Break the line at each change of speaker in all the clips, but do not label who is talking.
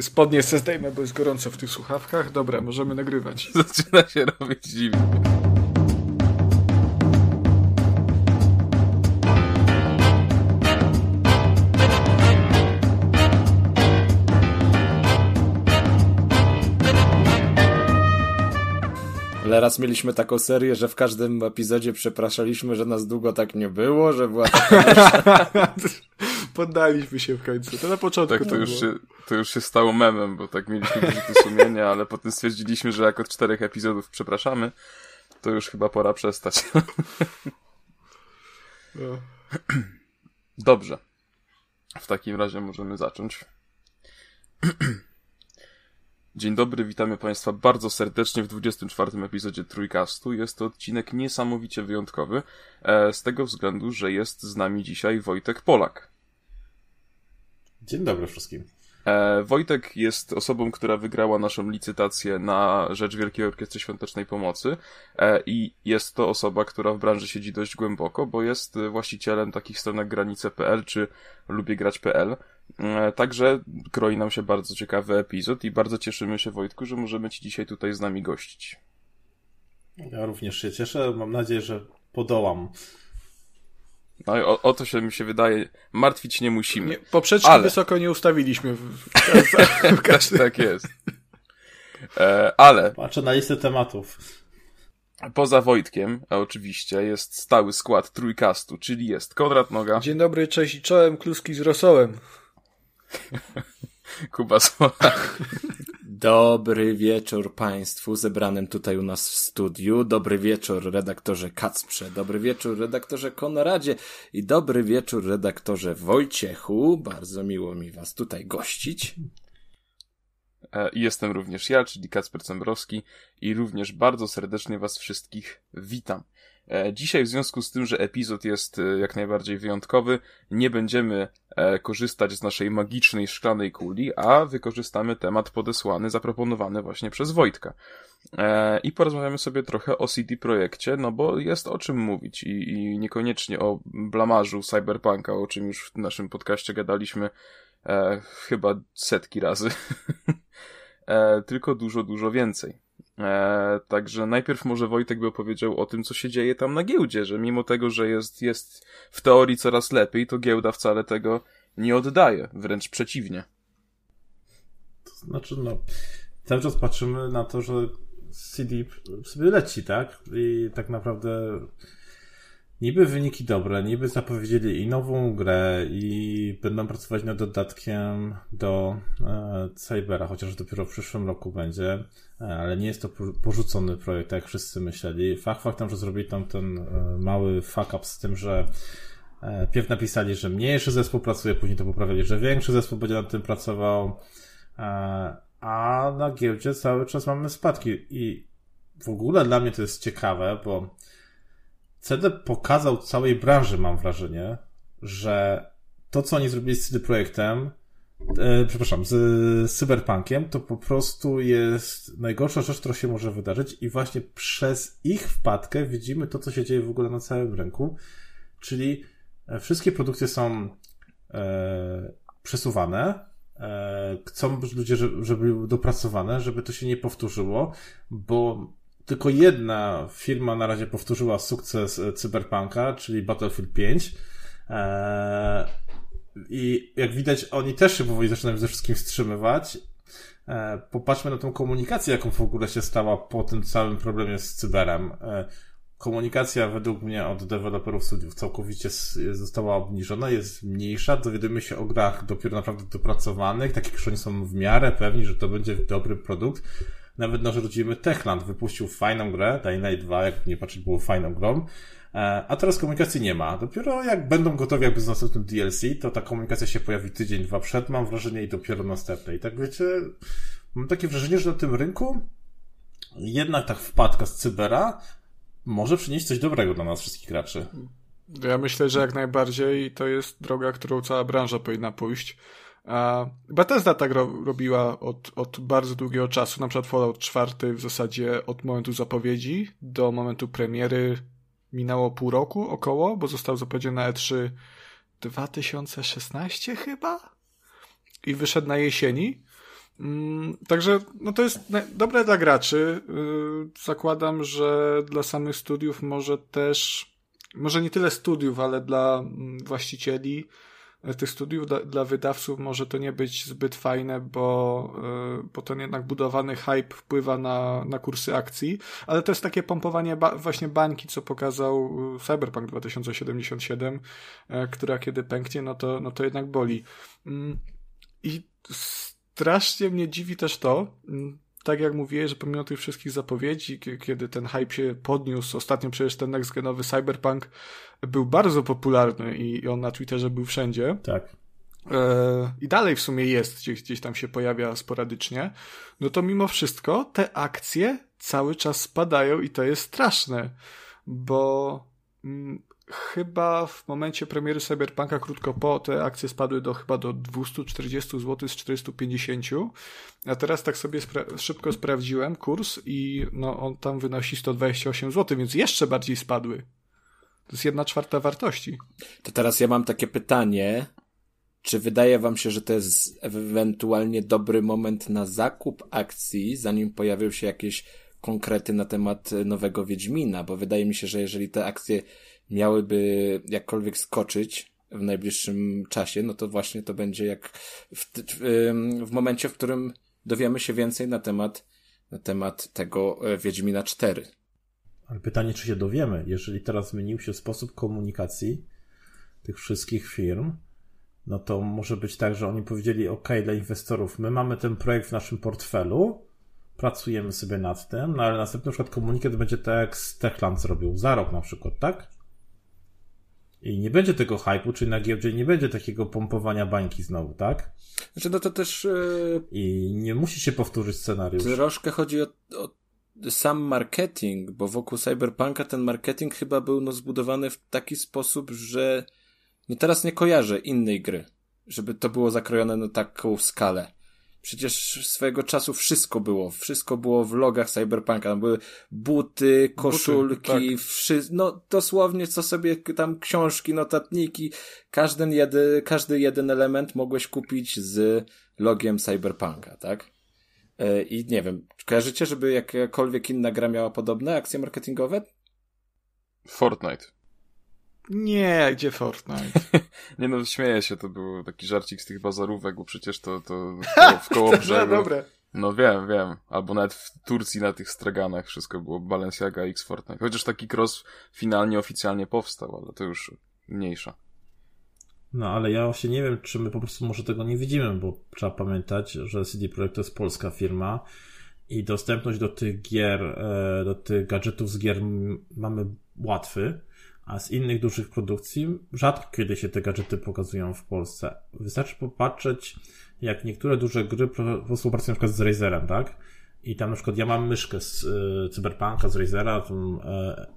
Spodnie se zdejmę, bo jest gorąco w tych słuchawkach. Dobra, możemy nagrywać.
Zaczyna się robić dziwnie.
Ale raz mieliśmy taką serię, że w każdym epizodzie przepraszaliśmy, że nas długo tak nie było, że była taka...
Poddaliśmy się w końcu. To na początku.
Tak, to już, się, to już się stało memem, bo tak mieliśmy wyrzuty sumienia, ale potem stwierdziliśmy, że jak od czterech epizodów przepraszamy, to już chyba pora przestać.
No.
Dobrze. W takim razie możemy zacząć. Dzień dobry, witamy Państwa bardzo serdecznie w 24. epizodzie Trójkastu. Jest to odcinek niesamowicie wyjątkowy, e, z tego względu, że jest z nami dzisiaj Wojtek Polak.
Dzień dobry wszystkim.
E, Wojtek jest osobą, która wygrała naszą licytację na rzecz Wielkiej Orkiestry Świątecznej Pomocy e, i jest to osoba, która w branży siedzi dość głęboko, bo jest właścicielem takich stron jak granice.pl czy lubiegrać.pl. E, także kroi nam się bardzo ciekawy epizod i bardzo cieszymy się Wojtku, że możemy Ci dzisiaj tutaj z nami gościć.
Ja również się cieszę. Mam nadzieję, że podołam.
No i o, o to się mi się wydaje, martwić nie musimy. Nie,
poprzeczki ale... wysoko nie ustawiliśmy w, w, w każdym...
tak jest. E, ale...
Patrzę na listę tematów.
Poza Wojtkiem, a oczywiście, jest stały skład trójkastu, czyli jest Konrad Noga.
Dzień dobry, cześć i czołem, kluski z rosołem.
Kuba Smola.
Dobry wieczór Państwu zebranym tutaj u nas w studiu. Dobry wieczór redaktorze Kacprze. Dobry wieczór redaktorze Konradzie. I dobry wieczór redaktorze Wojciechu. Bardzo miło mi Was tutaj gościć.
E, jestem również ja, czyli Kacper Cembrowski i również bardzo serdecznie Was wszystkich witam. E, dzisiaj w związku z tym, że epizod jest e, jak najbardziej wyjątkowy, nie będziemy e, korzystać z naszej magicznej szklanej kuli, a wykorzystamy temat podesłany, zaproponowany właśnie przez Wojtka. I porozmawiamy sobie trochę o CD Projekcie, no bo jest o czym mówić i, i niekoniecznie o blamarzu Cyberpunka, o czym już w naszym podcaście gadaliśmy chyba setki razy, tylko dużo, dużo więcej. E, także najpierw może Wojtek by opowiedział o tym, co się dzieje tam na giełdzie, że mimo tego, że jest, jest w teorii coraz lepiej, to giełda wcale tego nie oddaje, wręcz przeciwnie.
To znaczy, no, cały czas patrzymy na to, że CD sobie leci, tak? I tak naprawdę niby wyniki dobre, niby zapowiedzieli i nową grę, i będą pracować nad dodatkiem do e, Cybera, chociaż dopiero w przyszłym roku będzie, e, ale nie jest to porzucony projekt, jak wszyscy myśleli. Fakt faktem, że zrobili tam ten e, mały fuck up z tym, że e, pierw napisali, że mniejszy zespół pracuje, później to poprawili, że większy zespół będzie nad tym pracował, e, a na giełdzie cały czas mamy spadki i w ogóle dla mnie to jest ciekawe, bo CD pokazał całej branży, mam wrażenie, że to, co oni zrobili z CD Projektem, e, przepraszam, z, z Cyberpunkiem, to po prostu jest najgorsza rzecz, która się może wydarzyć i właśnie przez ich wpadkę widzimy to, co się dzieje w ogóle na całym rynku, czyli e, wszystkie produkcje są e, przesuwane, e, chcą ludzie, żeby, były dopracowane, żeby to się nie powtórzyło, bo tylko jedna firma na razie powtórzyła sukces e, Cyberpunka, czyli Battlefield 5. Eee, I jak widać, oni też się powoli zaczynają ze wszystkim wstrzymywać. Eee, popatrzmy na tą komunikację, jaką w ogóle się stała po tym całym problemie z cyberem. Eee, komunikacja według mnie od deweloperów studiów całkowicie została obniżona, jest mniejsza, dowiadujemy się o grach dopiero naprawdę dopracowanych, takich, że oni są w miarę pewni, że to będzie dobry produkt nawet nasz rodzimy Techland wypuścił fajną grę, Dying Light 2, jak nie patrzeć, było fajną grą. E, a teraz komunikacji nie ma. Dopiero jak będą gotowi jakby z następnym DLC, to ta komunikacja się pojawi tydzień, dwa przed, mam wrażenie, i dopiero następne. I tak wiecie, mam takie wrażenie, że na tym rynku jednak tak wpadka z cybera może przynieść coś dobrego dla nas wszystkich graczy.
Ja myślę, że jak najbardziej to jest droga, którą cała branża powinna pójść. Bethesda tak ro robiła od, od bardzo długiego czasu, na przykład Fallout 4 w zasadzie od momentu zapowiedzi do momentu premiery minęło pół roku około, bo został zapowiedziany na E3 2016 chyba i wyszedł na jesieni. Mm, także no to jest dobre dla graczy. Y, zakładam, że dla samych studiów może też, może nie tyle studiów, ale dla mm, właścicieli tych studiów, dla, dla wydawców może to nie być zbyt fajne, bo, y, bo ten jednak budowany hype wpływa na, na kursy akcji, ale to jest takie pompowanie ba właśnie bańki, co pokazał y, Cyberpunk 2077, e, która kiedy pęknie, no to, no to jednak boli. Mm, I strasznie mnie dziwi też to, mm, tak jak mówiłeś, że pomimo tych wszystkich zapowiedzi, kiedy ten hype się podniósł, ostatnio przecież ten next genowy Cyberpunk był bardzo popularny i on na Twitterze był wszędzie.
Tak.
E, I dalej w sumie jest, gdzieś, gdzieś tam się pojawia sporadycznie. No to mimo wszystko te akcje cały czas spadają i to jest straszne, bo mm, chyba w momencie premiery Cyberpunka krótko po te akcje spadły do chyba do 240 zł z 450. A teraz tak sobie spra szybko sprawdziłem kurs i no on tam wynosi 128 zł, więc jeszcze bardziej spadły. To jest jedna czwarta wartości.
To teraz ja mam takie pytanie. Czy wydaje wam się, że to jest ewentualnie dobry moment na zakup akcji, zanim pojawią się jakieś konkrety na temat nowego Wiedźmina? Bo wydaje mi się, że jeżeli te akcje miałyby jakkolwiek skoczyć w najbliższym czasie, no to właśnie to będzie jak w, w, momencie, w którym dowiemy się więcej na temat, na temat tego e, Wiedźmina 4.
Ale pytanie, czy się dowiemy, jeżeli teraz zmienił się sposób komunikacji tych wszystkich firm, no to może być tak, że oni powiedzieli, OK, dla inwestorów, my mamy ten projekt w naszym portfelu, pracujemy sobie nad tym, no ale następny na przykład komunikat będzie tak jak Techland zrobił, za rok na przykład, tak? I nie będzie tego hypu, czyli na giełdzie nie będzie takiego pompowania bańki znowu, tak?
Znaczy, no to też. Yy...
I nie musi się powtórzyć scenariusz.
Troszkę chodzi o, o sam marketing, bo wokół Cyberpunka ten marketing chyba był no, zbudowany w taki sposób, że no teraz nie kojarzę innej gry, żeby to było zakrojone na taką skalę. Przecież swojego czasu wszystko było. Wszystko było w logach Cyberpunka. Tam były buty, koszulki, buty, tak. wszy... no dosłownie co sobie tam książki, notatniki. Każdy, jedy, każdy jeden element mogłeś kupić z logiem Cyberpunka, tak? E, I nie wiem, kojarzycie, żeby jakakolwiek inna gra miała podobne akcje marketingowe?
Fortnite.
Nie, gdzie Fortnite?
nie no, śmieję się, to był taki żarcik z tych bazarówek, bo przecież to, to w koło brzegu.
dobre.
No wiem, wiem. Albo nawet w Turcji na tych straganach wszystko było Balenciaga X Fortnite. Chociaż taki cross finalnie, oficjalnie powstał, ale to już mniejsza.
No, ale ja właśnie nie wiem, czy my po prostu może tego nie widzimy, bo trzeba pamiętać, że CD Projekt to jest polska firma i dostępność do tych gier, e, do tych gadżetów z gier mamy łatwy a z innych dużych produkcji rzadko kiedy się te gadżety pokazują w Polsce. Wystarczy popatrzeć, jak niektóre duże gry współpracują na przykład z Razerem, tak? I tam na przykład ja mam myszkę z y, Cyberpunka, z Razera, tą y,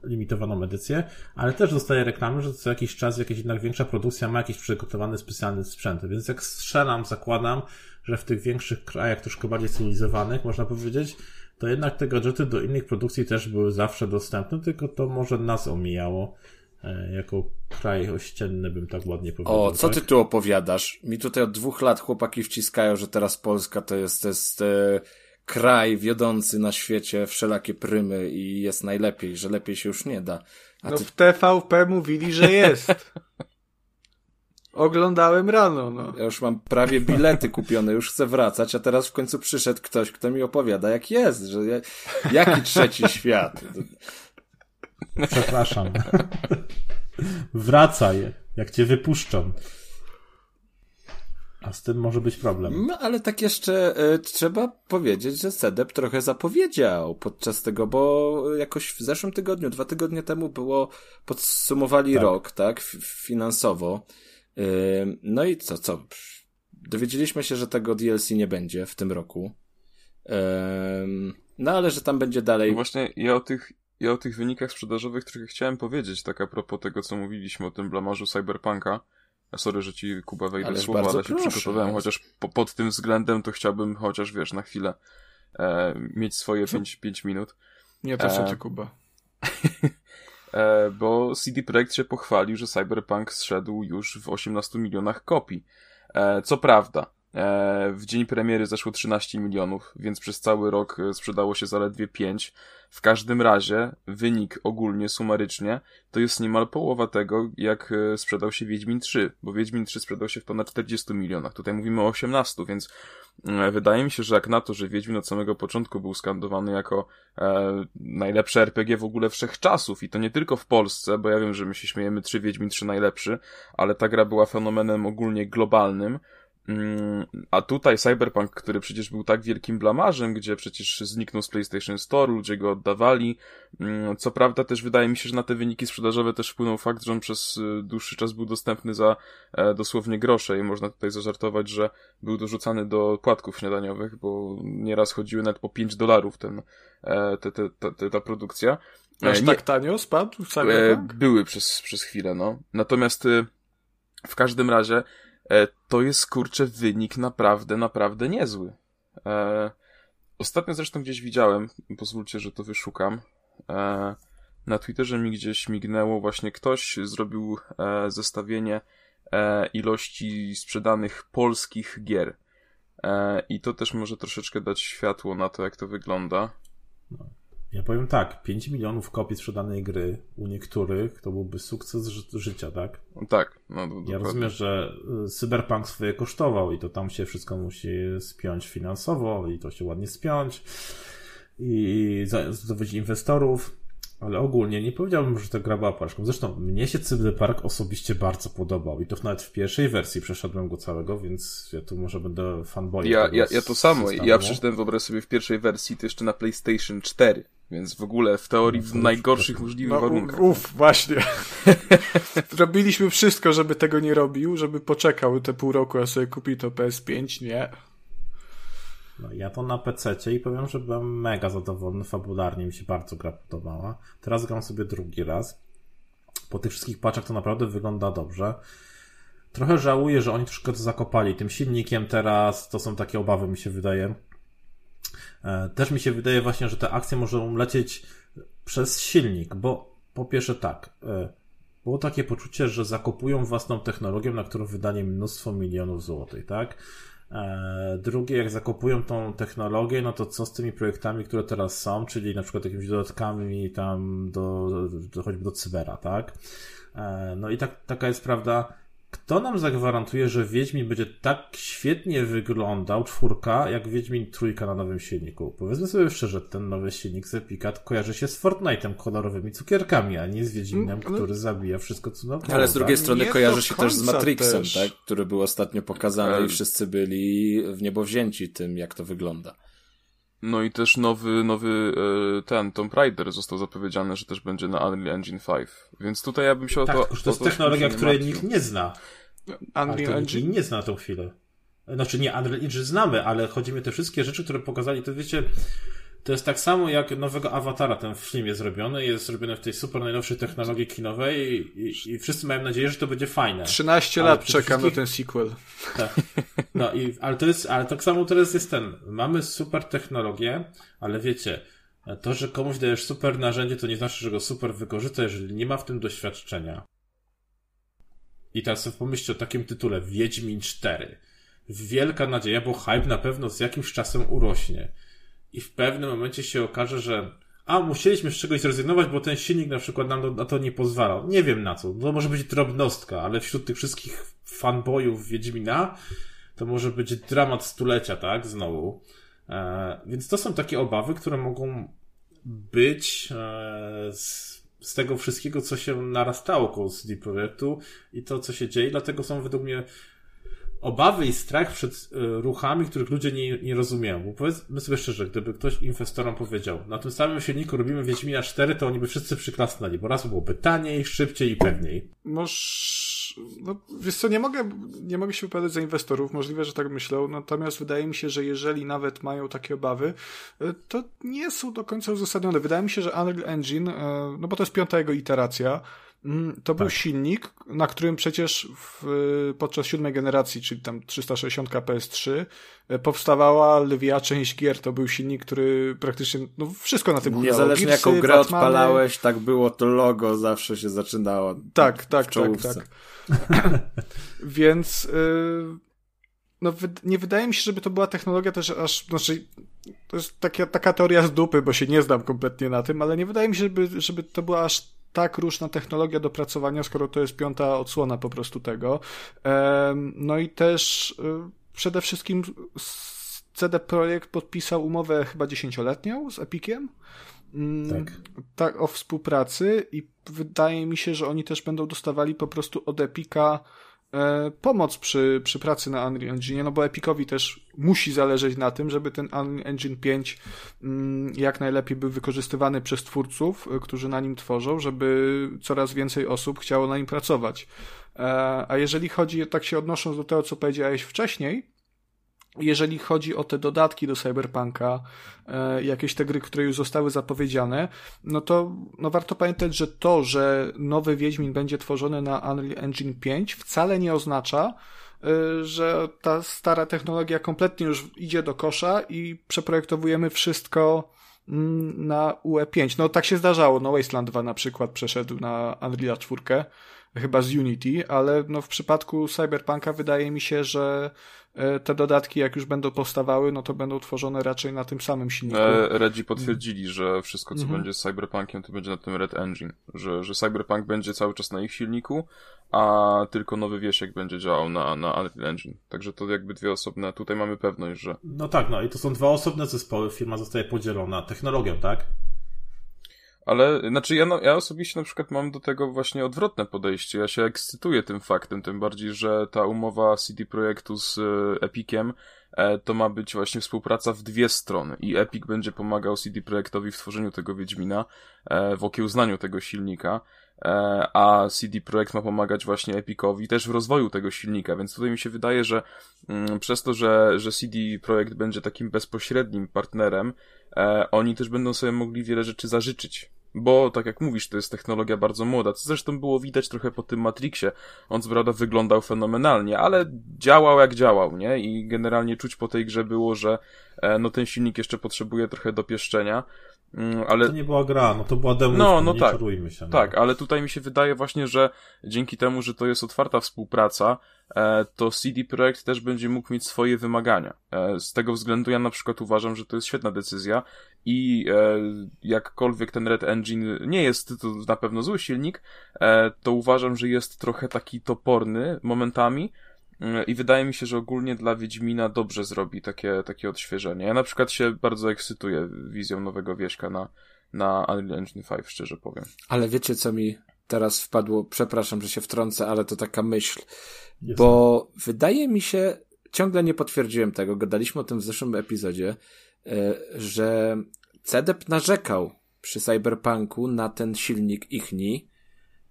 limitowaną edycję, ale też dostaję reklamy, że co jakiś czas jakaś jednak większa produkcja ma jakiś przygotowany specjalny sprzęt. Więc jak strzelam, zakładam, że w tych większych krajach, troszkę bardziej cywilizowanych, można powiedzieć, to jednak te gadżety do innych produkcji też były zawsze dostępne, tylko to może nas omijało. E, jako kraj ościenny, bym tak ładnie powiedział.
O, co
tak?
ty tu opowiadasz? Mi tutaj od dwóch lat chłopaki wciskają, że teraz Polska to jest, to jest e, kraj wiodący na świecie wszelakie prymy i jest najlepiej, że lepiej się już nie da.
A no ty... w TVP mówili, że jest. Oglądałem rano, no.
Ja już mam prawie bilety kupione, już chcę wracać, a teraz w końcu przyszedł ktoś, kto mi opowiada, jak jest, że ja... jaki trzeci świat.
Przepraszam. Wracaj, jak cię wypuszczą. A z tym może być problem.
No, ale tak jeszcze y, trzeba powiedzieć, że Sedep trochę zapowiedział podczas tego, bo jakoś w zeszłym tygodniu, dwa tygodnie temu było, podsumowali tak. rok, tak, finansowo. Y, no i co, co? Dowiedzieliśmy się, że tego DLC nie będzie w tym roku. Y, no ale że tam będzie dalej. No
właśnie ja o tych ja o tych wynikach sprzedażowych trochę chciałem powiedzieć, tak a propos tego, co mówiliśmy o tym blamarzu Cyberpunka. Ja sorry, że ci Kuba wejdę Ależ słowa, ale się proszę, przygotowałem, chociaż po, pod tym względem to chciałbym chociaż, wiesz, na chwilę e, mieć swoje 5 minut.
Nie, to co e, ty, Kuba.
e, bo CD Projekt się pochwalił, że Cyberpunk zszedł już w 18 milionach kopii. E, co prawda, w dzień premiery zeszło 13 milionów, więc przez cały rok e, sprzedało się zaledwie 5. W każdym razie wynik ogólnie, sumarycznie, to jest niemal połowa tego, jak e, sprzedał się Wiedźmin 3, bo Wiedźmin 3 sprzedał się w ponad 40 milionach. Tutaj mówimy o 18, więc wydaje mi się, że jak na to, że Wiedźmin od samego początku był skandowany jako e, najlepsze RPG w ogóle wszechczasów i to nie tylko w Polsce, bo ja wiem, że my się śmiejemy 3 Wiedźmin 3 najlepszy, ale ta gra była fenomenem ogólnie globalnym, a tutaj Cyberpunk, który przecież był tak wielkim blamarzem, gdzie przecież zniknął z PlayStation Store, ludzie go oddawali. Mm, co prawda też wydaje mi się, że na te wyniki sprzedażowe też wpłynął fakt, że on przez y, dłuższy czas był dostępny za e, dosłownie grosze i można tutaj zażartować, że był dorzucany do płatków śniadaniowych, bo nieraz chodziły nawet po 5 dolarów ten, e, te, te, te, ta produkcja.
Aż e, tak tanio spadł Cyberpunk?
Były przez, przez chwilę, no. Natomiast y, w każdym razie E, to jest kurczę wynik naprawdę, naprawdę niezły. E, ostatnio zresztą gdzieś widziałem, pozwólcie, że to wyszukam. E, na Twitterze mi gdzieś mignęło właśnie ktoś zrobił zestawienie ilości sprzedanych polskich gier. I to też może troszeczkę dać światło na to, jak to wygląda.
No. Ja powiem tak, 5 milionów kopii sprzedanej gry u niektórych to byłby sukces ży życia, tak?
Tak. No,
ja rozumiem, że y, Cyberpunk swoje kosztował i to tam się wszystko musi spiąć finansowo i to się ładnie spiąć i zdobyć inwestorów, ale ogólnie nie powiedziałbym, że ta gra była paczką. Zresztą mnie się Cyberpunk osobiście bardzo podobał i to nawet w pierwszej wersji przeszedłem go całego, więc ja tu może będę fanboyem.
Ja, ja, ja to samo. Ja przeczytałem wyobraź sobie w pierwszej wersji to jeszcze na PlayStation 4. Więc w ogóle w teorii w najgorszych możliwych no, warunkach.
Uff, właśnie. Robiliśmy wszystko, żeby tego nie robił, żeby poczekał te pół roku, a sobie kupi to PS5, nie.
No, ja to na PC i powiem, że byłem mega zadowolony fabularnie, mi się bardzo gra podobała. Teraz gram sobie drugi raz. Po tych wszystkich paczach to naprawdę wygląda dobrze. Trochę żałuję, że oni troszkę to zakopali tym silnikiem teraz. To są takie obawy, mi się wydaje. E, też mi się wydaje właśnie, że te akcje możą lecieć przez silnik, bo po pierwsze tak, e, było takie poczucie, że zakopują własną technologię, na którą wydali mnóstwo milionów złotych, tak? E, drugie, jak zakopują tą technologię, no to co z tymi projektami, które teraz są, czyli na przykład jakimiś dodatkami tam do, do choćby do cybera, tak? No i tak, taka jest prawda kto nam zagwarantuje, że Wiedźmin będzie tak świetnie wyglądał, czwórka, jak Wiedźmin trójka na nowym silniku? Powiedzmy sobie szczerze, ten nowy silnik z Epicat kojarzy się z Fortnite'em kolorowymi cukierkami, a nie z Wiedźminem, mm, który zabija wszystko, co na
Ale z drugiej strony kojarzy się też z Matrixem, też. tak? Który był ostatnio pokazany i wszyscy byli w niebo wzięci tym, jak to wygląda.
No i też nowy, nowy e, ten Tomb Raider został zapowiedziany, że też będzie na Unreal Engine 5. Więc tutaj ja bym się
tak,
o
to... to jest technologia, której nikt nie zna.
Unreal Engine?
nie zna na tą chwilę. Znaczy nie, Unreal Engine znamy, ale chodzi mi o te wszystkie rzeczy, które pokazali, to wiecie, to jest tak samo jak nowego Awatara ten film jest zrobiony, jest zrobiony w tej super najnowszej technologii kinowej i, i, i wszyscy mają nadzieję, że to będzie fajne.
13 ale lat czekam na ten sequel.
Tak. No i, ale to jest, ale tak samo teraz jest ten, mamy super technologię, ale wiecie, to, że komuś dajesz super narzędzie, to nie znaczy, że go super wykorzysta, jeżeli nie ma w tym doświadczenia. I teraz sobie pomyślcie o takim tytule Wiedźmin 4. Wielka nadzieja, bo hype na pewno z jakimś czasem urośnie i w pewnym momencie się okaże, że a, musieliśmy z czegoś zrezygnować, bo ten silnik na przykład nam na to nie pozwalał. Nie wiem na co. To może być drobnostka, ale wśród tych wszystkich fanboyów Wiedźmina to może być dramat stulecia, tak? Znowu. E, więc to są takie obawy, które mogą być e, z, z tego wszystkiego, co się narastało koło CD Projektu i to, co się dzieje. Dlatego są według mnie obawy i strach przed y, ruchami, których ludzie nie, nie rozumieją. Bo powiedzmy sobie szczerze, gdyby ktoś inwestorom powiedział, na tym samym silniku robimy Wiedźmina 4, to oni by wszyscy przyklasnęli, bo raz byłoby taniej, szybciej i pewniej.
Moż... No, wiesz co, nie mogę, nie mogę się wypowiadać za inwestorów, możliwe, że tak myślą, natomiast wydaje mi się, że jeżeli nawet mają takie obawy, y, to nie są do końca uzasadnione. Wydaje mi się, że Unreal Engine, y, no bo to jest piąta jego iteracja, Mm, to był tak. silnik, na którym przecież w, podczas siódmej generacji, czyli tam 360 PS3, e, powstawała lwia część gier. To był silnik, który praktycznie, no wszystko na tym.
Niezależnie Gearsy, jaką grę Batmany. odpalałeś, tak było to logo, zawsze się zaczynało.
Tak, tak, tak, tak. Więc... Yy no, nie wydaje mi się, żeby to była technologia też aż, znaczy, to jest taka, taka teoria z dupy, bo się nie znam kompletnie na tym, ale nie wydaje mi się, żeby, żeby to była aż tak różna technologia do pracowania, skoro to jest piąta odsłona po prostu tego. No i też y, przede wszystkim CD Projekt podpisał umowę chyba dziesięcioletnią z Epiciem. Mm, tak. tak, o współpracy i wydaje mi się, że oni też będą dostawali po prostu od Epika pomoc przy, przy pracy na Unreal Engine, no bo Epicowi też musi zależeć na tym, żeby ten Unreal Engine 5 mm, jak najlepiej był wykorzystywany przez twórców, e, którzy na nim tworzą, żeby coraz więcej osób chciało na nim pracować. E, a jeżeli chodzi, tak się odnosząc do tego, co powiedziałeś wcześniej, jeżeli chodzi o te dodatki do Cyberpunka, e, jakieś te gry, które już zostały zapowiedziane, no to no warto pamiętać, że to, że nowy Wiedźmin będzie tworzony na Unreal Engine 5 wcale nie oznacza, e, że ta stara technologia kompletnie już idzie do kosza i przeprojektowujemy wszystko mm, na UE5. No tak się zdarzało, no Wasteland 2 na przykład przeszedł na Unreal 4, chyba z Unity, ale no w przypadku Cyberpunka wydaje mi się, że E, te dodatki, jak już będą powstawały, no to będą tworzone raczej na tym samym silniku.
E, Redzi potwierdzili, że wszystko, co mhm. będzie z Cyberpunkiem, to będzie na tym Red Engine. Że, że Cyberpunk będzie cały czas na ich silniku, a tylko nowy wiesiek będzie działał na, na Unreal Engine. Także to jakby dwie osobne, tutaj mamy pewność, że...
No tak, no i to są dwa osobne zespoły, firma zostaje podzielona technologią, tak?
Ale, znaczy ja, no, ja osobiście na przykład mam do tego właśnie odwrotne podejście. Ja się ekscytuję tym faktem, tym bardziej, że ta umowa CD Projektu z e, Epiciem e, to ma być właśnie współpraca w dwie strony i Epic będzie pomagał CD Projektowi w tworzeniu tego Wiedźmina, e, w okiełznaniu tego silnika, a CD Projekt ma pomagać właśnie Epicowi też w rozwoju tego silnika, więc tutaj mi się wydaje, że mm, przez to, że, że CD Projekt będzie takim bezpośrednim partnerem, oni też będą sobie mogli wiele rzeczy zażyczyć. Bo, tak jak mówisz, to jest technologia bardzo młoda, co zresztą było widać trochę po tym Matrixie. On co prawda wyglądał fenomenalnie, ale działał jak działał, nie? I generalnie czuć po tej grze było, że e, no ten silnik jeszcze potrzebuje trochę dopieszczenia.
Mm, ale... To nie była gra, no to była demo,
no, no tak, się. No. Tak, ale tutaj mi się wydaje właśnie, że dzięki temu, że to jest otwarta współpraca, e, to CD Projekt też będzie mógł mieć swoje wymagania. E, z tego względu ja na przykład uważam, że to jest świetna decyzja i e, jakkolwiek ten Red Engine nie jest to na pewno zły silnik, to uważam, że jest trochę taki toporny momentami, I wydaje mi się, że ogólnie dla Wiedźmina dobrze zrobi takie, takie odświeżenie. Ja na przykład się bardzo ekscytuję wizją nowego Wieśka na, na Unreal Engine 5, szczerze powiem.
Ale wiecie, co mi teraz wpadło? Przepraszam, że się wtrącę, ale to taka myśl. Jest. Bo wydaje mi się, ciągle nie potwierdziłem tego, gadaliśmy o tym w zeszłym epizodzie, e, że CDEP narzekał przy Cyberpunku na ten silnik ichni,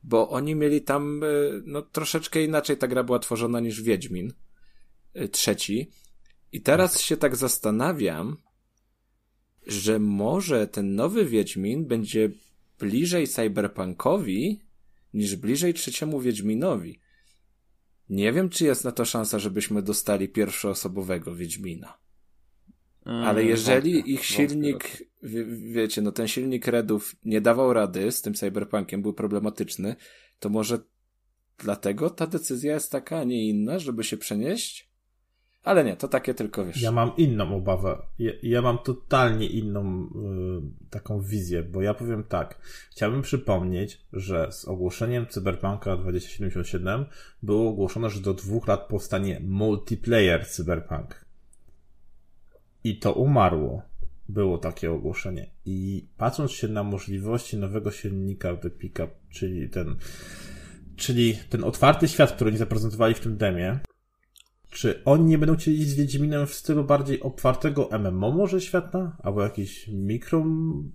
bo oni mieli tam, e, no troszeczkę inaczej ta gra była tworzona niż Wiedźmin e, trzeci. I teraz się tak zastanawiam, że może ten nowy Wiedźmin będzie bliżej cyberpunkowi niż bliżej trzeciemu Wiedźminowi. Nie wiem, czy jest na to szansa, żebyśmy dostali pierwszoosobowego Wiedźmina. Mm, Ale jeżeli ich silnik, wiecie, no ten silnik Redów nie dawał rady z tym Cyberpunkiem, był problematyczny, to może dlatego ta decyzja jest taka, a nie inna, żeby się przenieść? Ale nie, to takie tylko wiesz.
Ja mam inną obawę. Ja, ja mam totalnie inną y, taką wizję, bo ja powiem tak. Chciałbym przypomnieć, że z ogłoszeniem Cyberpunka 2077 było ogłoszone, że do dwóch lat powstanie multiplayer Cyberpunk. I to umarło. Było takie ogłoszenie. I patrząc się na możliwości nowego silnika The Pickup, czyli ten, czyli ten otwarty świat, który oni zaprezentowali w tym demie, czy oni nie będą chcieli z Wiedźminem w stylu bardziej otwartego MMO może świata? Albo jakiś mikro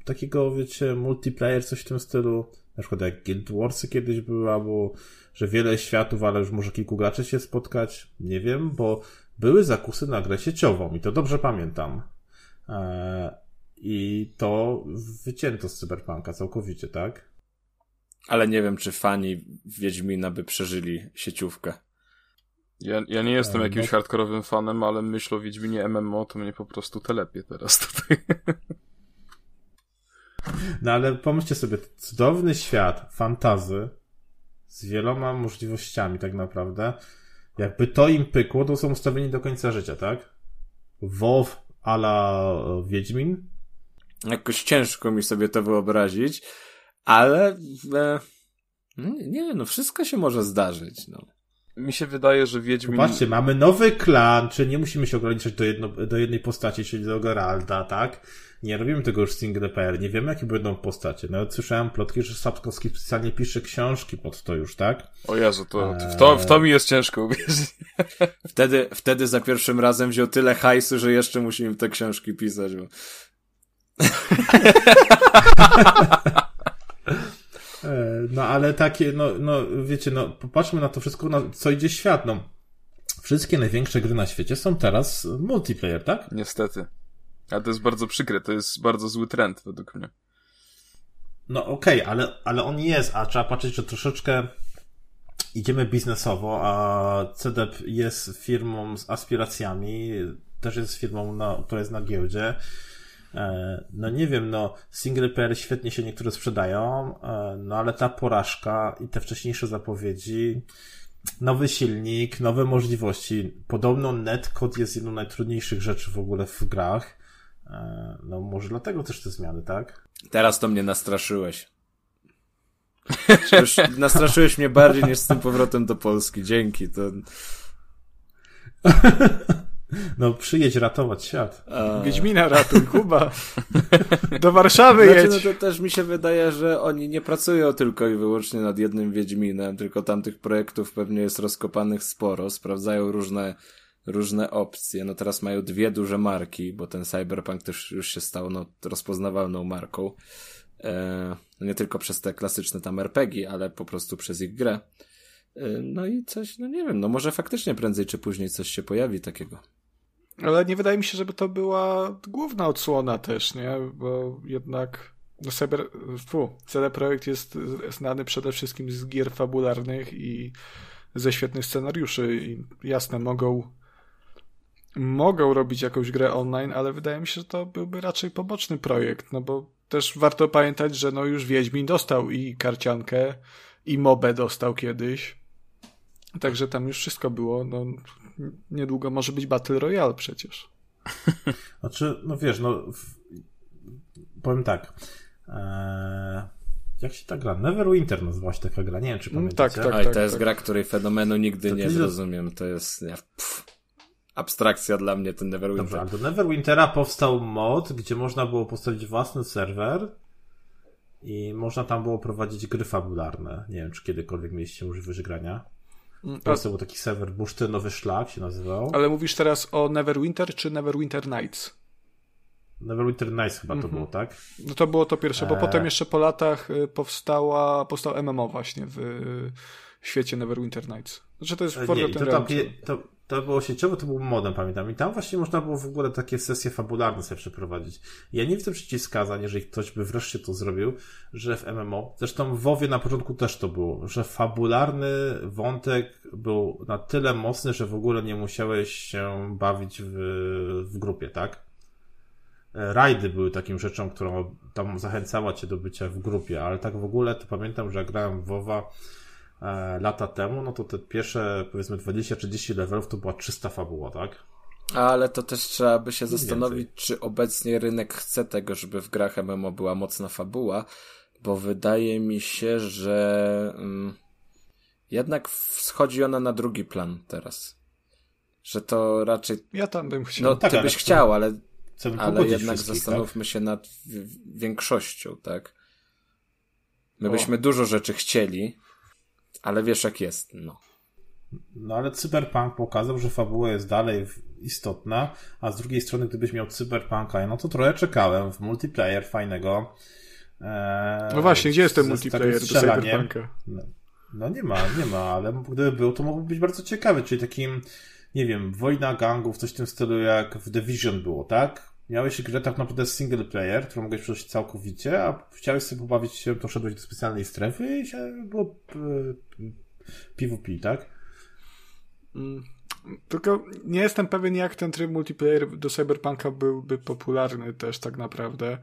takiego, wiecie, multiplayer, coś w tym stylu? Na przykład jak Guild Warsy kiedyś były, albo że wiele światów, ale już może kilku graczy się spotkać. Nie wiem, bo były zakusy na grę sieciową i to dobrze pamiętam. Eee, I to wycięto z Cyberpunka całkowicie, tak?
Ale nie wiem, czy fani Wiedźmina by przeżyli sieciówkę.
Ja, ja nie jestem eee, jakimś no. hardkorowym fanem, ale myśl o Wiedźminie MMO to mnie po prostu telepie teraz tutaj.
No ale pomyślcie sobie, cudowny świat fantazy z wieloma możliwościami tak naprawdę Jakby to im pykło, to są ustawieni do końca życia, tak? WoW a la Wiedźmin?
Jakoś ciężko mi sobie to wyobrazić, ale e, no nie, nie, no wszystko się może zdarzyć, no.
Mi się wydaje, że Wiedźmin...
Patrzcie, mamy nowy klan, czy nie musimy się ograniczać do, jedno, do jednej postaci, czyli do Geralda, tak? Nie robimy tego już single player, nie wiemy jakie będą postacie. Nawet słyszałem plotki, że Sapkowski specjalnie pisze książki pod to już, tak?
O Jezu, to, w, to, w to mi jest ciężko uwierzyć.
Wtedy, wtedy za pierwszym razem wziął tyle hajsu, że jeszcze musimy te książki pisać, bo...
E, no ale takie, no, no wiecie, no popatrzmy na to wszystko, na co idzie świat, no. Wszystkie największe gry na świecie są teraz multiplayer, tak?
Niestety. A to jest bardzo przykre, to jest bardzo zły trend według mnie.
No okej, okay, ale, ale on jest, a trzeba patrzeć, że troszeczkę idziemy biznesowo, a CDEP jest firmą z aspiracjami, też jest firmą, na, która jest na giełdzie. E, no nie wiem, no single player świetnie się niektóre sprzedają, e, no ale ta porażka i te wcześniejsze zapowiedzi, nowy silnik, nowe możliwości. Podobno netcode jest jedną z najtrudniejszych rzeczy w ogóle w grach. E, no może dlatego też te zmiany, tak?
Teraz to mnie nastraszyłeś. Już nastraszyłeś mnie bardziej niż z tym powrotem do Polski. Dzięki. To...
No przyjedź ratować świat.
A... Wiedźmina ratuj, Kuba. Do Warszawy
znaczy,
jedź.
No to też mi się wydaje, że oni nie pracują tylko i wyłącznie nad jednym Wiedźminem, tylko tam tych projektów pewnie jest rozkopanych sporo, sprawdzają różne różne opcje. No teraz mają dwie duże marki, bo ten Cyberpunk też już się stał no, rozpoznawalną marką. E, nie tylko przez te klasyczne tam RPG, ale po prostu przez ich grę. E, no i coś, no nie wiem, no może faktycznie prędzej czy później coś się pojawi takiego.
Ale nie wydaje mi się, żeby to była główna odsłona też, nie? Bo jednak no Cyber, fu, CD Projekt jest znany przede wszystkim z gier fabularnych i ze świetnych scenariuszy i jasne, mogą mogą robić jakąś grę online, ale wydaje mi się, że to byłby raczej poboczny projekt, no bo też warto pamiętać, że no już Wiedźmin dostał i karciankę, i mobę dostał kiedyś. Także tam już wszystko było. No, niedługo może być Battle Royale przecież.
Znaczy, no wiesz, no w... powiem tak. Eee... Jak się ta gra? Neverwinter nazywała się taka gra, nie wiem czy mm, pamiętacie.
Tak, tak, Oj, tak, to jest tak. gra, której fenomenu nigdy to nie zrozumiem. To jest pff, abstrakcja dla mnie ten Neverwinter. Dobrze,
do Neverwintera powstał mod, gdzie można było postawić własny serwer i można tam było prowadzić gry fabularne. Nie wiem, czy kiedykolwiek mieliście możliwość grania. Mm, to był taki serwer Bursztynowy Szlak się nazywał.
Ale mówisz teraz o Neverwinter czy Neverwinter Nights?
Neverwinter Nights chyba to mm -hmm. było, tak?
No to było to pierwsze, bo eee. potem jeszcze po latach y, powstała, powstał MMO właśnie w świecie Neverwinter Nights. Znaczy to jest
Forgotten Nie, to, tam, to, to było sieciowe, to był modem, pamiętam. I tam właśnie można było w ogóle takie sesje fabularne sobie przeprowadzić. Ja nie widzę przeciwwskazań, jeżeli ktoś by wreszcie to zrobił, że w MMO, zresztą w WoWie na początku też to było, że fabularny wątek był na tyle mocny, że w ogóle nie musiałeś się bawić w, w grupie, tak? Rajdy były takim rzeczą, którą tam zachęcała cię do bycia w grupie, ale tak w ogóle to pamiętam, że grałem w WoWa E, lata temu, no to te pierwsze powiedzmy 20-30 levelów to była czysta fabuła, tak?
Ale to też trzeba by się zastanowić, czy obecnie rynek chce tego, żeby w grach MMO była mocna fabuła, bo wydaje mi się, że mm, jednak schodzi ona na drugi plan teraz. Że to raczej.
Ja tam bym chciał.
No, tak, ty byś chciał, ale, ale jednak zastanówmy tak? się nad większością, tak? My o. byśmy dużo rzeczy chcieli, ale wiesz jak jest, no.
No ale Cyberpunk pokazał, że fabuła jest dalej istotna, a z drugiej strony gdybyś miał Cyberpunka, no to trochę czekałem w multiplayer fajnego.
Eee, no właśnie, gdzie jest ten multiplayer do Cyberpunka?
No, no, nie ma, nie ma, ale gdyby był, to mógłby być bardzo ciekawy, czyli takim, nie wiem, wojna gangów, coś w tym stylu jak w Division było, tak? Miałeś grę tak naprawdę single player, którą mogłeś przejść całkowicie, a chciałeś sobie pobawić się, to szedłeś do specjalnej strefy i się było PvP, tak?
Mm, tylko nie jestem pewien, jak ten tryb multiplayer do Cyberpunka byłby popularny też tak naprawdę.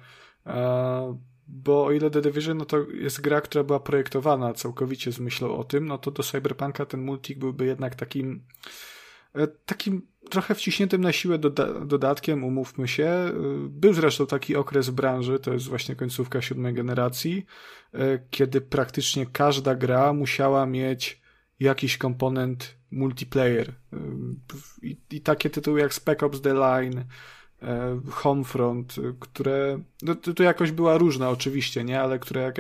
bo o ile The Division no to jest gra, która była projektowana całkowicie z myślą o tym, no to do Cyberpunka ten multik byłby jednak takim e, takim trochę wciśniętym na siłę doda dodatkiem, umówmy się. E, był zresztą taki okres branży, to jest właśnie końcówka siódmej generacji, e, kiedy praktycznie każda gra musiała mieć jakiś komponent multiplayer. I, i takie tytuły jak Spec Ops The Line, E, Homefront, które no, to, to jakoś była różna oczywiście, nie, ale które jak,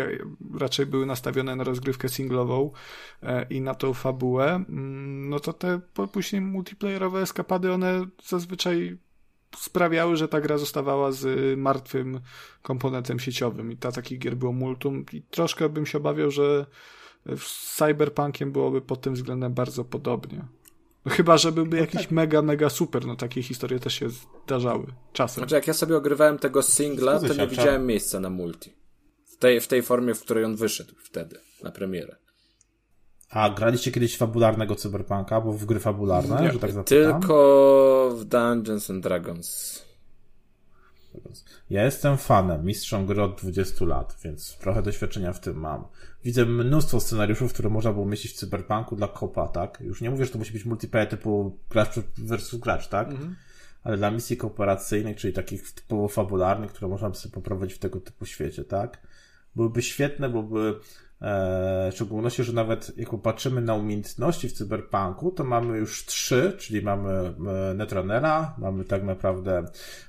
raczej były nastawione na rozgrywkę singlową e, i na tą fabułę, mm, no to te później multiplayerowe eskapady, one zazwyczaj sprawiały, że ta gra zostawała z martwym komponentem sieciowym. I ta takich gier było multum. I troszkę bym się obawiał, że z Cyberpunkiem byłoby pod tym względem bardzo podobnie. No chyba, że byłby no jakiś tak. mega, mega super. No takie historie też się zdarzały czasem.
Znaczy, jak ja sobie ogrywałem tego singla, to nie widziałem miejsca na multi. W tej, w tej formie, w której on wyszedł wtedy, na premierę.
A graliście kiedyś fabularnego cyberpunka, bo w gry fabularne, nie, że tak zapytam?
Tylko w Dungeons and Dragons.
Ja jestem fanem, mistrzem gry od 20 lat, więc trochę doświadczenia w tym mam. Widzę mnóstwo scenariuszów, które można było mieścić w cyberpunku dla kopa, tak? Już nie mówię, że to musi być multiplayer typu gracz versus gracz, tak? Mhm. Ale dla misji kooperacyjnych, czyli takich typowo fabularnych, które można by sobie poprowadzić w tego typu świecie, tak? Byłyby świetne, byłyby E, w szczególności, że nawet jak popatrzymy na umiejętności w cyberpunku, to mamy już trzy, czyli mamy e, Netrunnera, mamy tak naprawdę,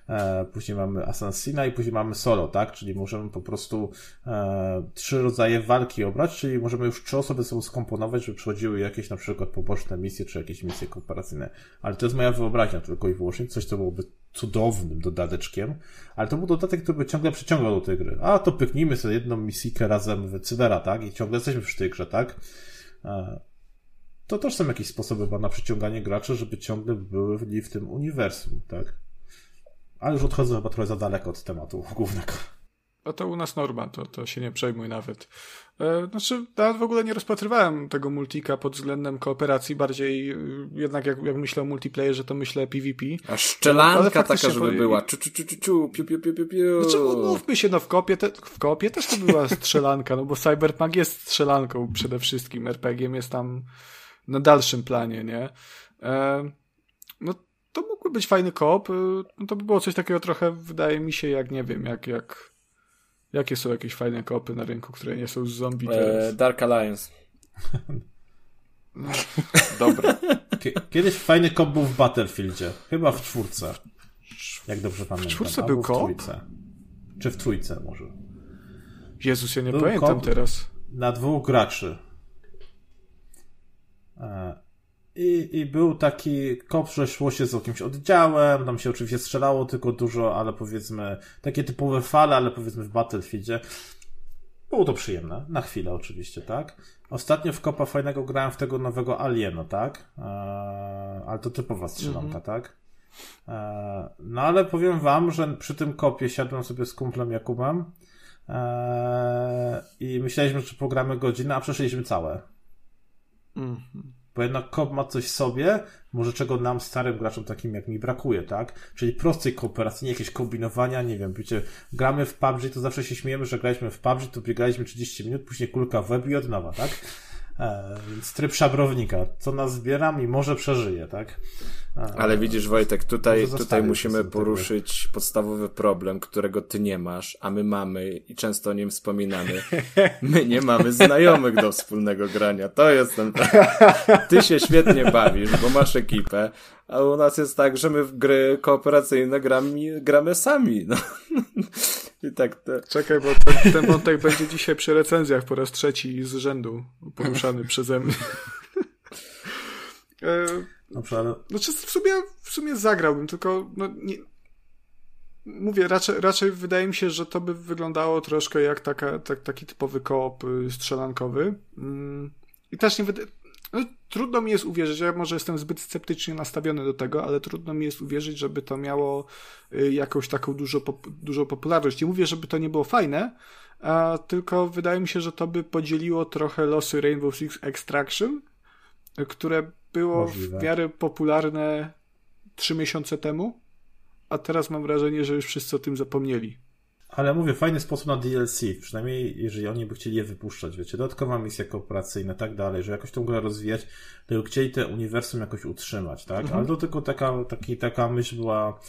e, później mamy Assassina i później mamy Solo, tak? Czyli możemy po prostu trzy rodzaje walki obrać, czyli możemy już trzy osoby sobą skomponować, żeby przechodziły jakieś na przykład poboczne misje, czy jakieś misje kooperacyjne. Ale to jest moja wyobraźnia tylko i wyłącznie, coś, co byłoby cudownym dodateczkiem, ale to był dodatek, który by ciągle przyciągał do tej gry. A to pyknijmy sobie jedną misję razem w Cybera, tak? I ciągle jesteśmy przy tej grze, tak? E, to też są jakieś sposoby na przyciąganie graczy, żeby ciągle byli w tym uniwersum, tak? Ale już odchodzę chyba trochę za daleko od tematu głównego.
A to u nas norma, to, to się nie przejmuj nawet. E, znaczy, nawet w ogóle nie rozpatrywałem tego multika pod względem kooperacji, bardziej e, jednak jak, jak myślę o multiplayerze, to myślę PvP.
A szczelanka taka, żeby była. Czu, czu, czu, czu, piu, piu, piu, piu, piu.
Znaczy, umówmy się, no w kopie, te, w kopie też to była strzelanka, no bo Cyberpunk jest strzelanką przede wszystkim, RPG jest tam na dalszym planie, nie? E, no to mógłby być fajny koop, e, no to by było coś takiego trochę, wydaje mi się, jak nie wiem, jak, jak Jakie są jakieś fajne kopy na rynku, które nie są z zombie
e, Dark Alliance.
Dobra.
Kiedyś fajny kop był w Battlefieldzie. Chyba w czwórce. Jak dobrze pamiętam.
W czwórce był kop? Trójce.
Czy w trójce może.
Jezus, ja nie był pamiętam teraz.
Na dwóch graczy. I, I był taki kop, że szło się z jakimś oddziałem, tam się oczywiście strzelało tylko dużo, ale powiedzmy, takie typowe fale, ale powiedzmy w Battlefieldzie. Było to przyjemne, na chwilę oczywiście, tak? Ostatnio w kopa fajnego grałem w tego nowego Aliena, tak? Eee, ale to typowa strzelanka, mm -hmm. tak? Eee, no ale powiem wam, że przy tym kopie siadłem sobie z kumplem Jakubem eee, i myśleliśmy, że pogramy godzinę, a przeszliśmy całe. Mm -hmm. Bo jednak kop ma coś w sobie, może czego nam, starym graczom takim jak mi brakuje, tak? Czyli prostej kooperacji, nie jakieś kombinowania, nie wiem, wiecie, gramy w PUBG, to zawsze się śmiejemy, że graliśmy w PUBG, to biegaliśmy 30 minut, później kulka w web i od nowa, tak? E, więc tryb szabrownika, co nas zbieram i może przeżyje, tak?
Ale widzisz, Wojtek, tutaj, tutaj musimy poruszyć tego. podstawowy problem, którego ty nie masz, a my mamy i często o nim wspominamy. My nie mamy znajomych do wspólnego grania. To jest ten. Ty się świetnie bawisz, bo masz ekipę, a u nas jest tak, że my w gry kooperacyjne gramy, gramy sami. No. I tak to...
Czekaj, bo ten, ten wątek będzie dzisiaj przy recenzjach po raz trzeci z rzędu poruszany przeze mnie. e, Dobrze, ale... Znaczy w sumie, w sumie zagrałbym, tylko no, nie... mówię, raczej, raczej wydaje mi się, że to by wyglądało troszkę jak taka, tak, taki typowy koop y, strzelankowy. Mm. I też nie wydaje... No, trudno mi jest uwierzyć, ja może jestem zbyt sceptycznie nastawiony do tego, ale trudno mi jest uwierzyć, żeby to miało y, jakąś taką dużo, dużą popularność. Nie mówię, żeby to nie było fajne, a tylko wydaje mi się, że to by podzieliło trochę losy Rainbow Six Extraction, które było Możliwe. w miarę popularne trzy miesiące temu, a teraz mam wrażenie, że już wszyscy o tym zapomnieli.
Ale mówię, fajny sposób na DLC, przynajmniej jeżeli oni by chcieli je wypuszczać, wiecie, dodatkowa misja kooperacyjna i tak dalej, że jakoś tą grę rozwijać, to chcieli te uniwersum jakoś utrzymać, tak? Mhm. Ale to tylko taka, taki, taka myśl była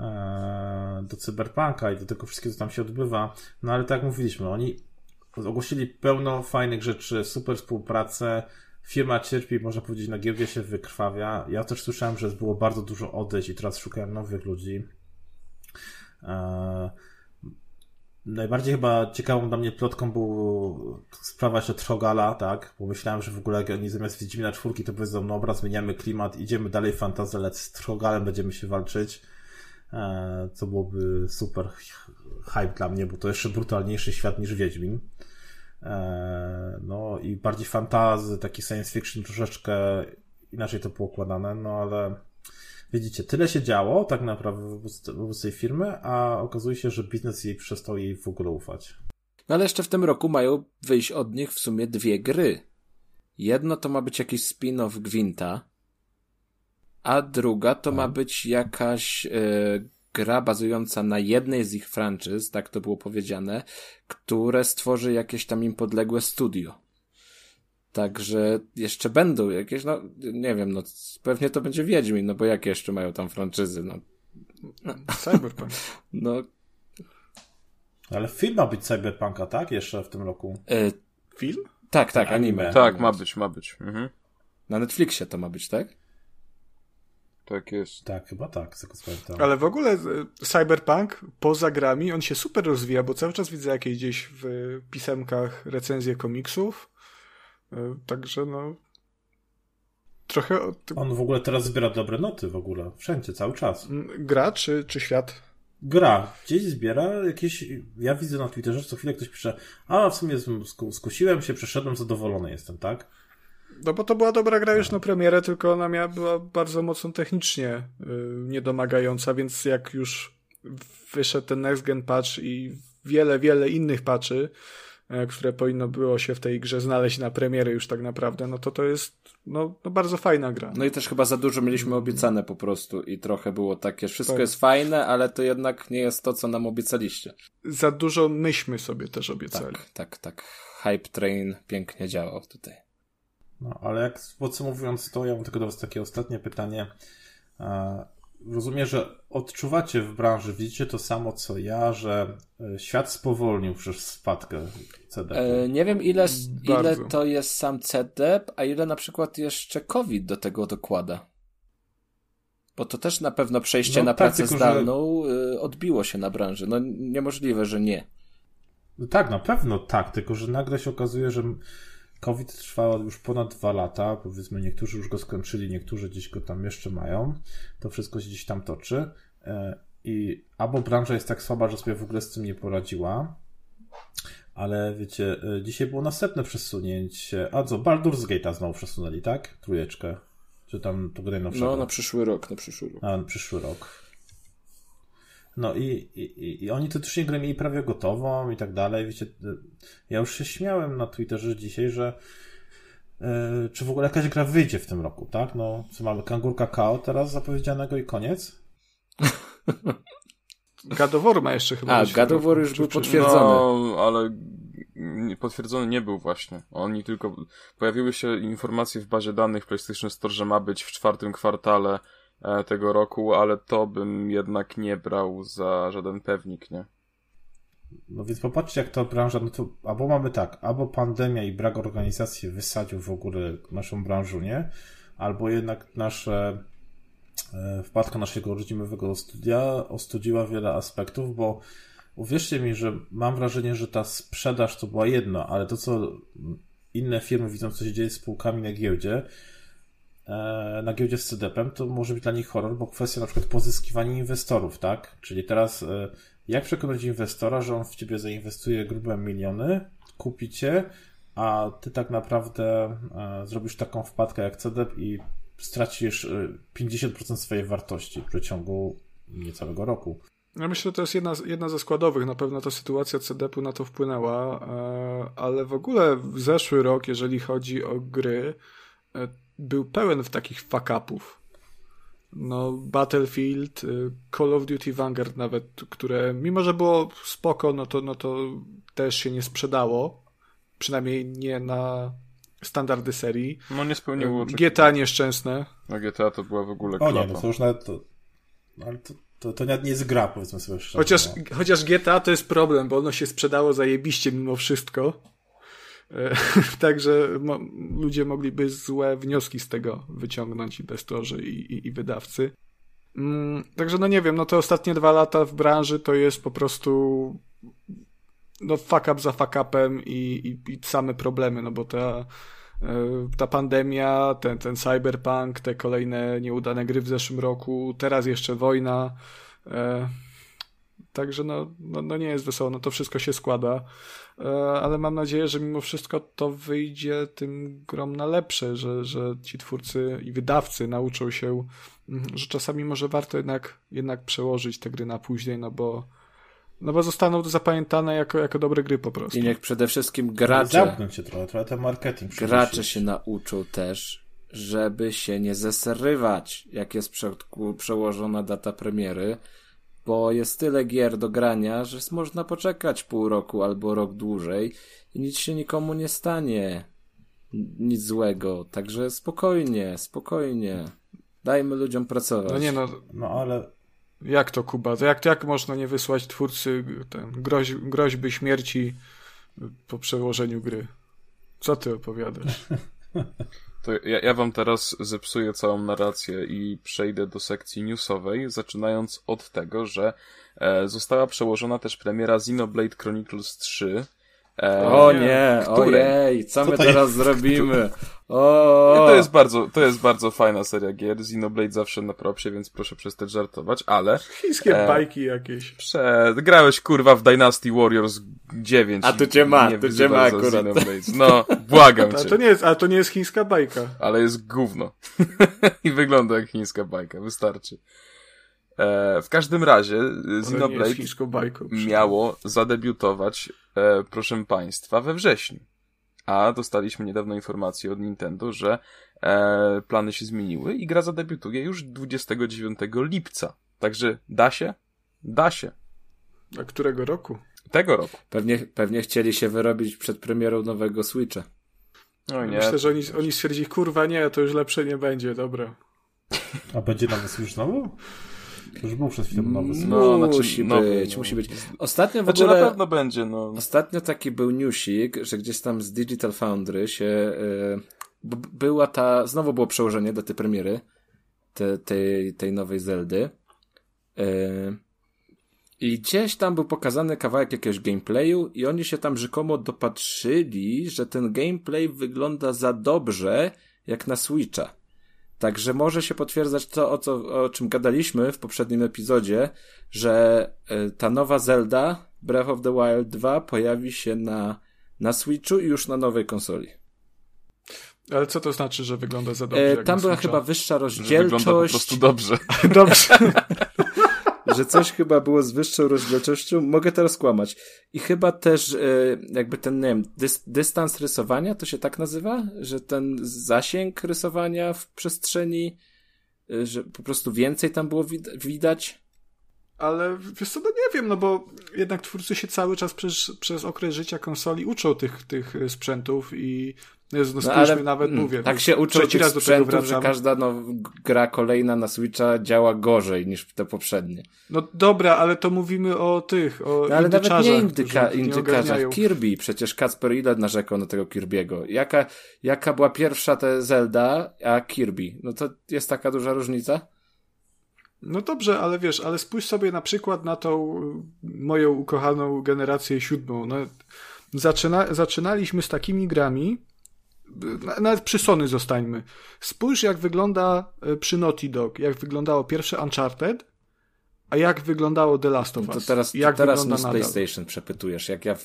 e, do cyberpunka i do tego wszystkiego, co tam się odbywa. No ale tak jak mówiliśmy, oni ogłosili pełno fajnych rzeczy, super współpracę, firma cierpi, można powiedzieć, na giełdzie się wykrwawia. Ja też słyszałem, że było bardzo dużo odejść i teraz szukają nowych ludzi. E, Najbardziej chyba ciekawą dla mnie plotką był sprawa się Trogala, tak? Bo myślałem, że w ogóle jak oni zamiast Wiedźmina czwórki to powiedzą, no obraz, zmieniamy klimat, idziemy dalej fantazję, ale z Trogalem będziemy się walczyć. E, co byłoby super hype dla mnie, bo to jeszcze brutalniejszy świat niż Wiedźmin. E, no i bardziej fantazy, taki science fiction troszeczkę inaczej to poukładane, no ale Widzicie, tyle się działo tak naprawdę wobec tej firmy, a okazuje się, że biznes jej przestał jej w ogóle ufać.
No ale jeszcze w tym roku mają wyjść od nich w sumie dwie gry. Jedno to ma być jakiś spin-off Gwinta, a druga to ma być jakaś e, gra bazująca na jednej z ich franczyz, tak to było powiedziane, które stworzy jakieś tam im podległe studio. Także jeszcze będą jakieś, no nie wiem, no pewnie to będzie Wiedźmin, no bo jakie jeszcze mają tam franczyzy, no.
Cyberpunk.
No.
Ale film ma być Cyberpunka, tak? Jeszcze w tym roku.
E,
film?
Tak, tak, anime.
Tak, ma być, ma być. Mhm.
Na Netflixie to ma być, tak?
Tak jest.
Tak, chyba tak, z
Ale w ogóle e, Cyberpunk poza grami, on się super rozwija, bo cały czas widzę jakieś gdzieś w pisemkach recenzje komiksów, także no. Trochę.
On w ogóle teraz zbiera dobre noty w ogóle. Wszędzie, cały czas.
Gra czy, czy świat?
Gra. Gdzieś zbiera jakieś. Ja widzę na Twitterze, co chwilę ktoś pisze, a w sumie skusiłem się, przeszedłem, zadowolony jestem, tak?
No bo to była dobra gra już na premierę, tylko ona miała, była bardzo mocno technicznie yy, niedomagająca, więc jak już wyszedł ten next gen patch i wiele, wiele innych patchy, E, które powinno było się w tej grze znaleźć na premiery już tak naprawdę, no to to jest no, no bardzo fajna gra.
No i też chyba za dużo mieliśmy obiecane po prostu i trochę było takie, wszystko tak. jest fajne, ale to jednak nie jest to, co nam obiecaliście.
Za dużo myśmy sobie też obiecali.
Tak, tak, tak. Hype Train pięknie działał tutaj.
No, ale jak podsumowując to, ja mam tylko do Was takie ostatnie pytanie rozumiem, że odczuwacie w branży, widzicie to samo co ja, że e, świat spowolnił przez spadkę CDP.
E, nie wiem ile, ile to jest sam CDP, a ile na przykład jeszcze COVID do tego dokłada. Bo to też na pewno przejście no, na tak, pracę tylko, zdalną że... odbiło się na branży. No niemożliwe, że nie.
No tak, na pewno tak, tylko że nagle się okazuje, że COVID trwa już ponad dwa lata, powiedzmy niektórzy już go skończyli, niektórzy gdzieś go tam jeszcze mają, to wszystko się gdzieś tam toczy e, i albo branża jest tak słaba, że sobie w ogóle z tym nie poradziła, ale wiecie, e, dzisiaj było następne przesunięcie, a co, Baldur's Gate'a znowu przesunęli, tak? Trójeczkę. Czy tam to grę?
No, na przyszły rok, na przyszły rok.
A, na przyszły rok. No i, i, i oni teoretycznie grę mieli prawie gotową i tak dalej. Wiecie, ja już się śmiałem na Twitterze dzisiaj, że yy, czy w ogóle jakaś gra wyjdzie w tym roku, tak? No, co mamy Kangurka Kao teraz zapowiedzianego i koniec?
Gadowor ma jeszcze chyba.
A, Gadowor już był potwierdzony.
No, ale potwierdzony nie był właśnie. Oni tylko, pojawiły się informacje w bazie danych PlayStation Store, że ma być w czwartym kwartale tego roku, ale to bym jednak nie brał za żaden pewnik, nie?
No więc popatrzcie, jak ta branża, no to albo mamy tak, albo pandemia i brak organizacji wysadził w ogóle naszą branżę, nie? Albo jednak nasze e, wpadka naszego rodzimowego studia ostudziła wiele aspektów, bo uwierzcie mi, że mam wrażenie, że ta sprzedaż to była jedno, ale to, co inne firmy widzą, co się dzieje z spółkami na giełdzie, E, na giełdzie z CDP-em, to może być dla nich horror, bo kwestia na przykład pozyskiwania inwestorów, tak? Czyli teraz e, jak przekonać inwestora, że on w ciebie zainwestuje grube miliony, kupi cię, a ty tak naprawdę e, zrobisz taką wpadkę jak CDP i stracisz 50% swojej wartości w przeciągu niecałego roku.
Ja myślę, że to jest jedna, jedna ze składowych. Na pewno ta sytuacja CDP-u na to wpłynęła, ale w ogóle w zeszły rok, jeżeli chodzi o gry, był pełen w takich fuck-upów. no Battlefield, y, Call of Duty Vanguard nawet, które mimo, że było spoko, no to, no to też się nie sprzedało. Przynajmniej nie na standardy serii.
No nie spełniło
GTA nieszczęsne.
No GTA to była w ogóle
klapa. O nie, no to już nawet to, ale to, to, to nawet nie jest gra, powiedzmy sobie szczerze.
Chociaż, no. chociaż GTA to jest problem, bo ono się sprzedało zajebiście mimo wszystko. E, także mo ludzie mogliby złe wnioski z tego wyciągnąć, inwestorzy i, i, i wydawcy. Mm, także no nie wiem, no te ostatnie dwa lata w branży to jest po prostu no fuck up za fuck upem i, i, i same problemy, no bo ta, e, ta pandemia, ten, ten cyberpunk, te kolejne nieudane gry w zeszłym roku, teraz jeszcze wojna. E, także no, no, no nie jest wesoło, no to wszystko się składa. E, ale mam nadzieję, że mimo wszystko to wyjdzie tym grom na lepsze, że, że ci twórcy i wydawcy nauczą się, mm, że czasami może warto jednak, jednak przełożyć te gry na później, no bo no bo zostaną zapamiętane jako, jako dobre gry po prostu.
I niech przede wszystkim gracze.
Zamknąć się trochę, trochę ten marketing.
Gracze się nauczą też, żeby się nie zeserywać, jak jest przełożona data premiery, bo jest tyle gier do grania, że można poczekać pół roku albo rok dłużej i nic się nikomu nie stanie. Nic złego. Także spokojnie, spokojnie. Dajmy ludziom pracować.
No nie no.
No ale.
Jak to Kuba? To jak, jak można nie wysłać twórcy ten, groź, groźby śmierci po przełożeniu gry? Co ty opowiadasz?
To ja, ja wam teraz zepsuję całą narrację i przejdę do sekcji newsowej, zaczynając od tego, że e, została przełożona też premiera Xenoblade Chronicles 3,
E, o nie, ojej, co, co my teraz jest? zrobimy? O.
To jest bardzo, to jest bardzo fajna seria gier. Xenoblade zawsze na propsie, więc proszę przestać żartować, ale...
Chińskie e, bajki jakieś.
Prze... Grałeś kurwa w Dynasty Warriors 9.
A tu cię ma, tu cię ma akurat.
No, błagam cię.
A to nie jest, a to nie jest chińska bajka.
Ale jest gówno. I wygląda jak chińska bajka, wystarczy. E, w każdym razie Xenoblade miało zadebiutować, e, proszę Państwa, we wrześniu. A dostaliśmy niedawno informację od Nintendo, że e, plany się zmieniły i gra zadebiutuje już 29 lipca. Także da się? Da się.
A którego roku?
Tego roku.
Pewnie, pewnie chcieli się wyrobić przed premierą nowego Switcha.
No nie. Myślę, że oni, oni stwierdzili, kurwa nie, to już lepsze nie będzie, dobra.
A będzie nowy Switch znowu? To już był przez chwilę nowy
No, znaczy, musi nowy, być, no. musi być. Ostatnio w
znaczy,
ogóle...
na pewno będzie, no.
Ostatnio taki był newsik, że gdzieś tam z Digital Foundry się... Yy, była ta... Znowu było przełożenie do tej premiery te, tej, tej nowej Zeldy. Yy, I gdzieś tam był pokazany kawałek jakiegoś gameplayu i oni się tam rzekomo dopatrzyli, że ten gameplay wygląda za dobrze jak na Switcha. Także może się potwierdzać to, o, co, o czym gadaliśmy w poprzednim epizodzie, że e, ta nowa Zelda Breath of the Wild 2 pojawi się na, na Switchu i już na nowej konsoli.
Ale co to znaczy, że wygląda za dobrze? E,
tam była chyba wyższa rozdzielczość. Że
wygląda po prostu dobrze.
dobrze.
że coś chyba było z wyższą rozdzielczością. Mogę teraz kłamać. I chyba też e, jakby ten, nie wiem, dys dystans rysowania, to się tak nazywa? Że ten zasięg rysowania w przestrzeni, e, że po prostu więcej tam było wid widać?
Ale wiesz co, no nie wiem, no bo jednak twórcy się cały czas przez, przez okres życia konsoli uczą tych, tych sprzętów i Jezu, no, no ale, nawet mm, mówię.
Tak się uczą tych sprzętów, że każda no, gra kolejna na Switcha działa gorzej niż te poprzednie.
No dobra, ale to mówimy o tych, o
no, Ale nawet nie indyka, indykarzach. Kirby, przecież Kacper ile narzekał na tego Kirby'ego. Jaka, jaka była pierwsza te Zelda, a Kirby? No to jest taka duża różnica?
No dobrze, ale wiesz, ale spójrz sobie na przykład na tą moją ukochaną generację siódmą. No, zaczyna, zaczynaliśmy z takimi grami, nawet przy Sony zostańmy. Spójrz, jak wygląda e, przy Naughty Dog, jak wyglądało pierwsze Uncharted, a jak wyglądało The Last of Us.
To teraz,
jak
to teraz mnie z PlayStation przepytujesz, jak ja...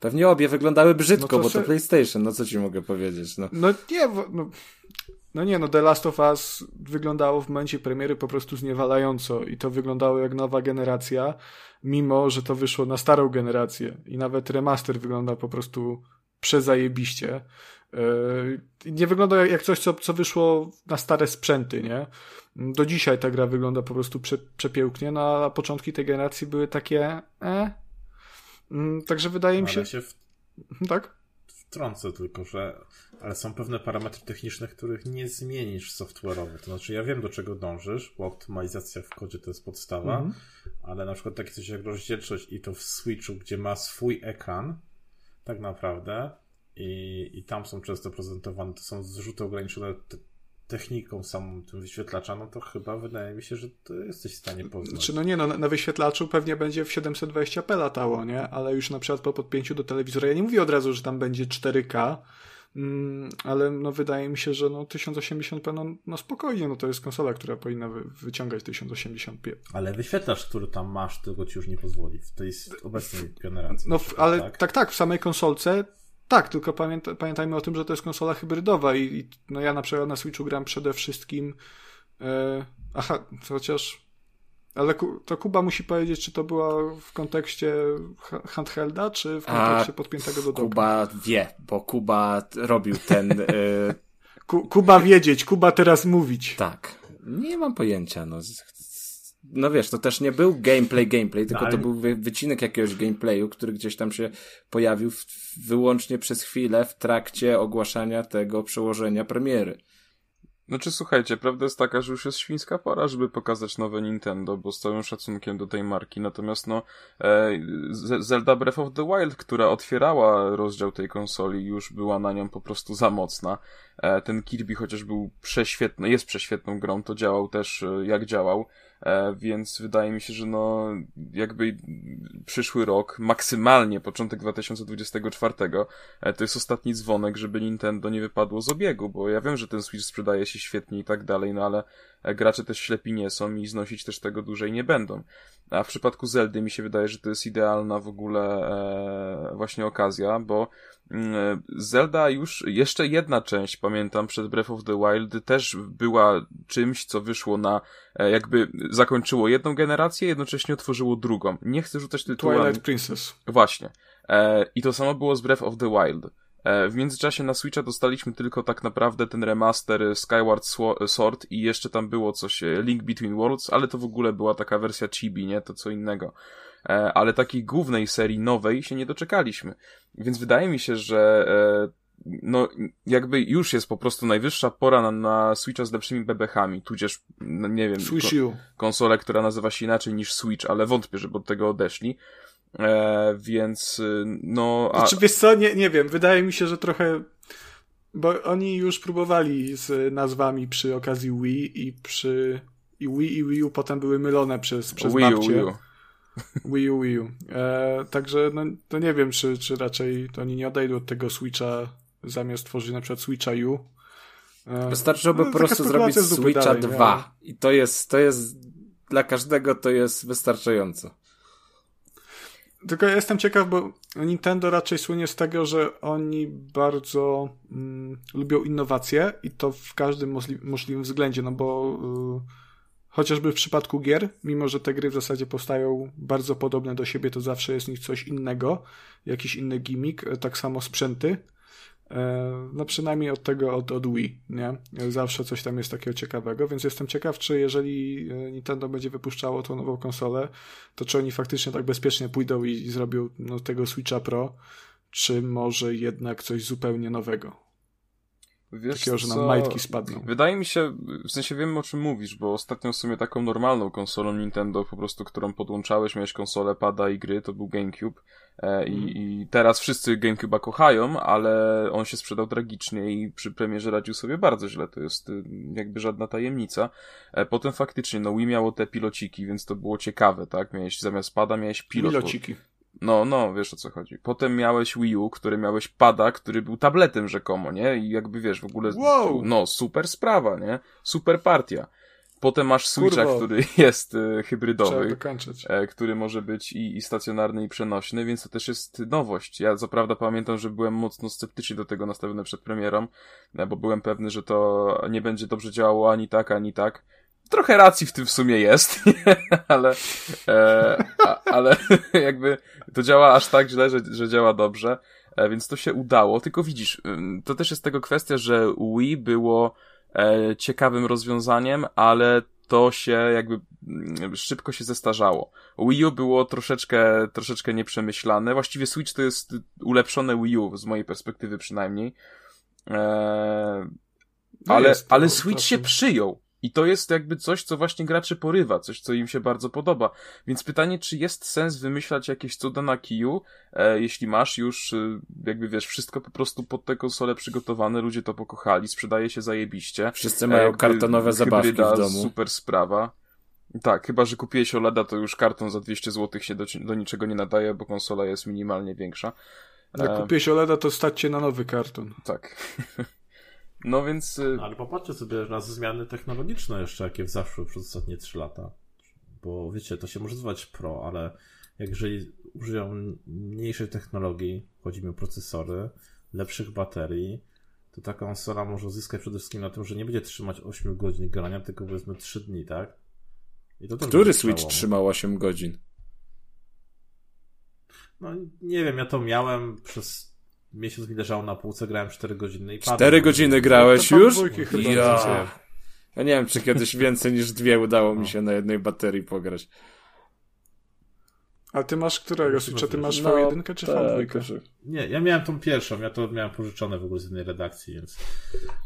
Pewnie obie wyglądały brzydko, no bo to PlayStation, no co ci mogę powiedzieć, no.
No nie, no, no nie, no The Last of Us wyglądało w momencie premiery po prostu zniewalająco i to wyglądało jak nowa generacja, mimo że to wyszło na starą generację i nawet remaster wygląda po prostu przezajebiście. Yy, nie wygląda jak coś, co, co wyszło na stare sprzęty, nie? Do dzisiaj ta gra wygląda po prostu prze, przepięknie, no a początki tej generacji były takie e? Mm, także wydaje mi się... się w... Tak?
Wtrącę tylko, że ale są pewne parametry techniczne, których nie zmienisz software'owo. To znaczy, ja wiem, do czego dążysz, bo optymalizacja w kodzie to jest podstawa, mm -hmm. ale na przykład takie coś jak rozdzielczość i to w Switchu, gdzie ma swój ekran, tak naprawdę, i, i tam są często prezentowane, to są zrzuty ograniczone techniką samą tym wyświetlacza, no to chyba wydaje mi się, że to jesteś w stanie poznać.
Znaczy, no nie, no na wyświetlaczu pewnie będzie w 720p latało, nie? Ale już na przykład po podpięciu do telewizora, ja nie mówię od razu, że tam będzie 4K, mm, ale no wydaje mi się, że no 1080p, no, no spokojnie, no to jest konsola, która powinna wy, wyciągać 1080p.
Ale wyświetlacz, który tam masz, tego ci już nie pozwoli w tej obecnej generacji.
No, ale tak? tak, tak, w samej konsolce tak, tylko pamięta, pamiętajmy o tym, że to jest konsola hybrydowa i, i no ja na przykład na Switchu gram przede wszystkim e, aha, chociaż ale to Kuba musi powiedzieć, czy to była w kontekście handhelda, czy w kontekście A, podpiętego do doka.
Kuba wie, bo Kuba robił ten... E...
Kuba wiedzieć, Kuba teraz mówić.
Tak. Nie mam pojęcia, no no wiesz, to też nie był gameplay, gameplay, tylko no, ale... to był wycinek jakiegoś gameplayu, który gdzieś tam się pojawił w, wyłącznie przez chwilę w trakcie ogłaszania tego przełożenia premiery.
Znaczy słuchajcie, prawda jest taka, że już jest świńska pora, żeby pokazać nowe Nintendo, bo z całym szacunkiem do tej marki, natomiast no e, Zelda Breath of the Wild, która otwierała rozdział tej konsoli, już była na nią po prostu za mocna. E, ten Kirby chociaż był prześwietny, jest prześwietną grą, to działał też e, jak działał. E, więc wydaje mi się, że no jakby przyszły rok, maksymalnie początek 2024, e, to jest ostatni dzwonek, żeby Nintendo nie wypadło z obiegu, bo ja wiem, że ten Switch sprzedaje się świetnie i tak dalej, no ale gracze też ślepi nie są i znosić też tego dłużej nie będą. A w przypadku Zeldy mi się wydaje, że to jest idealna w ogóle e, właśnie okazja, bo mm, Zelda już, jeszcze jedna część, pamiętam, przed Breath of the Wild też była czymś, co wyszło na, e, jakby zakończyło jedną generację, jednocześnie otworzyło drugą. Nie chcę rzucać tytułami.
Twilight Princess.
Właśnie. E, I to samo było z Breath of the Wild. E, w międzyczasie na Switcha dostaliśmy tylko tak naprawdę ten remaster Skyward Sword i jeszcze tam było coś e, Link Between Worlds, ale to w ogóle była taka wersja chibi, nie? To co innego. E, ale takiej głównej serii nowej się nie doczekaliśmy. Więc wydaje mi się, że no, jakby już jest po prostu najwyższa pora na, na Switcha z lepszymi bebechami, tudzież, no, nie wiem, ko konsolę, która nazywa się inaczej niż Switch, ale wątpię, żeby od tego odeszli. E, więc y, no...
A... Znaczy, wiesz co, nie, nie wiem, wydaje mi się, że trochę... Bo oni już próbowali z nazwami przy okazji Wii i przy... I Wii i Wii U potem były mylone przez, przez Wii U, Wii U. Wii U, Wii U. E, także no, to nie wiem, czy, czy raczej to oni nie odejdą od tego Switcha zamiast tworzyć na przykład Switcha U.
E, Wystarczyłoby no, po prostu zrobić Switcha dalej, 2 nie? i to jest, to jest dla każdego to jest wystarczająco.
Tylko ja jestem ciekaw, bo Nintendo raczej słynie z tego, że oni bardzo mm, lubią innowacje i to w każdym możli możliwym względzie, no bo y, chociażby w przypadku gier, mimo że te gry w zasadzie powstają bardzo podobne do siebie, to zawsze jest w nich coś innego, jakiś inny gimmick, tak samo sprzęty. E, no przynajmniej od tego, od, od Wii, nie? Zawsze coś tam jest takiego ciekawego, więc jestem ciekaw, czy jeżeli e, Nintendo będzie wypuszczało tą nową konsolę, to czy oni faktycznie tak bezpiecznie pójdą i, i zrobią no, tego Switcha Pro, czy może jednak coś zupełnie nowego. Wiesz Takiego, że nam co? majtki spadną.
Wydaje mi się, w sensie wiem o czym mówisz, bo ostatnio w sumie taką normalną konsolą Nintendo, po prostu, którą podłączałeś, miałeś konsolę, pada i gry, to był GameCube. E, i, mm. I teraz wszyscy GameCube'a kochają, ale on się sprzedał tragicznie i przy premierze radził sobie bardzo źle. To jest y, jakby żadna tajemnica. E, potem faktycznie, no Wii miało te pilociki, więc to było ciekawe, tak? Miałeś zamiast pada, miałeś pilot.
Pilociki.
No, no, wiesz o co chodzi. Potem miałeś Wii U, który miałeś pada, który był tabletem rzekomo, nie? I jakby wiesz, w ogóle.
Wow.
No, super sprawa, nie? Super partia. Potem masz Switcha, Kurwa. który jest e, hybrydowy, e, który może być i, i stacjonarny, i przenośny, więc to też jest nowość. Ja co prawda pamiętam, że byłem mocno sceptycznie do tego nastawiony przed premierą, e, bo byłem pewny, że to nie będzie dobrze działało ani tak, ani tak. Trochę racji w tym w sumie jest, ale, e, a, ale jakby to działa aż tak źle, że, że działa dobrze. e, więc to się udało, tylko widzisz, to też jest tego kwestia, że Wii było e, ciekawym rozwiązaniem, ale to się jakby mm, szybko się zestarzało. Wii U było troszeczkę, troszeczkę nieprzemyślane. Właściwie Switch to jest ulepszone Wii U, z mojej perspektywy przynajmniej. Eee, no ale, ale Switch się przyjął. I to jest jakby coś, co właśnie graczy porywa, coś, co im się bardzo podoba. Więc pytanie, czy jest sens wymyślać jakieś cuda na kiju, e, jeśli masz już, e, jakby wiesz, wszystko po prostu pod tę konsolę przygotowane, ludzie to pokochali, sprzedaje się zajebiście.
Wszyscy mają e, kartonowe zabawki w domu.
super sprawa. Tak, chyba, że kupiłeś OLEDa, to już karton za 200 zł się do, do niczego nie nadaje, bo konsola jest minimalnie większa.
Jak e... kupiłeś OLEDa, to stać się na nowy karton.
Tak. No więc. Y,
ale popatrzcie sobie na zmiany technologiczne jeszcze, jakie zaszły przez ostatnie 3 lata. Bo wiecie, to się może nazywać pro, ale jeżeli użyją mniejszej technologii, chodzi mi o procesory, lepszych baterii, to ta konsola może zyskać przede wszystkim na tym, że nie będzie trzymać 8 godzin grania, tylko powiedzmy 3 dni, tak?
Który Switch trzymał 8 godzin?
No nie wiem, ja to miałem przez miesiąc mi leżało na półce, grałem 4 godziny i
4 godziny grałeś już? Ja. ja nie wiem, czy kiedyś więcej niż dwie udało mi no. się na jednej baterii pograć.
A ty masz którego? Czy ty masz no, V1 czy tak, V2?
Nie, ja miałem tą pierwszą, ja to miałem pożyczone w ogóle z jednej redakcji, więc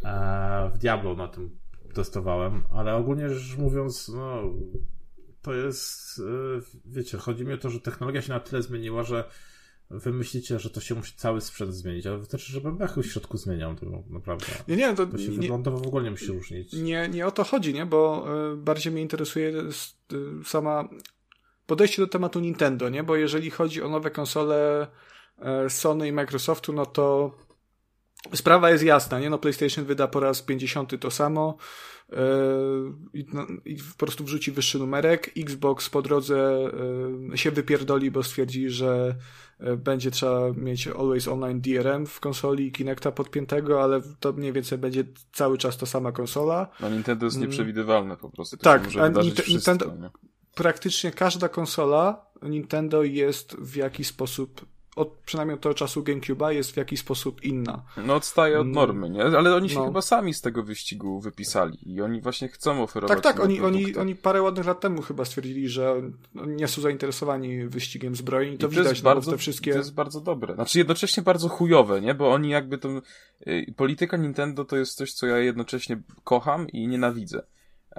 e, w Diablo na tym testowałem, ale ogólnie rzecz mówiąc, no to jest, e, wiecie, chodzi mi o to, że technologia się na tyle zmieniła, że wy myślicie, że to się musi cały sprzęt zmienić, ale wystarczy, że bebechy w środku zmienią, to naprawdę.
Nie, nie, to,
to się
nie,
wyglądowo w ogóle nie musi różnić.
Nie, nie o to chodzi, nie, bo y, bardziej mnie interesuje y, sama podejście do tematu Nintendo, nie, bo jeżeli chodzi o nowe konsole Sony i Microsoftu, no to sprawa jest jasna, nie, no PlayStation wyda po raz 50 to samo, i, no, i po prostu wrzuci wyższy numerek. Xbox po drodze się wypierdoli, bo stwierdzi, że E, będzie trzeba mieć Always Online DRM w konsoli i Kinecta podpiętego, ale to mniej więcej będzie cały czas ta sama konsola.
No Nintendo jest mm. nieprzewidywalne po prostu. To
tak, a Nintendo, praktycznie każda konsola Nintendo jest w jakiś sposób od przynajmniej od tego czasu GameCube'a jest w jakiś sposób inna.
No odstaje od mm. normy, nie? Ale oni się no. chyba sami z tego wyścigu wypisali i oni właśnie chcą oferować
Tak, tak, oni, oni, oni parę ładnych lat temu chyba stwierdzili, że nie są zainteresowani wyścigiem zbrojeń i to, I to widać, jest no, bardzo, te wszystkie...
To jest bardzo dobre. Znaczy jednocześnie bardzo chujowe, nie? Bo oni jakby to... Y, polityka Nintendo to jest coś, co ja jednocześnie kocham i nienawidzę.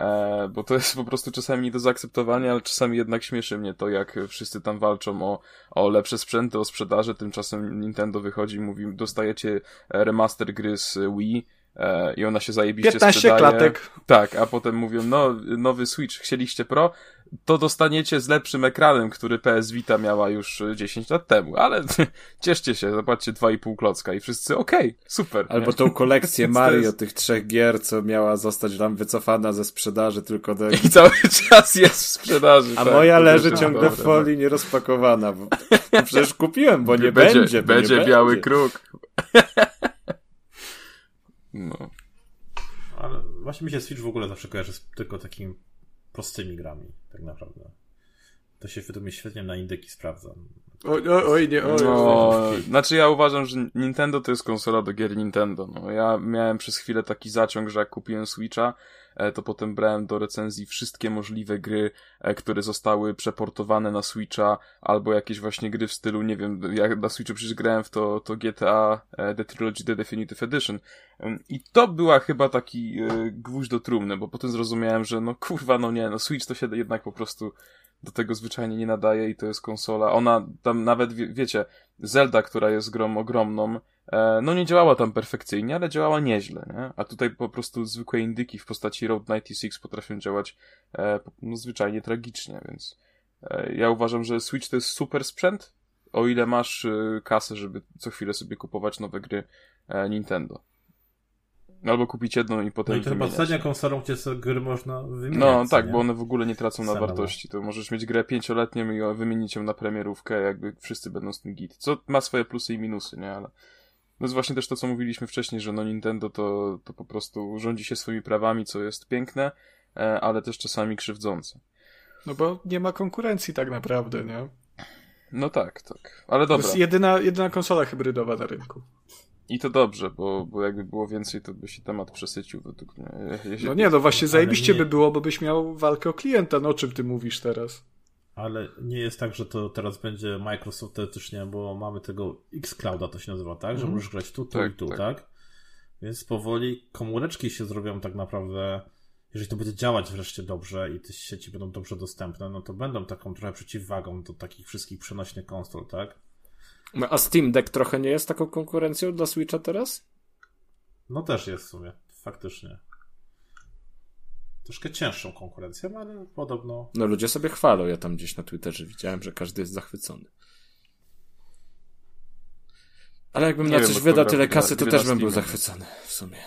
E, bo to jest po prostu czasami nie do zaakceptowania, ale czasami jednak śmieszy mnie to, jak wszyscy tam walczą o, o lepsze sprzęty, o sprzedaży, tymczasem Nintendo wychodzi i mówi, dostajecie remaster gry z Wii, i ona się zajebiście 15 sprzedaje. klatek. Tak, a potem mówią, no, nowy Switch, chcieliście Pro? to dostaniecie z lepszym ekranem, który PS Vita miała już 10 lat temu, ale cieszcie się, zobaczcie 2,5 klocka i wszyscy okej, okay, super.
Albo nie? tą kolekcję Mario jest... tych trzech gier, co miała zostać tam wycofana ze sprzedaży tylko do...
I cały czas jest w sprzedaży.
A tak, moja leży ciągle w folii no. nierozpakowana, bo przecież kupiłem, bo nie będzie. Będzie,
będzie
nie
biały będzie. kruk.
No. Ale właśnie mi się Switch w ogóle zawsze kojarzy z tylko takim prostymi grami, tak naprawdę. To się według mnie świetnie na indyki sprawdza.
Oj, oj, oj nie, oj.
No, znaczy ja uważam, że Nintendo to jest konsola do gier Nintendo. No, ja miałem przez chwilę taki zaciąg, że jak kupiłem Switcha, to potem brałem do recenzji wszystkie możliwe gry, e, które zostały przeportowane na Switcha, albo jakieś właśnie gry w stylu, nie wiem, jak na Switchu przecież grałem w to, to GTA e, The Trilogy The Definitive Edition. I to była chyba taki gwóźdź do trumny, bo potem zrozumiałem, że no kurwa, no nie, no Switch to się jednak po prostu do tego zwyczajnie nie nadaje i to jest konsola. Ona tam nawet, wie, wiecie, Zelda, która jest grą ogromną, e, no nie działała tam perfekcyjnie, ale działała nieźle, nie? A tutaj po prostu zwykłe indyki w postaci Road 96 potrafią działać e, no, zwyczajnie tragicznie, więc e, ja uważam, że Switch to jest super sprzęt, o ile masz e, kasę, żeby co chwilę sobie kupować nowe gry e, Nintendo. Albo kupić jedną i potem.
No i to chyba ostatnia konsolą, gdzie gry można wymienić.
No tak, nie? bo one w ogóle nie tracą na wartości. To możesz mieć grę pięcioletnią i wymienić ją na premierówkę, jakby wszyscy będą z tym git. Co ma swoje plusy i minusy, nie? Ale. No jest właśnie też to, co mówiliśmy wcześniej, że no Nintendo to, to po prostu rządzi się swoimi prawami, co jest piękne, e, ale też czasami krzywdzące.
No bo nie ma konkurencji tak naprawdę, nie?
No tak, tak. Ale
To
dobra.
jest jedyna, jedyna konsola hybrydowa na rynku.
I to dobrze, bo, bo jakby było więcej, to by się temat przesycił według mnie. Ja-
No nie, no właśnie zajebiście by było, bo byś miał walkę o klienta. No o czym ty mówisz teraz?
Ale nie jest tak, że to teraz będzie Microsoft teoretycznie, bo mamy tego Xclouda, to się nazywa, tak? Że
Mhm.
możesz grać tu, tu
Tak,
i tu,
tak.
tak. Więc powoli komóreczki się zrobią tak naprawdę, jeżeli to będzie działać wreszcie dobrze i te sieci będą dobrze dostępne, no to będą taką trochę przeciwwagą do takich wszystkich przenośnych konsol, tak?
No, A Steam Deck trochę nie jest taką konkurencją dla Switcha teraz?
No też jest w sumie, faktycznie. Troszkę cięższą konkurencją, ale podobno
No ludzie sobie chwalą, ja tam gdzieś na Twitterze widziałem, że każdy jest zachwycony. Ale jakbym
Nie
na
wiem,
coś wydał tyle kasy, to też bym był zachwycony w sumie.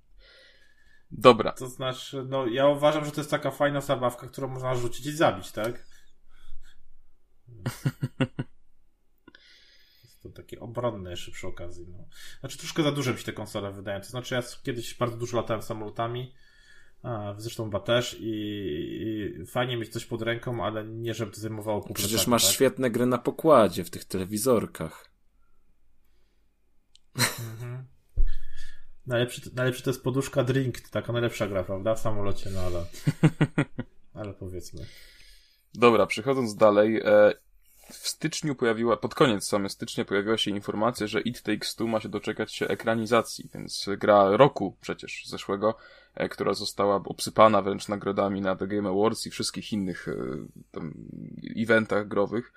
Dobra.
To znaczy, no ja uważam, że to jest taka fajna zabawka, którą można rzucić i zabić, tak? Jest to takie obronne jeszcze przy okazji. No. Znaczy troszkę za duże mi się te konsole wydają. To znaczy ja kiedyś bardzo dużo latałem samolotami, a zresztą chyba też i, i fajnie mieć coś pod ręką, ale nie żeby to zajmowało pół
Przecież masz
tak?
świetne gry na pokładzie w tych telewizorkach.
Mhm. Najlepszy, najlepszy to jest poduszka Drink, to taka najlepsza gra, prawda? W samolocie, no ale... Ale powiedzmy.
Dobra, przechodząc dalej, e, w styczniu pojawiła, pod koniec same stycznia pojawiła się informacja, że It Takes Two ma się doczekać się ekranizacji, więc gra roku przecież zeszłego, która została obsypana wręcz nagrodami na The Game Awards i wszystkich innych e, tam, eventach growych.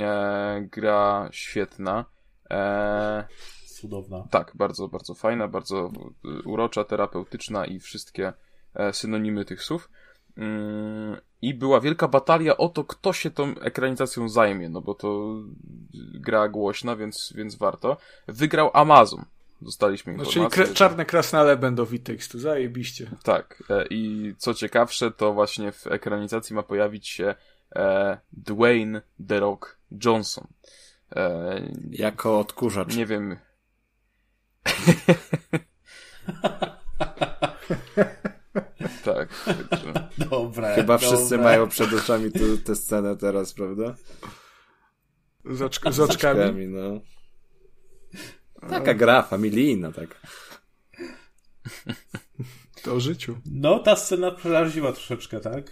E, gra świetna. E,
Cudowna.
tak, bardzo, bardzo fajna, bardzo y, urocza, terapeutyczna i wszystkie e, synonimy tych słów. Mm, I była wielka batalia o to, kto się tą ekranizacją zajmie, no bo to gra głośna, więc, więc warto. Wygrał Amazon. Dostaliśmy
No,
informację.
czyli kre- czarne krasnale będą w tekstu, zajebiście.
Tak. e, I co ciekawsze, to właśnie w ekranizacji ma pojawić się e, Dwayne The Rock Johnson. E,
Jako odkurzacz.
nie wiem. tak. także-
Dobra.
Chyba
dobra.
wszyscy mają przed oczami tu, tę scenę teraz, prawda?
Z, oczk- z oczkami.
Oczkami, no. Taka gra familijna, tak.
To o życiu.
No, ta scena przeraziła troszeczkę, tak?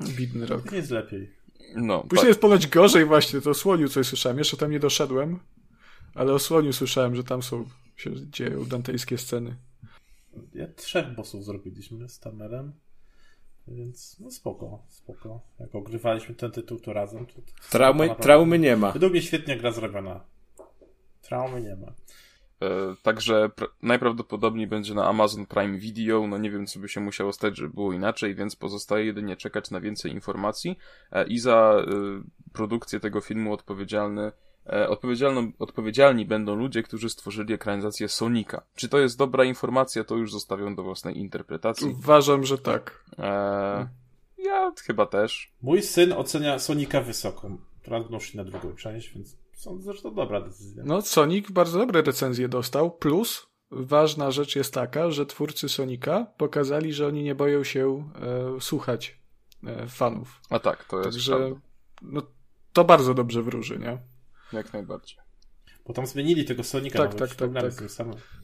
Bidny rok.
Nie jest lepiej.
No,
Później jest ponoć gorzej właśnie, to o Słoniu coś słyszałem. Jeszcze tam nie doszedłem, ale o Słoniu słyszałem, że tam są, się dzieją dantejskie sceny.
Ja trzech bossów zrobiliśmy z Tamerem. Więc no spoko, spoko. Jak ogrywaliśmy ten tytuł to razem, to... to
Traumy, traumy nie ma.
Według mnie świetnie gra zrobiona. Traumy nie ma.
E, Także pr- najprawdopodobniej będzie na Amazon Prime Video. No nie wiem, co by się musiało stać, żeby było inaczej, więc pozostaje jedynie czekać na więcej informacji. E, I za e, produkcję tego filmu odpowiedzialny, odpowiedzialni będą ludzie, którzy stworzyli ekranizację Sonika. Czy to jest dobra informacja, to już zostawiam do własnej interpretacji.
Uważam, że tak.
E, ja chyba też.
Mój syn ocenia Sonika wysoko. Teraz będą szli na drugą część, więc sądzę, że to dobra decyzja.
No, Sonic bardzo dobre recenzje dostał, plus ważna rzecz jest taka, że twórcy Sonika pokazali, że oni nie boją się e, słuchać e, fanów.
A tak, to jest
Także
prawda.
no, to bardzo dobrze wróży, nie?
Jak najbardziej.
Bo tam zmienili tego Sonika,
Tak, tak, tak, tak.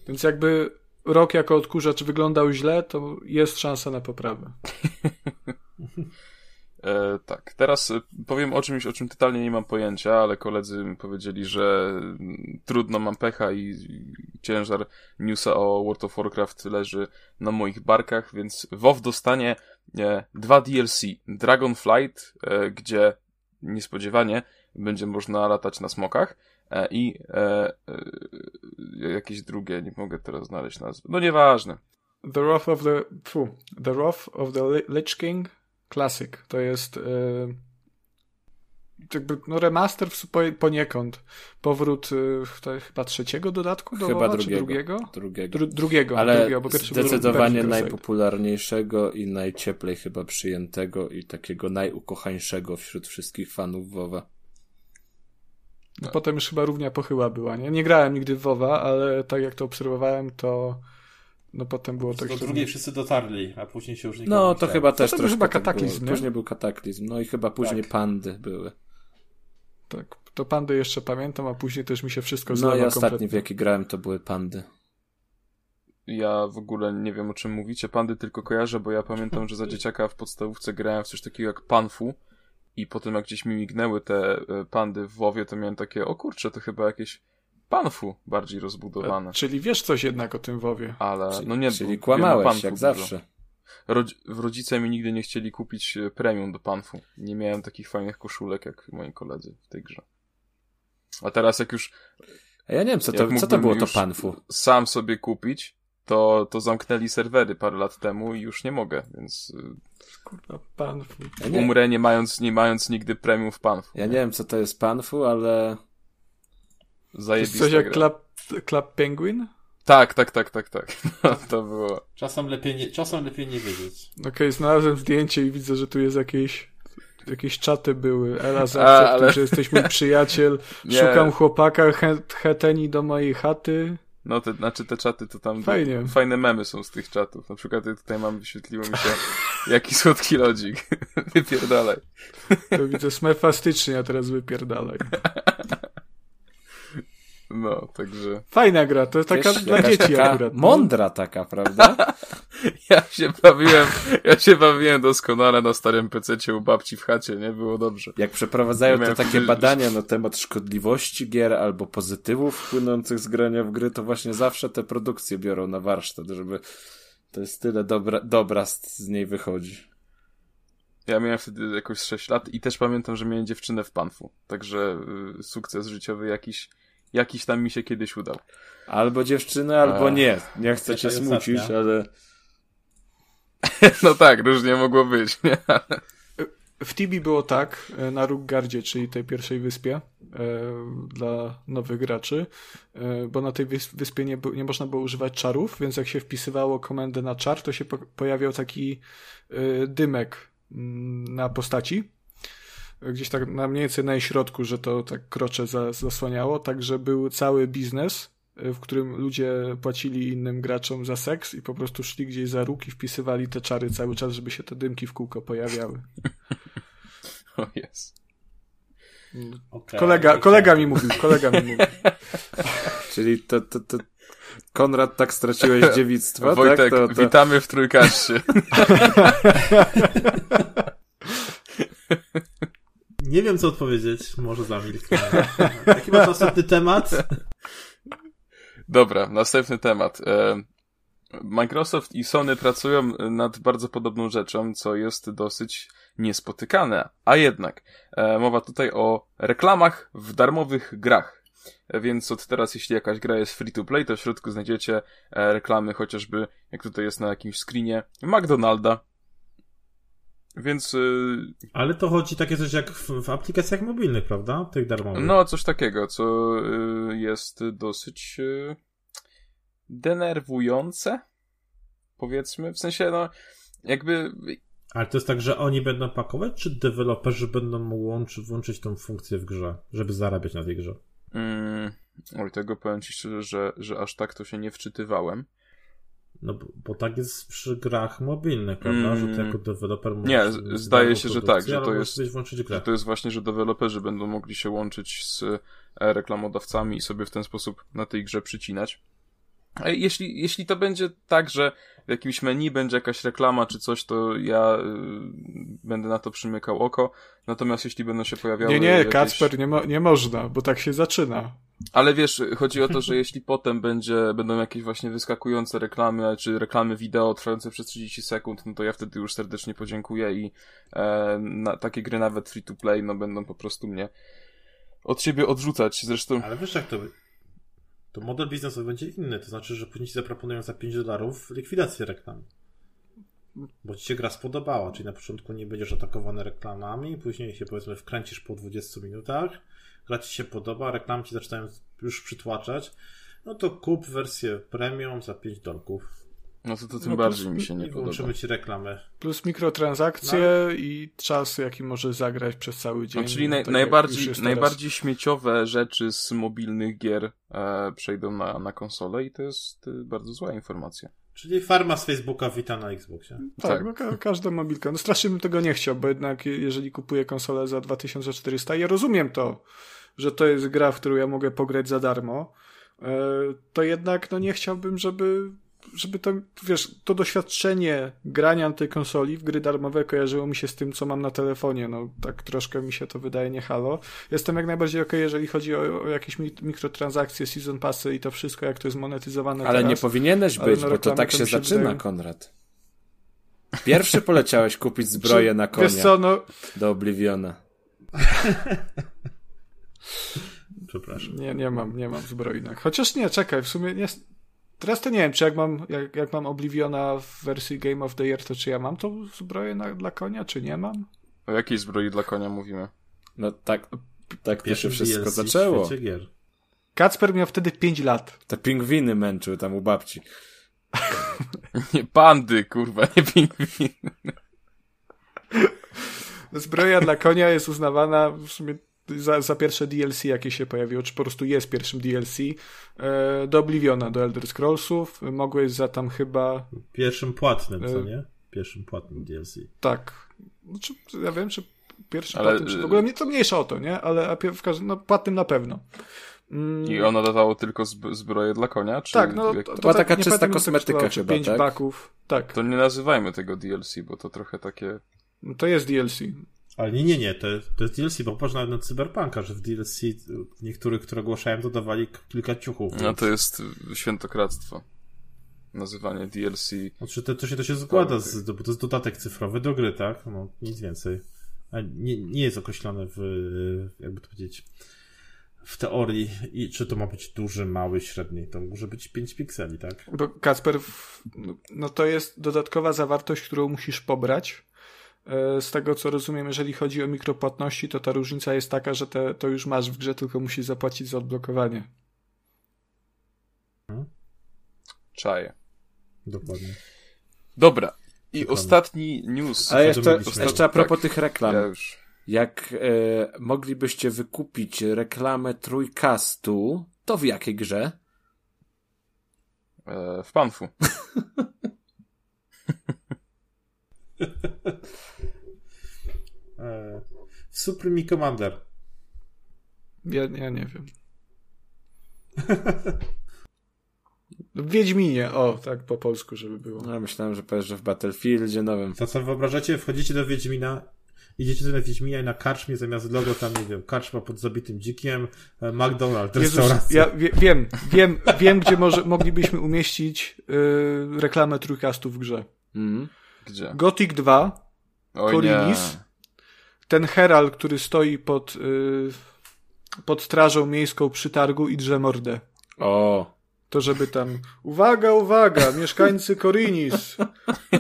Więc jakby rok jako odkurzacz wyglądał źle, to jest szansa na poprawę.
E, tak, teraz e, powiem o czymś, o czym totalnie nie mam pojęcia, ale koledzy mi powiedzieli, że mm, trudno mam pecha i, ciężar newsa o World of Warcraft leży na moich barkach, więc WoW dostanie e, dwa DLC. Dragonflight, e, gdzie niespodziewanie będzie można latać na smokach e, i e, jakieś drugie, nie mogę teraz znaleźć nazwy. No nieważne.
The Wrath of the... Fu, the Wrath of the Li- Lich King Classic. To jest... E, jakby, no remaster w, po, poniekąd. Powrót e, chyba trzeciego dodatku do
Chyba drugiego.
drugiego?
Drugiego.
Dru, drugiego,
Ale
drugiego, bo pierwszy był
zdecydowanie najpopularniejszego i najcieplej chyba przyjętego i takiego najukochańszego wśród wszystkich fanów WoWa.
No, potem już chyba równia pochyła była, nie? Nie grałem nigdy w WoWa, ale tak jak to obserwowałem, to no potem było tak,
Do drugiej wszyscy dotarli, a później się już nie
No, to chyba też troszkę
chyba
tak
kataklizm,
było.
nie?
Później był kataklizm. No i chyba później
Tak.
pandy były.
Tak, to pandy jeszcze pamiętam, a później też mi się wszystko
No
zlewa
i ostatni,
kompletnie.
w jaki grałem, to były pandy.
Ja w ogóle nie wiem o czym mówicie. Pandy tylko kojarzę, bo ja pamiętam, że za dzieciaka w podstawówce grałem w coś takiego jak Panfu i potem jak gdzieś mi mignęły te e, pandy w WoWie, to miałem takie, o kurczę, to chyba jakieś Panfu bardziej rozbudowane.
Czyli wiesz coś jednak o tym WoWie.
Ale,
Czyli,
no nie,
czyli
wiem o
kłamałeś,
Panfu
jak zawsze.
Rodz- rodzice mi nigdy nie chcieli kupić e, premium do Panfu. Nie miałem takich fajnych koszulek jak moi koledzy w tej grze. A teraz jak już
A ja nie wiem, co to, co to było to panfu.
sam sobie kupić, to, to zamknęli serwery parę lat temu i już nie mogę, więc y,
Kurwa, pan.
Ja nie,
umrę nie mając, nie mając nigdy premium w Panfu.
ja nie wiem, co to jest panfu, ale
To jest
Zajebista
coś jak. Club, Club Penguin?
Tak, tak, tak, tak, tak. No, to było.
Czasem lepiej nie, czasem lepiej nie wiedzieć.
Okej, znalazłem zdjęcie i widzę, że tu jest jakieś jakieś czaty były. Ela zaakceptuj,
ale-
że jesteś mój przyjaciel. Szukam chłopaka, he, heteni do mojej chaty.
No, te, znaczy te czaty to tam.
Fajnie.
Fajne memy są z tych czatów. Na przykład ja tutaj mam, wyświetliło mi się, jaki słodki lodzik. Wypierdalaj.
To widzę smerfastycznie, a teraz wypierdalaj.
No, także.
Fajna gra, to jest taka
wiesz,
dla dzieci
taka
akurat. no.
mądra taka, prawda?
Ja się bawiłem, ja się bawiłem doskonale na starym pececie u babci w chacie, nie? Było dobrze.
Jak przeprowadzają to takie badania na temat szkodliwości gier albo pozytywów płynących z grania w gry, to właśnie zawsze te produkcje biorą na warsztat, żeby to jest tyle dobra, dobra z, z niej wychodzi.
Ja miałem wtedy jakoś 6 lat i też pamiętam, że miałem dziewczynę w Panfu. Także y, sukces życiowy jakiś, jakiś tam mi się kiedyś udał.
Albo dziewczyny, albo
A.
nie. Nie chcę cię smucić,
ostatnia.
ale
No tak, różnie mogło być, nie?
W Tibi było tak, e, na Ruggardzie, czyli tej pierwszej wyspie e, dla nowych graczy, e, bo na tej wys- wyspie nie, nie można było używać czarów, więc jak się wpisywało komendę na czar, to się po- pojawiał taki e, dymek mm, na postaci. Gdzieś tak na mniej więcej na jej środku, że to tak krocze za, zasłaniało, także był cały biznes, e, w którym ludzie płacili innym graczom za seks i po prostu szli gdzieś za róg i wpisywali te czary cały czas, żeby się te dymki w kółko pojawiały.
O jest.
Okej.
Kolega, kolega mi mówił, kolega mi mówił.
czyli to, to, to Konrad tak straciłeś dziewictwo,
Wojtek,
tak? To, to...
witamy w trójkaście.
Nie wiem, co odpowiedzieć. Może zamilknę. Jaki masz następny temat?
Dobra, następny temat. E, Microsoft i Sony pracują nad bardzo podobną rzeczą, co jest dosyć niespotykane. A jednak, e, mowa tutaj o reklamach w darmowych grach. E, Więc od teraz, jeśli jakaś gra jest free to play, to w środku znajdziecie reklamy chociażby, jak tutaj jest na jakimś screenie, McDonalda. Więc, y,
Ale to chodzi takie coś jak w, w aplikacjach mobilnych, prawda? Tych darmowych.
no, coś takiego, co y, jest dosyć y, denerwujące, powiedzmy. W sensie, no, jakby
Ale to jest tak, że oni będą pakować, czy deweloperzy będą łączyć, włączyć tą funkcję w grze, żeby zarabiać na tej grze?
Mm, oj, tego powiem ci szczerze, że, że aż tak to się nie wczytywałem.
No bo, tak jest przy grach mobilnych, prawda?
Mm.
Że ty jako deweloper.
Nie, zdaje się, że tak, że to jest-. Że to jest właśnie, że deweloperzy będą mogli się łączyć z e, reklamodawcami i sobie w ten sposób na tej grze przycinać. A jeśli, jeśli to będzie tak, że w jakimś menu będzie jakaś reklama czy coś, to ja y, będę na to przymykał oko. Natomiast jeśli będą się pojawiały.
Nie, nie,
jakieś...
Kacper, nie, mo- nie można, bo tak się zaczyna.
Ale wiesz, chodzi o to, że jeśli potem będzie, będą jakieś właśnie wyskakujące reklamy, czy reklamy wideo trwające przez 30 sekund, no to ja wtedy już serdecznie podziękuję i e, na, takie gry nawet free to play, no będą po prostu mnie od siebie odrzucać. Zresztą,
Ale wiesz jak to... To model biznesowy będzie inny, to znaczy, że później ci zaproponują za 5 dolarów likwidację reklam. Bo ci się gra spodobała, czyli na początku nie będziesz atakowany reklamami, później się powiedzmy wkręcisz po 20 minutach, gra ci się podoba, reklamy ci zaczynają już przytłaczać, no to kup wersję premium za 5 dolków.
No to, to tym
No
bardziej
plus-
mi się nie
i
podoba.
Włączymy ci reklamy.
Plus mikrotransakcje i czas, jaki możesz zagrać przez cały dzień.
No, czyli
tak
naj, najbardziej,
teraz.
najbardziej śmieciowe rzeczy z mobilnych gier e, przejdą na, na konsolę i to jest e, bardzo zła informacja.
Czyli farma z Facebooka wita na Xboxie.
Tak,
Tak.
no ka każda mobilka. No strasznie bym tego nie chciał, bo jednak je- jeżeli kupuję konsolę za 2400, ja rozumiem to, że to jest gra, w którą ja mogę pograć za darmo, e, to jednak no nie chciałbym, żeby żeby to, wiesz, to doświadczenie grania na tej konsoli w gry darmowe kojarzyło mi się z tym, co mam na telefonie. No, tak troszkę mi się to wydaje nie halo. Jestem jak najbardziej okej, jeżeli chodzi o, o jakieś mi- mikrotransakcje, season passy i to wszystko, jak to jest monetyzowane
Ale
teraz.
nie powinieneś być,
no
bo to tak się
się
zaczyna,
wydaje-
Konrad. Pierwszy poleciałeś kupić zbroję
Czy-
na konia
Wiesz co, no,
do Obliviona.
Przepraszam.
Nie, nie mam, nie mam zbrojnek. Chociaż nie, czekaj, w sumie nie. Teraz to nie wiem, czy jak mam, jak, jak mam Obliviona w wersji Game of the Year, to czy ja mam tą zbroję na, dla konia, czy nie mam?
O jakiej zbroi dla konia mówimy?
No tak, tak to się wszystko
DLC
zaczęło.
Kacper miał wtedy 5 lat.
Te pingwiny męczyły tam u babci.
Nie pandy, kurwa, nie pingwiny.
Zbroja dla konia jest uznawana w sumie za, za pierwsze DLC, jakie się pojawiło, czy po prostu jest pierwszym DLC e, do Obliviona, do Elder Scrollsów. Mogłeś za tam chyba,
Pierwszym płatnym, co
Y-
nie? Pierwszym płatnym DLC.
tak, znaczy, ja wiem, czy pierwszy
Ale,
płatnym, czy w ogóle mnie to mniejsza o to, nie? Ale a w każdym, no płatnym na pewno. Mm,
I ono dodało tylko zb- zbroję dla konia? Czy
Tak, no to,
to...
była
tak,
taka
nie
czysta
pamiętam,
kosmetyka chyba,
pięć
tak?
baków. Tak,
to nie nazywajmy tego DLC, bo to trochę takie...
no to jest DLC.
Ale nie, nie, nie, to, to jest DLC, bo popatrz nawet na Cyberpunka, że w DLC niektórych, które ogłaszają, dodawali kilka ciuchów.
No
więc-
to jest świętokradztwo. Nazywanie DLC.
Znaczy to, to, się, to się składa, z, bo to jest dodatek cyfrowy do gry, tak? No, nic więcej. A nie, nie jest określone w, jakby to powiedzieć, w teorii, i czy to ma być duży, mały, średni. To może być 5 pikseli, tak?
Bo no- no to jest dodatkowa zawartość, którą musisz pobrać. E, Z tego co rozumiem, jeżeli chodzi o mikropłatności, to ta różnica jest taka, że te, to już masz w grze, tylko musisz zapłacić za odblokowanie.
Czaje.
Dokładnie.
Dobra. I
Dokładnie.
ostatni news.
Ale jeszcze, jeszcze a propos
Tak,
tych reklam.
Ja już.
Jak e, moglibyście wykupić reklamę trójkastu, to w jakiej grze?
E, w Panfu.
E, Supreme Commander.
Ja, ja nie wiem. W Wiedźminie, o, tak po polsku, żeby było.
No, myślałem, że powiesz, że w Battlefieldzie nowym.
To co wyobrażacie? Wchodzicie do Wiedźmina, idziecie do Wiedźmina i na karczmie zamiast logo tam, nie wiem, karczma pod zabitym dzikiem, e, McDonald's,
Jezus,
restauracja.
ja wie, wiem, wiem, wiem, gdzie może, moglibyśmy umieścić y, reklamę trójkastu w grze.
Mhm.
Gdzie?
Gothic 2,
Oj
Korinis? ten Herald, który stoi pod, y, pod strażą miejską przy targu i drze mordę.
O,
To żeby tam, uwaga, uwaga, mieszkańcy Korinis,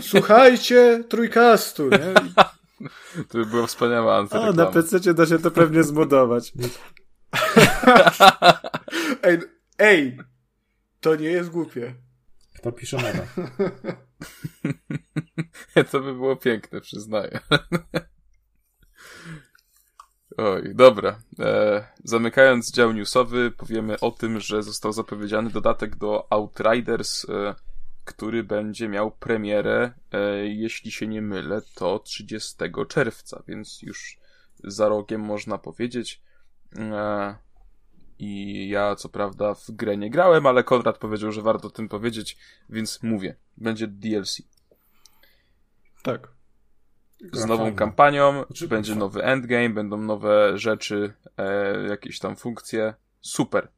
słuchajcie trójkastu, nie?
To by była wspaniała
o
antyreklama.
na PC da się to pewnie zmodować.
Ej, ej, to nie jest głupie.
Kto pisze mema?
To by było piękne, przyznaję. Oj, dobra. E, zamykając dział newsowy, powiemy o tym, że został zapowiedziany dodatek do Outriders, e, który będzie miał premierę, e, jeśli się nie mylę, to 30 czerwca, więc już za rogiem można powiedzieć. E, I ja, co prawda, w grę nie grałem, ale Konrad powiedział, że warto o tym powiedzieć, więc mówię. Będzie DLC
Tak.
z nową kampanią,
Znaczy,
będzie nowy endgame, będą nowe rzeczy, e, jakieś tam funkcje. Super.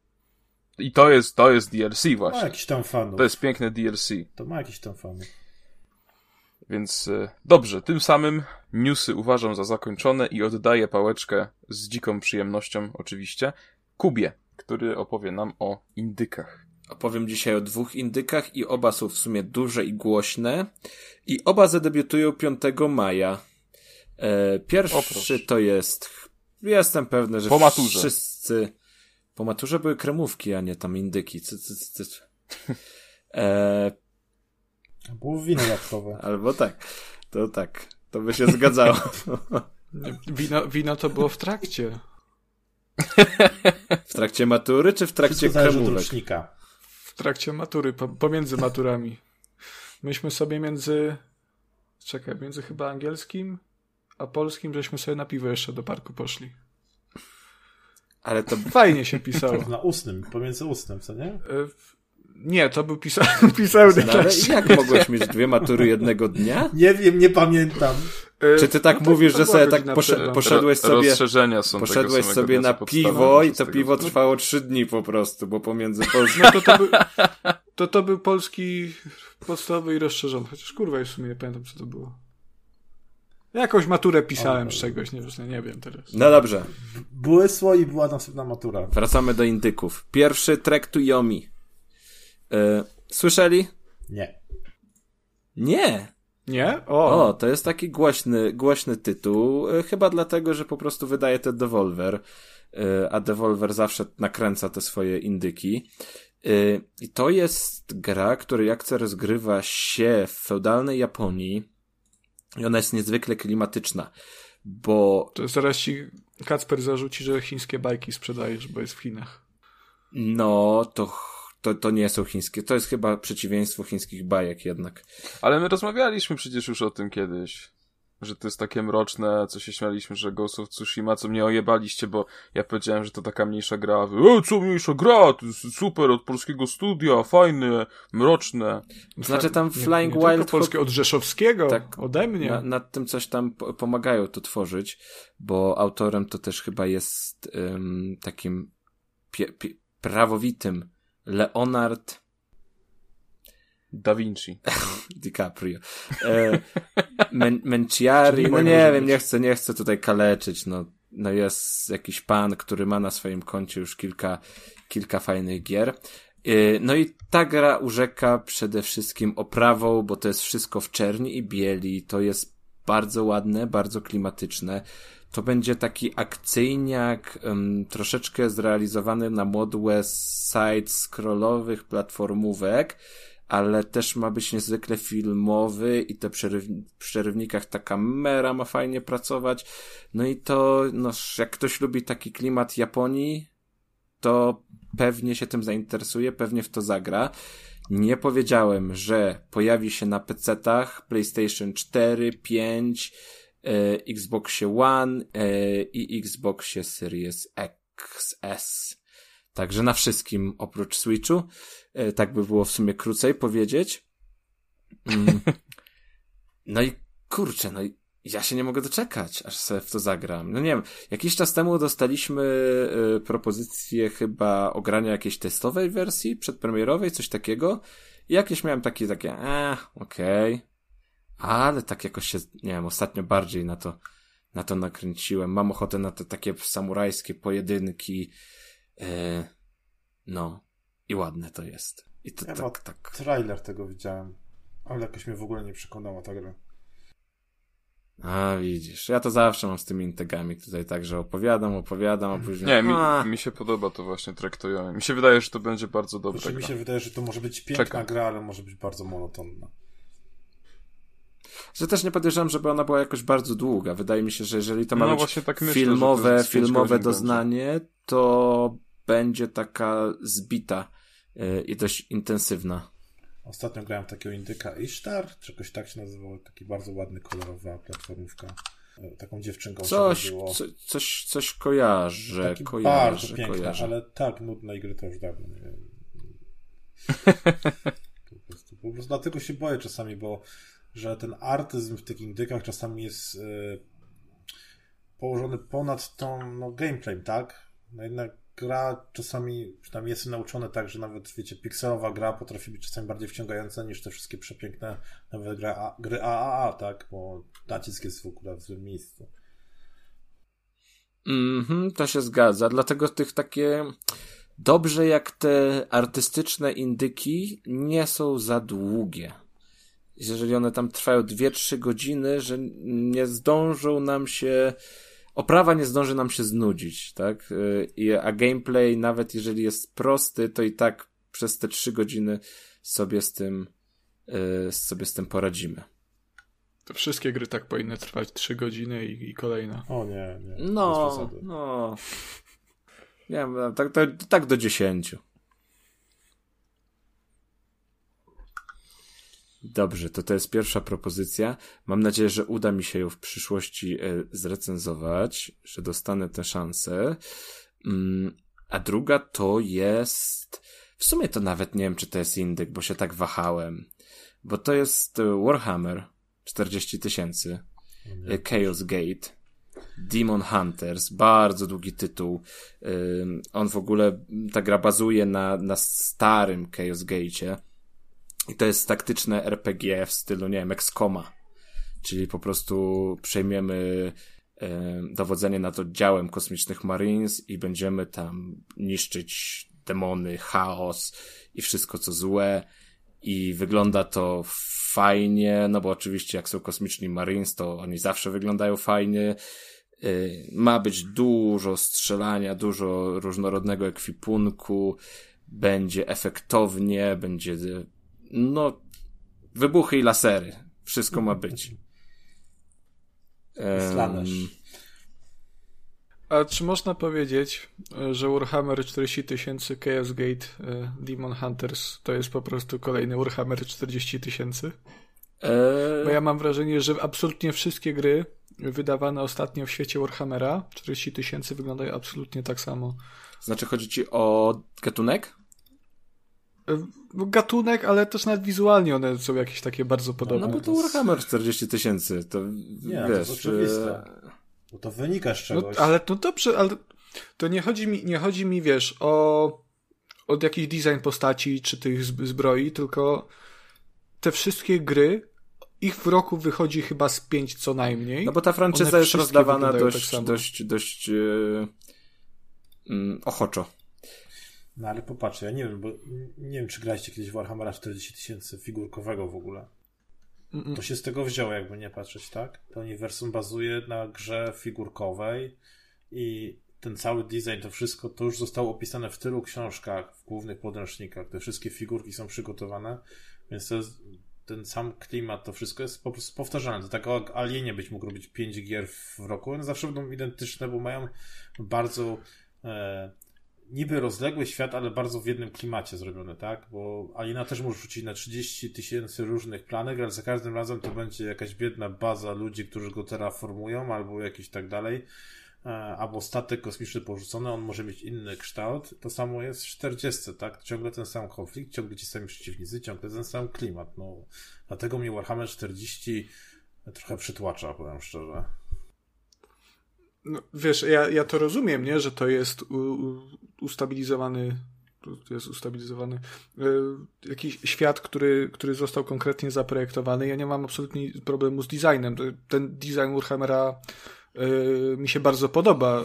I to jest, to jest DLC
Ma
właśnie.
jakiś tam fanów.
To jest piękne DLC.
To ma jakiś tam fanów.
Więc e, dobrze, tym samym newsy uważam za zakończone i oddaję pałeczkę z dziką przyjemnością oczywiście Kubie, który opowie nam o indykach.
Opowiem dzisiaj o dwóch indykach i oba są w sumie duże i głośne. I oba zadebiutują 5 maja. E, pierwszy to jest. Jestem pewny, że
Po maturze.
wszyscy. Po maturze były kremówki, a nie tam indyki. Cy, cy, cy, cy. E,
Było wino jabłkowe.
albo tak. To tak. To by się zgadzało.
Wino, wino to było w trakcie.
W trakcie matury, czy w trakcie
Wszystko zależy od
kremówek?
rocznika.
W trakcie matury, po, pomiędzy maturami. myśmy sobie między, czekaj, między chyba angielskim a polskim, żeśmy sobie na piwo jeszcze do parku poszli.
Ale to
Fajnie się pisało.
Na ustnym, pomiędzy ustnym, co nie?
Nie, to był pisa
no,
czas.
jak mogłeś mieć dwie matury jednego dnia?
Nie wiem, nie pamiętam.
E,
Czy ty tak
no
mówisz,
to
że sobie tak posze- poszedłeś sobie,
Rozszerzenia są tego
poszedłeś sobie na piwo i to
tego
piwo
co-
trwało trzy dni po prostu, bo pomiędzy Polską...
No to to był, to, to był polski podstawowy i rozszerzony. Chociaż kurwa już w sumie nie pamiętam co to było. Jakąś maturę pisałem z czegoś, nie, wiem, nie wiem teraz.
No dobrze,
Błysło i była następna matura.
wracamy do indyków. Pierwszy Trek to Yomi. E, słyszeli?
Nie.
Nie.
Nie? O,
O, to jest taki głośny, głośny tytuł, e, chyba dlatego, że po prostu wydaje to Devolver, e, a Devolver zawsze nakręca te swoje indyki. I to jest gra, której akcja rozgrywa się w feudalnej Japonii i ona jest niezwykle klimatyczna, bo
to zaraz ci Kacper zarzuci, że chińskie bajki sprzedajesz, bo jest w Chinach.
no, to, to, to nie są chińskie, to jest chyba przeciwieństwo chińskich bajek jednak.
Ale my rozmawialiśmy przecież już o tym kiedyś. Że to jest takie mroczne, co się śmialiśmy, że Ghost of Tsushima, co mnie ojebaliście, bo ja powiedziałem, że to taka mniejsza gra. Wy, e, co mniejsza gra? To jest super, od polskiego studia, fajne, mroczne.
Znaczy tam
Nie-
Flying
nie,
Wild
Tylko polskie od Rzeszowskiego,
Tak.
ode mnie.
Na, nad tym coś tam po- pomagają to tworzyć, bo autorem to też chyba jest ym, takim pie, pie, prawowitym Leonard
Da Vinci.
DiCaprio. E, Men, Menciari, no nie wiem, nie chcę, nie chcę tutaj kaleczyć, no, no jest jakiś pan, który ma na swoim koncie już kilka, kilka fajnych gier. E, No i ta gra urzeka przede wszystkim oprawą, bo to jest wszystko w czerni i bieli, to jest bardzo ładne, bardzo klimatyczne. To będzie taki akcyjniak, em, troszeczkę zrealizowany na modłę side-scrollowych platformówek, ale też ma być niezwykle filmowy i te przeryw- w przerywnikach ta kamera ma fajnie pracować. No i to, no, jak ktoś lubi taki klimat Japonii, to pewnie się tym zainteresuje, pewnie w to zagra. Nie powiedziałem, że pojawi się na PC-tach PlayStation 4, 5, e, Xboxie One e, i Xboxie Series XS. Także na wszystkim oprócz Switchu. E, tak by było w sumie krócej powiedzieć. Mm. No i kurczę, no i ja się nie mogę doczekać, aż sobie w to zagram. No nie wiem, jakiś czas temu dostaliśmy y, propozycję chyba ogrania jakiejś testowej wersji przedpremierowej, coś takiego. I jakieś miałem takie, takie, a, okej. Ale tak jakoś się, nie wiem, ostatnio bardziej na to, na to nakręciłem. Mam ochotę na te takie samurajskie pojedynki. Y, no. I ładne to jest. I to
Ja
tak, tak.
Trailer tego widziałem, ale jakoś mnie w ogóle nie przekonała ta gra.
A widzisz, ja to zawsze mam z tymi integami tutaj tak, że opowiadam, opowiadam, a później...
Nie, mi,
a,
mi się podoba to właśnie traktują. Mi się wydaje, że to będzie bardzo
Znaczy, mi
gra.
się wydaje, że to może być piękna
Czekam.
gra, ale może być bardzo monotonna.
Że też nie podejrzewam, żeby ona była jakoś bardzo długa. Wydaje mi się, że jeżeli to ma
No
być
tak myślę,
filmowe, filmowe doznanie, to będzie taka zbita y, i dość intensywna.
Ostatnio grałem w takiego indyka Ishtar, czegoś tak się nazywało, taki bardzo ładny, kolorowa platformówka. E, Taką dziewczynką
Coś,
się było.
co, coś, coś kojarzę,
Taki bardzo
kojarzę,
piękna,
kojarzę.
ale tak nudnej gry to już dawno nie wiem. po, prostu, po prostu dlatego się boję czasami, bo że ten artyzm w tych indykach czasami jest e, położony ponad tą no, gameplay, tak? No jednak gra czasami, przynajmniej jestem nauczony tak, że nawet, wiecie, pikselowa gra potrafi być czasami bardziej wciągająca niż te wszystkie przepiękne nawet gra, a, gry AAA, tak? Bo nacisk jest w ogóle w złym miejscu.
Mhm, to się zgadza. Dlatego tych takie dobrze jak te artystyczne indyki nie są za długie. Jeżeli one tam trwają 2-3 godziny, że nie zdążą nam się oprawa nie zdąży nam się znudzić, tak? Y, I, a gameplay nawet jeżeli jest prosty, to i tak przez te 3 godziny sobie z tym y, sobie z tym poradzimy.
To wszystkie gry tak powinny trwać 3 godziny i, i kolejna.
O nie, nie.
No, no. Nie wiem, no, tak, tak, tak do 10. Dobrze, to to jest pierwsza propozycja. Mam nadzieję, że uda mi się ją w przyszłości e, zrecenzować, że dostanę tę szansę. Mm, a druga to jest. W sumie to nawet nie wiem, czy to jest indyk, bo się tak wahałem. Bo to jest e, Warhammer 40 tysięcy. E, Chaos Gate. Demon Hunters, bardzo długi tytuł. On w ogóle, ta gra bazuje na, na starym Chaos Gate'cie. I to jest taktyczne RPG w stylu, nie wiem, XCOMa. Czyli po prostu przejmiemy ym, dowodzenie nad oddziałem kosmicznych Marines i będziemy tam niszczyć demony, chaos i wszystko co złe. I wygląda to fajnie, no bo oczywiście jak są kosmiczni Marines, to oni zawsze wyglądają fajnie. Y, ma być dużo strzelania, dużo różnorodnego ekwipunku, będzie efektownie, będzie no wybuchy i lasery. Wszystko ma być.
Slanesh.
A czy można powiedzieć, że Warhammer 40 tysięcy Chaos Gate e, Demon Hunters to jest po prostu kolejny Warhammer 40 tysięcy?
Eee...
Bo ja mam wrażenie, że absolutnie wszystkie gry wydawane ostatnio w świecie Warhammera 40 tysięcy wyglądają absolutnie tak samo.
Znaczy chodzi ci o gatunek?
E, gatunek, ale też nawet wizualnie one są jakieś takie bardzo podobne.
No bo to Warhammer 40 tysięcy, to
Nie,
wiesz...
to jest oczywiste.
e,
Bo to wynika z
No,
czegoś.
ale no dobrze, ale to nie chodzi mi, nie chodzi mi, wiesz, o od jakiś design postaci czy tych zb- zbroi, tylko te wszystkie gry, ich w roku wychodzi chyba z pięć co najmniej.
No bo ta franczyza jest rozdawana dość,
tak samo.
dość, dość e, mm, ochoczo.
No ale popatrz, ja nie wiem, bo nie wiem, czy graliście kiedyś Warhammera 40 tysięcy figurkowego w ogóle. To się z tego wzięło, jakby nie patrzeć, tak? To uniwersum bazuje na grze figurkowej i ten cały design, to wszystko, to już zostało opisane w tylu książkach, w głównych podręcznikach. Te wszystkie figurki są przygotowane, więc jest, ten sam klimat, to wszystko jest po prostu powtarzalne. To tak jak Alienie być mógł robić 5 gier w roku, one zawsze będą identyczne, bo mają bardzo e, niby rozległy świat, ale bardzo w jednym klimacie zrobione, tak? Bo Aliena też może rzucić na 30 tysięcy różnych planek, ale za każdym razem to będzie jakaś biedna baza ludzi, którzy go terraformują, albo jakiś tak dalej. E, Albo statek kosmiczny porzucony, on może mieć inny kształt. To samo jest w 40, tak? Ciągle ten sam konflikt, ciągle ci sami przeciwnicy, ciągle ten sam klimat. No, dlatego mnie Warhammer 40 trochę przytłacza, powiem szczerze.
No, wiesz, ja, ja to rozumiem, nie, że to jest u, u, ustabilizowany to jest ustabilizowany y, jakiś świat, który, który został konkretnie zaprojektowany. Ja nie mam absolutnie problemu z designem. Ten design Warhammera y, mi się bardzo podoba.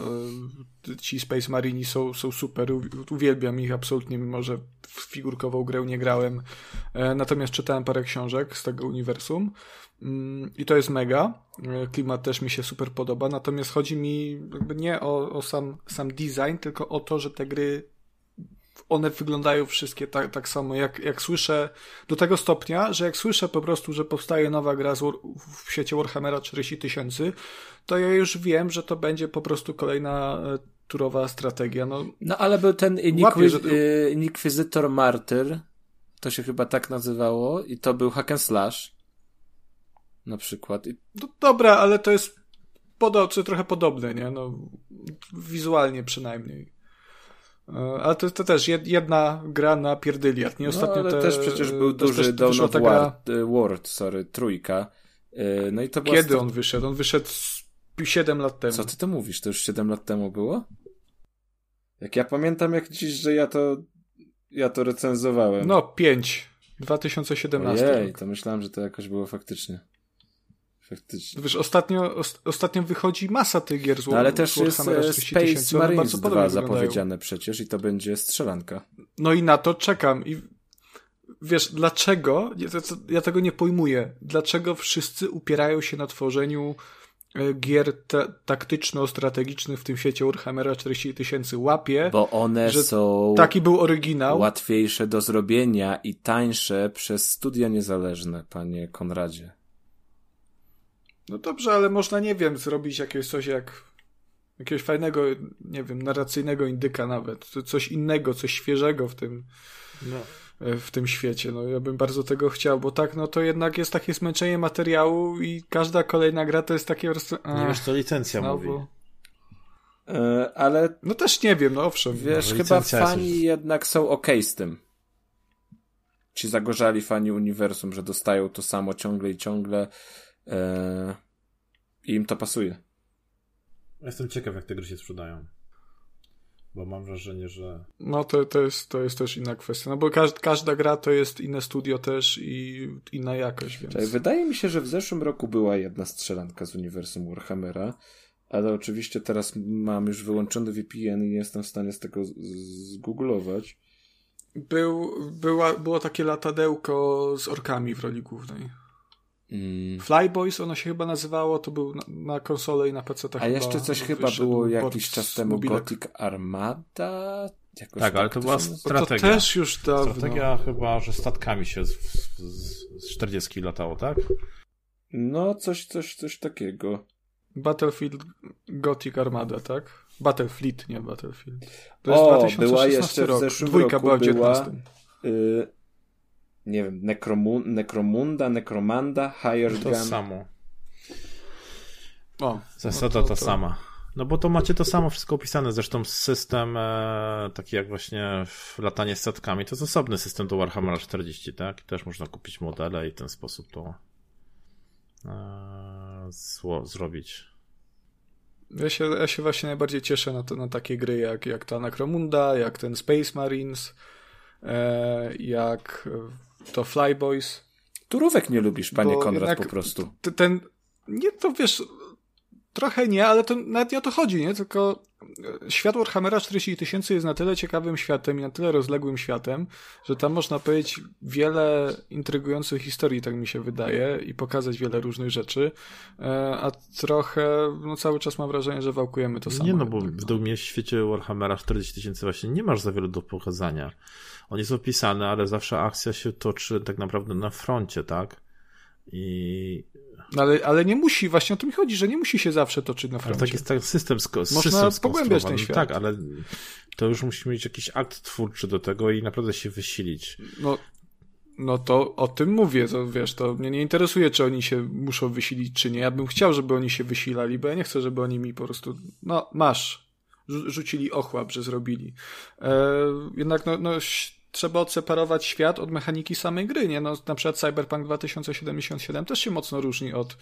Y, ci Space Marini są, są super. Uwielbiam ich absolutnie, mimo że w figurkową grę nie grałem. E, natomiast czytałem parę książek z tego uniwersum. Mm, I to jest mega. E, Klimat też mi się super podoba. Natomiast chodzi mi jakby nie o, o sam, sam design, tylko o to, że te gry one wyglądają wszystkie tak, tak samo. Jak, jak słyszę do tego stopnia, że jak słyszę po prostu, że powstaje nowa gra z, w świecie Warhammera 40 tysięcy, to ja już wiem, że to będzie po prostu kolejna e, turowa strategia. No,
No ale był ten
że
y, Inquisitor Martyr, to się chyba tak nazywało, i to był hack and slash. Na przykład. I
no dobra, ale to jest podo- czy trochę podobne, nie? No, wizualnie przynajmniej. E, Ale to, to też jed- jedna gra na pierdyliard, nie?
no,
Ostatnio
ale
te,
też przecież był
też-
duży
też
Dawn of
ta
War,
gra-
y, World, sorry, trójka. Y, No i to była
Kiedy
sto-
on wyszedł? On wyszedł z 7 lat temu.
Co ty to mówisz? To już 7 lat temu było? Jak ja pamiętam jak dziś, że ja to ja to recenzowałem.
No, 5. 2017
Ojej,
rok.
to myślałem, że to jakoś było faktycznie. Faktycznie.
Wiesz, ostatnio, os, ostatnio wychodzi masa tych gier z
No ale też jest e,
40
Space Marines
bardzo
2
podobnie wyglądają.
zapowiedziane przecież i to będzie strzelanka.
No i na to czekam. I wiesz, dlaczego? Ja, tego nie pojmuję. Dlaczego wszyscy upierają się na tworzeniu e, gier ta- taktyczno-strategicznych w tym świecie Warhammera 40 tysięcy? Łapie.
Bo one są
Taki był oryginał.
łatwiejsze do zrobienia i tańsze przez studia niezależne, panie Konradzie.
No dobrze, ale można, nie wiem, zrobić jakieś coś jak jakiegoś fajnego, nie wiem, narracyjnego indyka nawet. Co- Coś innego, coś świeżego w tym,
No.
w tym świecie. No ja bym bardzo tego chciał, bo tak, no to jednak jest takie zmęczenie materiału i każda kolejna gra to jest takie po prostu...
Nie wiesz, co licencja
znowu.
mówi.
E, ale
No też nie wiem, no owszem.
wiesz,
No,
chyba
jest
fani
już-
jednak są okej z tym. Ci zagorzali fani uniwersum, że dostają to samo ciągle i ciągle e, i im to pasuje.
Jestem ciekaw, jak te gry się sprzedają. Bo mam wrażenie, że
No to, to, jest, to jest też inna kwestia, no bo każda, każda gra to jest inne studio też i inna jakość, więc...
Czekaj, wydaje mi się, że w zeszłym roku była jedna strzelanka z uniwersum Warhammera, ale oczywiście teraz mam już wyłączony VPN i nie jestem w stanie z tego zgooglować.
Był, była, było takie latadełko z orkami w roli głównej.
Mm.
Flyboys ono się chyba nazywało, to był na, na konsolę i na PC.
A jeszcze coś chyba było jakiś czas temu
mobilek.
Gothic Armada? Jakoś
Tak, ale to była
się?
No to
strategia.
też już dawno.
strategia chyba, że statkami się z, z, z 40 latało, tak?
No, coś, coś, coś takiego.
Battlefield Gothic Armada, tak? Battlefield, nie Battlefield. To jest
O,
2016
była jeszcze w
rok.
zeszłym
Dwójka
roku
była w
była-
19.
Nie wiem, Necromu- Necromunda, Necromanda, Hired
To
Gun.
samo.
O,
Zasada
no to-
ta
to-
sama. No bo to macie to samo wszystko opisane, zresztą system e, taki jak właśnie w latanie z setkami, to jest osobny system do Warhammera 40, tak? I też można kupić modele i w ten sposób to e, zło, zrobić.
Ja się, ja się właśnie najbardziej cieszę na, to, na takie gry jak, jak ta Necromunda, jak ten Space Marines, e, jak e, to Flyboys.
Turówek nie lubisz, panie Konrad, po prostu.
Ten, nie, to wiesz, trochę nie, ale to nawet nie o to chodzi, nie? Tylko e, świat Warhammera 40 tysięcy jest na tyle ciekawym światem i na tyle rozległym światem, że tam można powiedzieć wiele intrygujących historii, tak mi się wydaje, i pokazać wiele różnych rzeczy, e, a trochę, no cały czas mam wrażenie, że wałkujemy to samo.
nie no, bo według mnie w świecie Warhammera 40 tysięcy właśnie nie masz za wiele do pokazania. On jest opisany, ale zawsze akcja się toczy tak naprawdę na froncie, tak? I
No ale, ale nie musi, właśnie o to mi chodzi, że nie musi się zawsze toczyć na
Ale
froncie.
tak jest tak system, sko-
Można
system
pogłębiać ten świat.
Tak, ale to już musi mieć jakiś akt twórczy do tego i naprawdę się wysilić.
No, no to o tym mówię, to wiesz, to mnie nie interesuje, czy oni się muszą wysilić, czy nie. Ja bym chciał, żeby oni się wysilali, bo ja nie chcę, żeby oni mi po prostu, no masz, rzu- rzucili ochłap, że zrobili. E, jednak no, no, trzeba odseparować świat od mechaniki samej gry, nie? No, na przykład Cyberpunk 2077 też się mocno różni od,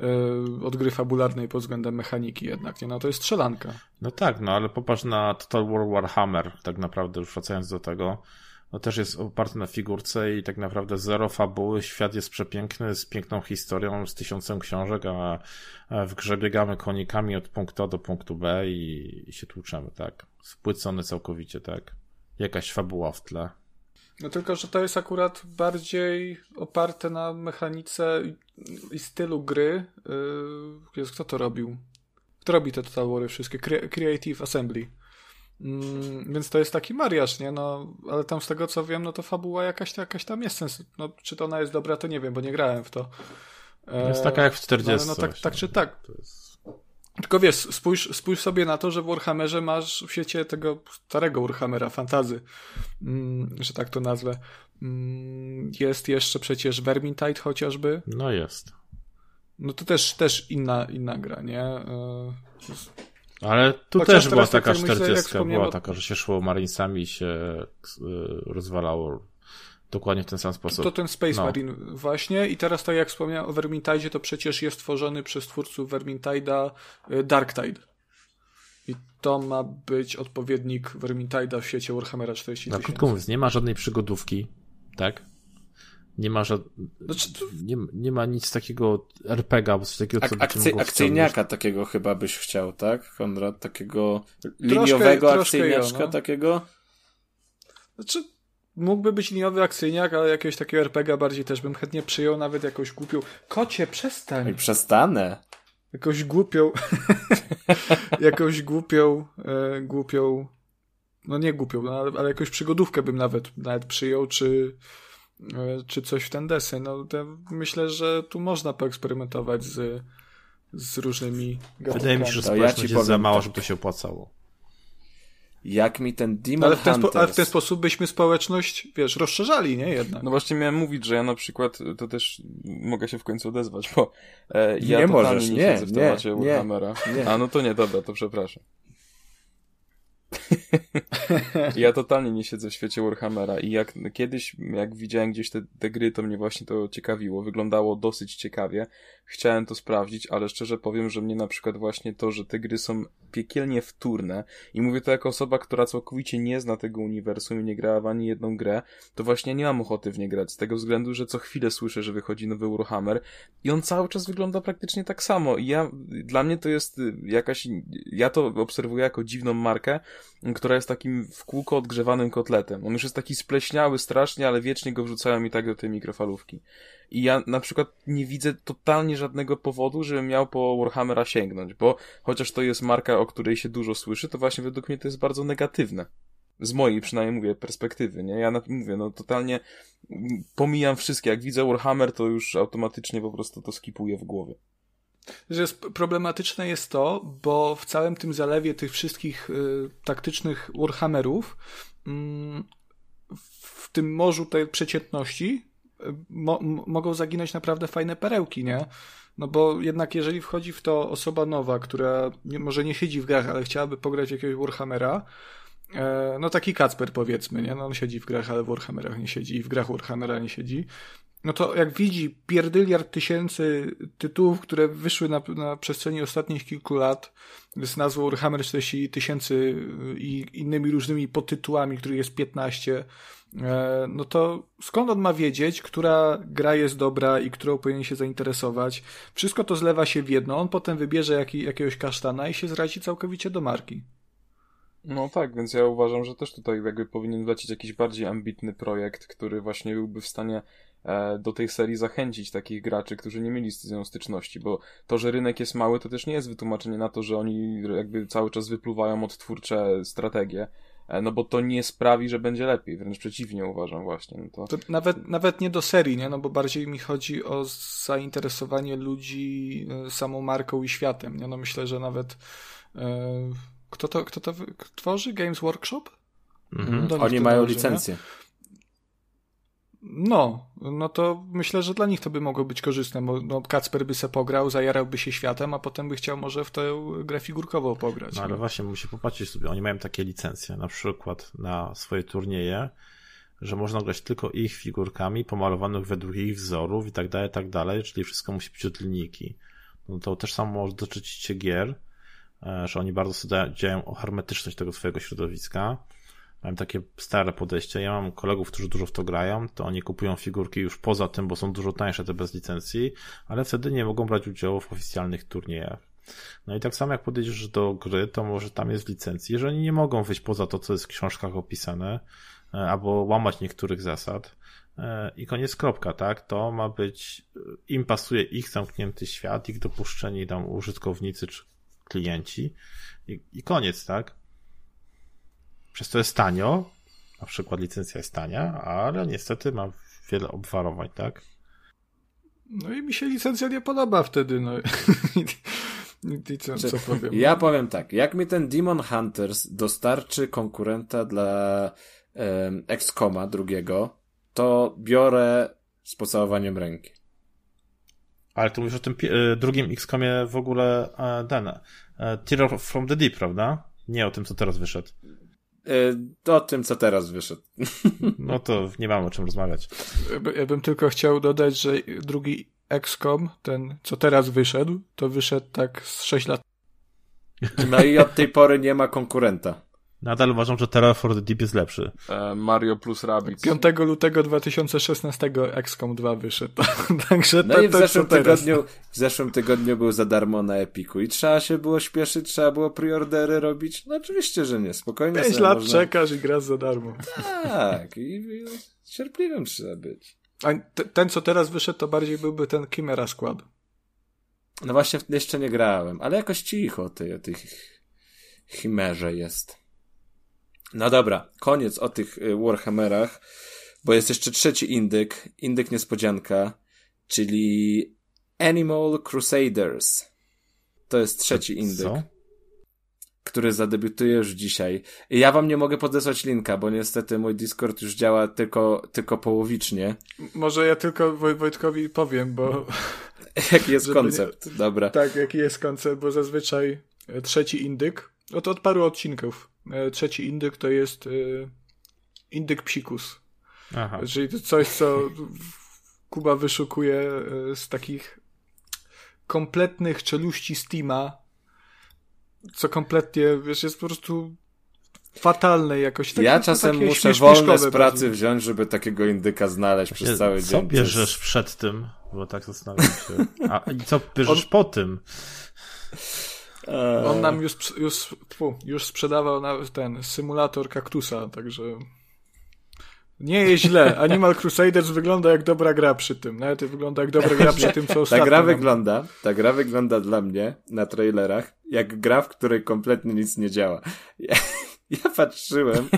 e, od gry fabularnej pod względem mechaniki jednak, nie? No to jest strzelanka.
No tak, no ale popatrz na Total War Warhammer, tak naprawdę już wracając do tego. No też jest oparty na figurce i tak naprawdę zero fabuły, świat jest przepiękny, z piękną historią, z tysiącem książek, a w grze biegamy konikami od punktu A do punktu B i, i się tłuczemy, tak? Spłycony całkowicie, tak? Jakaś fabuła w tle.
No tylko, że to jest akurat bardziej oparte na mechanice i- stylu gry. Yy, Jezu, kto to robił? Kto robi te Total Wary wszystkie? Cre- Creative Assembly. Mm, więc to jest taki mariaż, nie? No, ale tam z tego co wiem, no to fabuła jakaś, jakaś tam jest sens. No, czy to ona jest dobra, to nie wiem, bo nie grałem w to. E,
Jest taka jak w 40.
No, no tak,
właśnie.
tak czy tak.
To jest...
Tylko wiesz, spójrz, spójrz sobie na to, że w Warhammerze masz w świecie tego starego Warhammera, fantazy, mm, że tak to nazwę. Mm, jest jeszcze przecież Vermintide chociażby.
No jest.
No to też, też inna, inna gra, nie? E,
Ale tu
Chociaż
też była
tak
taka
jak myślę, jak
40,
wspomniałem
była taka, że się szło Marinesami i się y, rozwalało dokładnie w ten sam sposób.
To ten Space
No.
Marine właśnie i teraz tak jak wspomniałem o Vermintide, to przecież jest tworzony przez twórców Vermintide'a y, Darktide. I to ma być odpowiednik Vermintide'a w świecie Warhammera 40
Na
tysięcy.
krótko mówiąc, nie ma żadnej przygodówki, tak? Nie ma, żad...
Znaczy, to,
nie, nie ma nic takiego RPG, albo coś takiego, co
Ak- akcy-
mogło
akcyjniaka takiego chyba byś chciał, tak, Konrad? Takiego liniowego
troszkę jo,
akcyjniaczka
no.
takiego?
znaczy, mógłby być liniowy akcyjniak, ale jakiegoś takiego RPG bardziej też bym chętnie przyjął, nawet jakąś głupią. Kocie, przestań!
Oj, przestanę.
Jakąś głupią. jakąś głupią, e, głupią. No nie głupią, no, ale, ale jakąś przygodówkę bym nawet, nawet przyjął, czy, e, czy coś w ten deseń. No, te, myślę, że tu można poeksperymentować z, z różnymi
Wydaje mi się, że
To ja
jest za
powiem
mała,
tak.
żeby to się opłacało.
Jak mi ten Demon
ale w ten,
Hunters...
ale w ten sposób byśmy społeczność, wiesz, rozszerzali, nie? Jednak.
No właśnie miałem mówić, że ja na przykład, to też mogę się w końcu odezwać, bo e, ja
Nie
totalnie
możesz,
nie,
nie,
siedzę w temacie
nie,
Warhammera.
nie.
A no to nie, dobra, to przepraszam. ja totalnie nie siedzę w świecie Warhammera i jak kiedyś, jak widziałem gdzieś te, te gry, to mnie właśnie to ciekawiło. Wyglądało dosyć ciekawie. Chciałem to sprawdzić, ale szczerze powiem, że mnie na przykład właśnie to, że te gry są piekielnie wtórne i mówię to jako osoba, która całkowicie nie zna tego uniwersum i nie grała w ani jedną grę, to właśnie nie mam ochoty w nie grać, z tego względu, że co chwilę słyszę, że wychodzi nowy Warhammer i on cały czas wygląda praktycznie tak samo i ja, dla mnie to jest y, jakaś, ja to obserwuję jako dziwną markę, która jest takim w kółko odgrzewanym kotletem. On już jest taki spleśniały strasznie, ale wiecznie go wrzucają i tak do tej mikrofalówki. I ja na przykład nie widzę totalnie żadnego powodu, żebym miał po Warhammera sięgnąć, bo chociaż to jest marka, o której się dużo słyszy, to właśnie według mnie to jest bardzo negatywne. Z mojej przynajmniej mówię perspektywy, nie? Ja na, mówię, no totalnie pomijam wszystkie. Jak widzę Warhammer, to już automatycznie po prostu to skipuję w głowie.
Że problematyczne jest to, bo w całym tym zalewie tych wszystkich y, taktycznych Warhammerów, y, w tym morzu tej przeciętności, mo, mogą zaginąć naprawdę fajne perełki, nie? No bo jednak jeżeli wchodzi w to osoba nowa, która nie, może nie siedzi w grach, ale chciałaby pograć jakiegoś Warhammera, e, no taki Kacper powiedzmy, nie? No on siedzi w grach, ale w Warhammerach nie siedzi i w grach Warhammera nie siedzi no to jak widzi pierdyliard tysięcy tytułów, które wyszły na, na przestrzeni ostatnich kilku lat z nazwą Warhammer 40 tysięcy i innymi różnymi podtytułami, których jest 15, e, no to skąd on ma wiedzieć, która gra jest dobra i którą powinien się zainteresować? Wszystko to zlewa się w jedno, on potem wybierze jaki, jakiegoś kasztana i się zrazi całkowicie do marki.
No tak, więc ja uważam, że też tutaj jakby powinien lecieć jakiś bardziej ambitny projekt, który właśnie byłby w stanie do tej serii zachęcić takich graczy, którzy nie mieli z nią styczności, bo to, że rynek jest mały, to też nie jest wytłumaczenie na to, że oni jakby cały czas wypluwają odtwórcze strategie, no bo to nie sprawi, że będzie lepiej, wręcz przeciwnie uważam właśnie. No to...
to... nawet, nawet nie do serii, nie? no bo bardziej mi chodzi o zainteresowanie ludzi samą marką i światem, nie? no myślę, że nawet e... kto to, kto to tworzy? Games Workshop?
Mhm. Oni mają dąży, licencję. Nie?
No, no to myślę, że dla nich to by mogło być korzystne, bo no, Kacper by se pograł, zajarałby się światem, a potem by chciał może w tę grę figurkową pograć.
No ale właśnie, musi popatrzeć sobie, oni mają takie licencje, na przykład na swoje turnieje, że można grać tylko ich figurkami pomalowanych według ich wzorów i tak dalej, tak dalej, czyli wszystko musi być od linijki. No to też samo może dotyczyć się gier, e, że oni bardzo sobie działają o hermetyczność tego swojego środowiska, Mam takie stare podejście. Ja mam kolegów, którzy dużo w to grają, to oni kupują figurki już poza tym, bo są dużo tańsze te bez licencji, ale wtedy nie mogą brać udziału w oficjalnych turniejach. No i tak samo jak podejdziesz do gry, to może tam jest licencji, że oni nie mogą wyjść poza to, co jest w książkach opisane, e, albo łamać niektórych zasad. E, I koniec kropka, tak? To ma być, e, im pasuje ich zamknięty świat, ich dopuszczeni tam użytkownicy czy klienci i, i koniec, tak? Przez to jest tanio, na przykład licencja jest tania, ale niestety ma wiele obwarowań, tak?
No i mi się licencja nie podoba wtedy, no. I co, co powiem?
Ja powiem tak, jak mi ten Demon Hunters dostarczy konkurenta dla um, Excoma drugiego, to biorę z pocałowaniem ręki.
Ale tu mówisz o tym e, drugim XCOMie w ogóle e, ten, e, Terror from the Deep, prawda? Nie o tym, co teraz wyszedł.
E, o tym, co teraz wyszedł.
No to nie mam o czym rozmawiać.
Ja bym tylko chciał dodać, że drugi XCOM, ten, co teraz wyszedł, to wyszedł tak z 6 lat.
No i od tej pory nie ma konkurenta.
Nadal uważam, że Terror for the Deep jest lepszy.
E, Mario plus Rabbids.
5 lutego 2016 XCOM 2 wyszedł. Także
no
to,
i w zeszłym, tygodniu, w zeszłym tygodniu był za darmo na Epiku i trzeba się było śpieszyć, trzeba było preordery robić. No oczywiście, że nie. Spokojnie
5 lat
można...
czekasz i grasz za darmo.
Tak. I, i cierpliwym trzeba być.
A ten, co teraz wyszedł, to bardziej byłby ten Chimera Skład.
No właśnie jeszcze nie grałem, ale jakoś cicho o tej, o tych Chimerze jest. No dobra, koniec o tych y, Warhammerach, bo jest jeszcze trzeci indyk, indyk niespodzianka, czyli Animal Crusaders. To jest trzeci indyk. Co? który zadebiutuje już dzisiaj. Ja wam nie mogę podesłać linka, bo niestety mój Discord już działa tylko, tylko połowicznie.
Może ja tylko Woj Wojtkowi powiem, bo...
Jaki jest koncept? Nie... Dobra.
Tak, jaki jest koncept, bo zazwyczaj e, trzeci indyk, no to od paru odcinków, trzeci indyk to jest e, indyk psikus. Aha. Czyli to coś, co Kuba wyszukuje z takich kompletnych czeluści Steama, co kompletnie, wiesz, jest po prostu fatalne jakoś.
Tak, ja czasem muszę wolne z pracy bardziej. wziąć, żeby takiego indyka znaleźć przez cały
co
dzień.
Co bierzesz przed tym? Bo tak zastanawiam się. A i co bierzesz On... po tym?
On nam już, już, już sprzedawał ten symulator kaktusa, także nie jest źle. Animal Crusaders wygląda jak dobra gra przy tym. Nawet wygląda jak dobra gra przy tym, co ostatnio.
Ta gra wygląda, ta gra wygląda dla mnie na trailerach jak gra, w której kompletnie nic nie działa. Ja, ja patrzyłem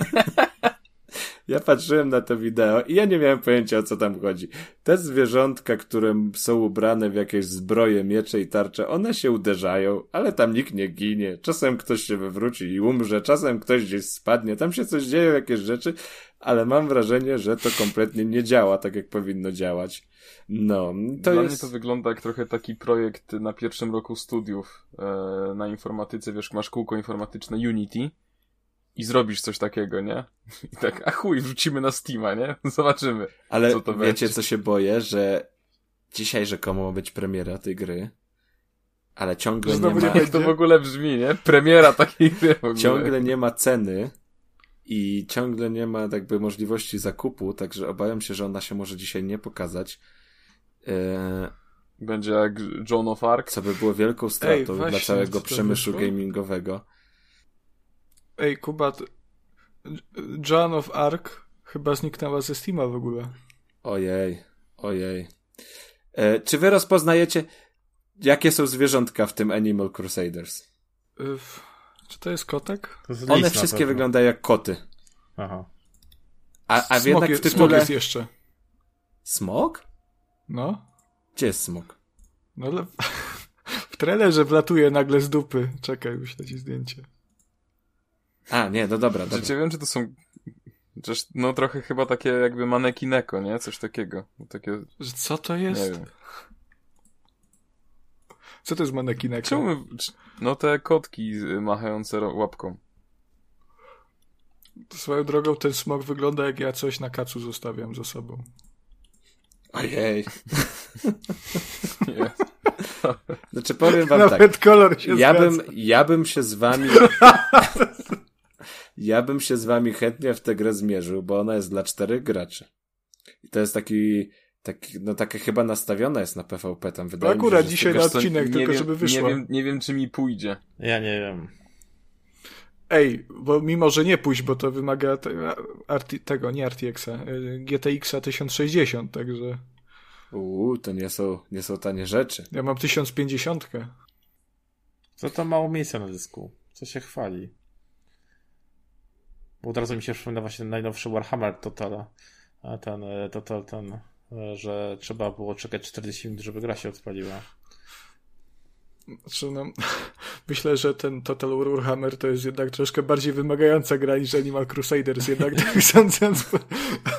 ja patrzyłem na to wideo i ja nie miałem pojęcia o co tam chodzi. Te zwierzątka, które są ubrane w jakieś zbroje, miecze i tarcze, one się uderzają, ale tam nikt nie ginie. Czasem ktoś się wywróci i umrze, czasem ktoś gdzieś spadnie, tam się coś dzieje, jakieś rzeczy, ale mam wrażenie, że to kompletnie nie działa tak, jak powinno działać. No, to
Dla
jest...
mnie to wygląda jak trochę taki projekt na pierwszym roku studiów e, na informatyce, wiesz, masz kółko informatyczne Unity i zrobisz coś takiego, nie? I tak, a chuj, wrzucimy na Steama, nie? Zobaczymy.
Ale
co to
wiecie, będzie. co się boję, że dzisiaj rzekomo ma być premiera tej gry, ale ciągle
Znowu
nie ma...
Jak to w ogóle brzmi, nie? Premiera takiej gry w ogóle.
Ciągle nie ma ceny i ciągle nie ma jakby możliwości zakupu, także obawiam się, że ona się może dzisiaj nie pokazać. Eee...
Będzie jak John of Arc.
Co by było wielką stratą Ej, dla całego przemysłu gamingowego.
Ej, Kuba, Joan of Arc chyba zniknęła ze Steama w ogóle.
Ojej, ojej. E, czy wy rozpoznajecie, jakie są zwierzątka w tym Animal Crusaders?
czy to jest kotek? To
jest One wszystkie wyglądają jak koty.
Aha.
A, a jednak w tytule... Smok
jest jeszcze.
Smok?
No.
Gdzie jest smok?
No ale w trailerze wlatuje nagle z dupy. Czekaj, wyślę ci zdjęcie.
A, nie, no dobra, dobra.
Czy wiem, czy to są no trochę chyba takie jakby manekineko, nie? Coś takiego. Takie...
Co to jest? Nie wiem. Co to jest manekineko?
Czemu? No te kotki machające łapką.
Swoją drogą ten smok wygląda jak ja coś na kacu zostawiam za sobą.
Ojej. Nie. Znaczy powiem wam
Nawet
tak.
kolor się
ja bym, ja bym się z wami ja bym się z wami chętnie w tę grę zmierzył, bo ona jest dla czterech graczy. I to jest taki, taki no takie chyba nastawiona jest na PvP tam, wydaje
akurat mi się. dzisiaj na odcinek, tylko
wiem,
żeby wyszło.
Nie wiem, nie wiem, czy mi pójdzie.
Ja nie wiem.
Ej, bo mimo, że nie pójść, bo to wymaga te, tego, nie RTX-a, GTX-a 1060, także...
Uuu, to nie są, nie są tanie rzeczy.
Ja mam 1050.
Co to mało miejsca na dysku? Co się chwali? Bo od razu mi się przypomina właśnie najnowszy Warhammer Total. Ten, e, total, ten, e, że trzeba było czekać 40 minut, żeby gra się odpaliła.
Znaczy, no, myślę, że ten Total Warhammer to jest jednak troszkę bardziej wymagająca gra niż Animal Crusaders, jednak tak sądząc po,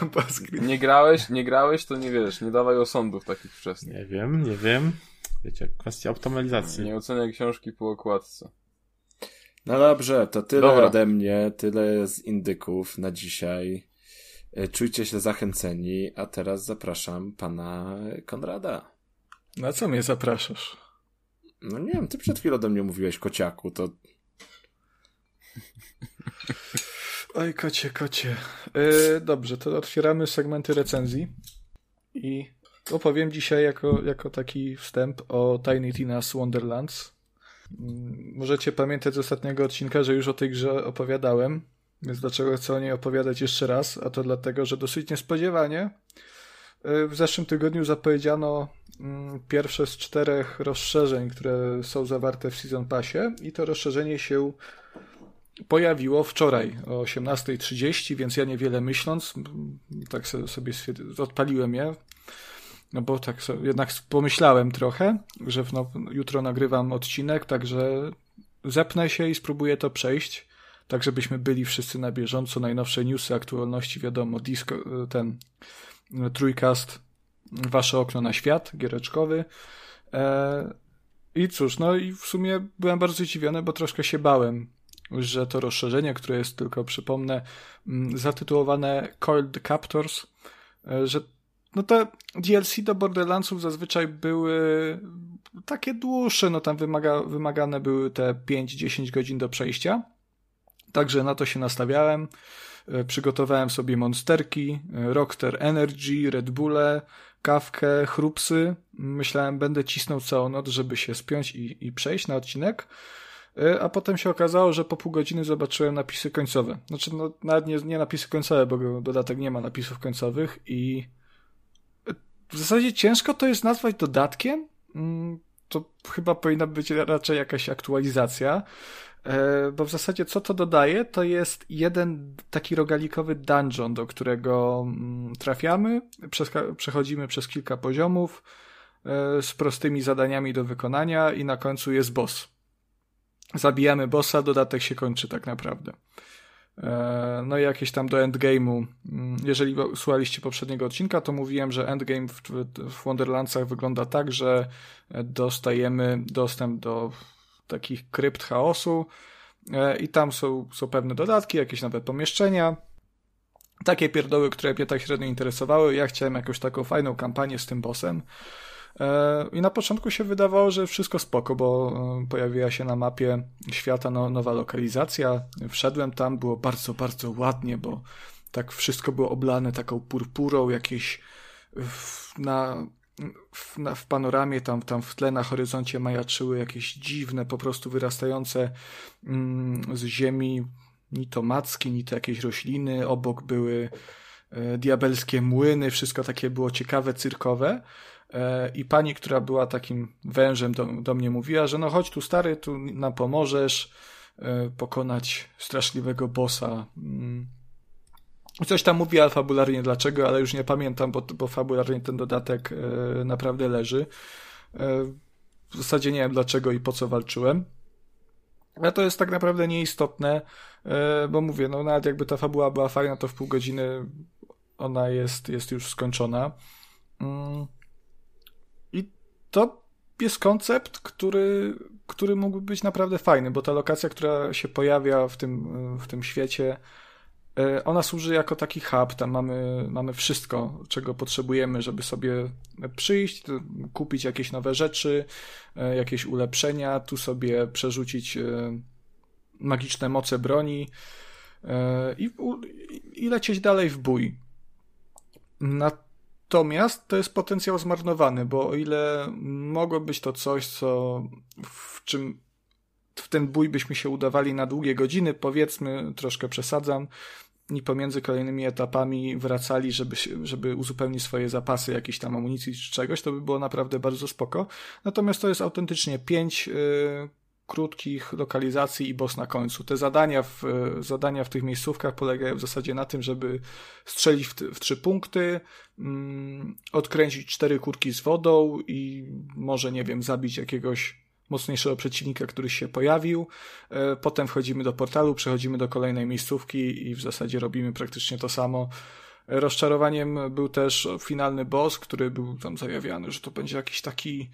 po
Nie grałeś, nie grałeś, to nie wiesz, nie dawaj osądów takich wczesnych.
Nie wiem, nie wiem. Wiecie, kwestia optymalizacji.
Nie oceniaj książki po okładce.
No dobrze, to tyle Dobra. ode mnie, tyle z indyków na dzisiaj. E, czujcie się zachęceni, a teraz zapraszam pana Konrada.
Na co mnie zapraszasz?
No nie wiem, ty przed chwilą do mnie mówiłeś kociaku, to...
Oj, kocie, kocie. Yy, dobrze, to otwieramy segmenty recenzji i opowiem dzisiaj jako, jako taki wstęp o Tiny Tina's Wonderlands. Możecie pamiętać z ostatniego odcinka, że już o tej grze opowiadałem, więc dlaczego chcę o niej opowiadać jeszcze raz? A to dlatego, że dosyć niespodziewanie y, w zeszłym tygodniu zapowiedziano mm, pierwsze z czterech rozszerzeń, które są zawarte w Season Passie i to rozszerzenie się pojawiło wczoraj o 18.30, więc ja niewiele myśląc, tak sobie odpaliłem je. No bo tak sobie, jednak pomyślałem trochę, że no, jutro nagrywam odcinek, także zepnę się i spróbuję to przejść, tak żebyśmy byli wszyscy na bieżąco, najnowsze newsy, aktualności, wiadomo, disco, ten trójkast, wasze okno na świat, giereczkowy. E, I cóż, no i w sumie byłem bardzo zdziwiony, bo troszkę się bałem, że to rozszerzenie, które jest tylko, przypomnę, mm, zatytułowane Coiled Captors, e, że no te DLC do Borderlandsów zazwyczaj były takie dłuższe, no tam wymaga, wymagane były te 5-10 godzin do przejścia. Także na to się nastawiałem. E, przygotowałem sobie monsterki, e, Rockter Energy, Red Bulle, kawkę, chrupsy. Myślałem, będę cisnął całą noc, żeby się spiąć i, i przejść na odcinek. E, a potem się okazało, że po pół godziny zobaczyłem napisy końcowe. Znaczy, no, nawet nie, nie napisy końcowe, bo dodatek nie ma napisów końcowych i w zasadzie ciężko to jest nazwać dodatkiem. Mm, to chyba powinna być raczej jakaś aktualizacja. E, bo w zasadzie co to dodaje, to jest jeden taki rogalikowy dungeon, do którego mm, trafiamy, przechodzimy przez kilka poziomów e, z prostymi zadaniami do wykonania i na końcu jest boss. Zabijamy bossa, dodatek się kończy tak naprawdę. E, no i jakieś tam do endgame'u. Mm, jeżeli słuchaliście poprzedniego odcinka, to mówiłem, że endgame w, w Wonderlandsach wygląda tak, że dostajemy dostęp do takich krypt chaosu e, i tam są, są pewne dodatki, jakieś nawet pomieszczenia. Takie pierdoły, które mnie tak średnio interesowały. Ja chciałem jakąś taką fajną kampanię z tym bossem. E, I na początku się wydawało, że wszystko spoko, bo e, pojawiła się na mapie świata no, nowa lokalizacja. Wszedłem tam, było bardzo, bardzo ładnie, bo tak wszystko było oblane taką purpurą, jakieś na w, na, w panoramie, tam, tam w tle na horyzoncie majaczyły jakieś dziwne, po prostu wyrastające mm, z ziemi ni to macki, ni to jakieś rośliny, obok były e, diabelskie młyny, wszystko takie było ciekawe, cyrkowe. E, I pani, która była takim wężem do, do mnie mówiła, że no chodź tu stary, tu nam pomożesz e, pokonać straszliwego bossa. Mm Coś tam mówi fabularnie dlaczego, ale już nie pamiętam, bo, bo fabularnie ten dodatek e, naprawdę leży. W zasadzie nie wiem dlaczego i po co walczyłem. Ale to jest tak naprawdę nieistotne, bo mówię, no nawet jakby ta fabuła była fajna, to w pół godziny ona jest, jest już skończona. Mm. To jest koncept, który, który mógłby być naprawdę fajny, bo ta lokacja, która się pojawia w tym, w tym świecie, E, ona służy jako taki hub, tam mamy, mamy wszystko, czego potrzebujemy, żeby sobie przyjść, kupić jakieś nowe rzeczy, e, jakieś ulepszenia, tu sobie przerzucić e, magiczne moce broni i, i lecieć dalej w bój. Natomiast to jest potencjał zmarnowany, bo o ile mogło być to coś, co w czym w ten bój byśmy się udawali na długie godziny, powiedzmy, troszkę przesadzam, i pomiędzy kolejnymi etapami wracali, żeby, żeby uzupełnić swoje zapasy jakiejś tam amunicji czy czegoś, to by było naprawdę bardzo spoko. Natomiast to jest autentycznie pięć y, krótkich lokalizacji i boss na końcu. Te zadania w, zadania w tych miejscówkach polegają w zasadzie na tym, żeby strzelić w, trzy punkty, y, odkręcić cztery kurki z wodą i może, nie wiem, zabić jakiegoś mocniejszego przeciwnika, który się pojawił. E, potem wchodzimy do portalu, przechodzimy do kolejnej miejscówki i w zasadzie robimy praktycznie to samo. Rozczarowaniem był też finalny boss, który był tam zajawiany, że to będzie jakiś taki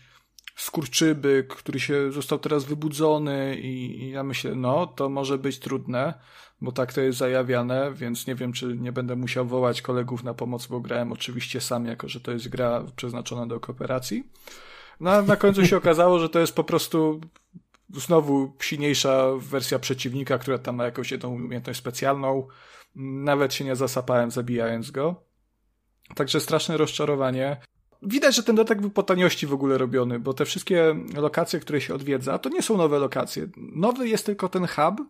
skurczybyk, który się został teraz wybudzony i, i ja myślę, no to może być trudne, bo tak to jest zajawiane, więc nie wiem, czy nie będę musiał wołać kolegów na pomoc, bo grałem oczywiście sam, jako że to jest gra przeznaczona do kooperacji. No, na końcu się okazało, że to jest po prostu znowu silniejsza wersja przeciwnika, która tam ma jakąś jedną umiejętność specjalną. Nawet się nie zasapałem zabijając go. Także straszne rozczarowanie. Widać, że ten dodatek był po taniości w ogóle robiony, bo te wszystkie lokacje, które się odwiedza, to nie są nowe lokacje. Nowy jest tylko ten hub,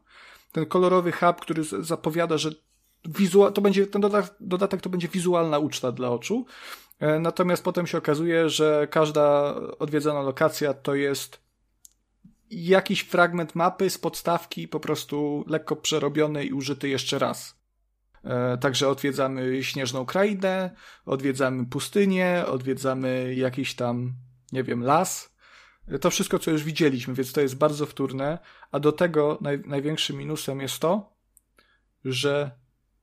ten kolorowy hub, który zapowiada, że wizual, to będzie, ten dodatek, dodatek to będzie wizualna uczta dla oczu, E, natomiast potem się okazuje, że każda odwiedzona lokacja to jest jakiś fragment mapy z podstawki, po prostu lekko przerobiony i użyty jeszcze raz. E, także odwiedzamy śnieżną krainę, odwiedzamy pustynię, odwiedzamy jakiś tam, nie wiem, las. To wszystko, co już widzieliśmy, więc to jest bardzo wtórne, a do tego naj, największym minusem jest to, że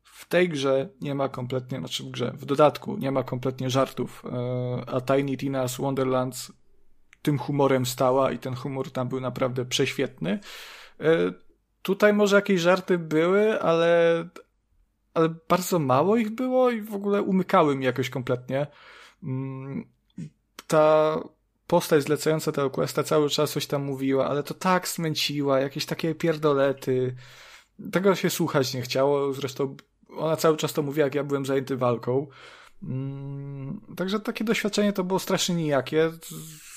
w tej grze nie ma kompletnie, znaczy w grze, w dodatku nie ma kompletnie żartów, e, a Tiny Tina's Wonderlands tym humorem stała i ten humor tam był naprawdę prześwietny. E, tutaj może jakieś żarty były, ale, ale bardzo mało ich było i w ogóle umykały mi jakoś kompletnie. Mm, ta postać zlecająca tego questa cały czas coś tam mówiła, ale to tak smęciła, jakieś takie pierdolety. Tego się słuchać nie chciało, zresztą ona cały czas to mówiła, jak ja byłem zajęty walką. Mm, także takie doświadczenie to było strasznie nijakie,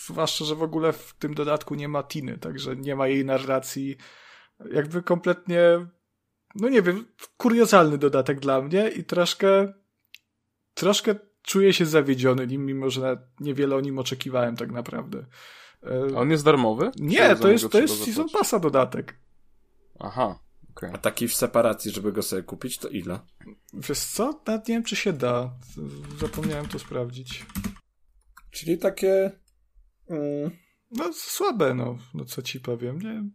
zwłaszcza, że w ogóle w tym dodatku nie ma Tiny, także nie ma jej narracji. Jakby kompletnie, no nie wiem, kuriozalny dodatek dla mnie i troszkę, troszkę czuję się zawiedziony nim, mimo że niewiele o nim oczekiwałem tak naprawdę.
A on jest darmowy?
Nie, to jest, to jest Season Passa dodatek.
Aha. Okay.
A taki w separacji, żeby go sobie kupić, to ile?
Wiesz co? Nawet nie wiem, czy się da. Zapomniałem to sprawdzić.
Czyli takie... Mm...
No słabe, no. No co ci powiem, nie?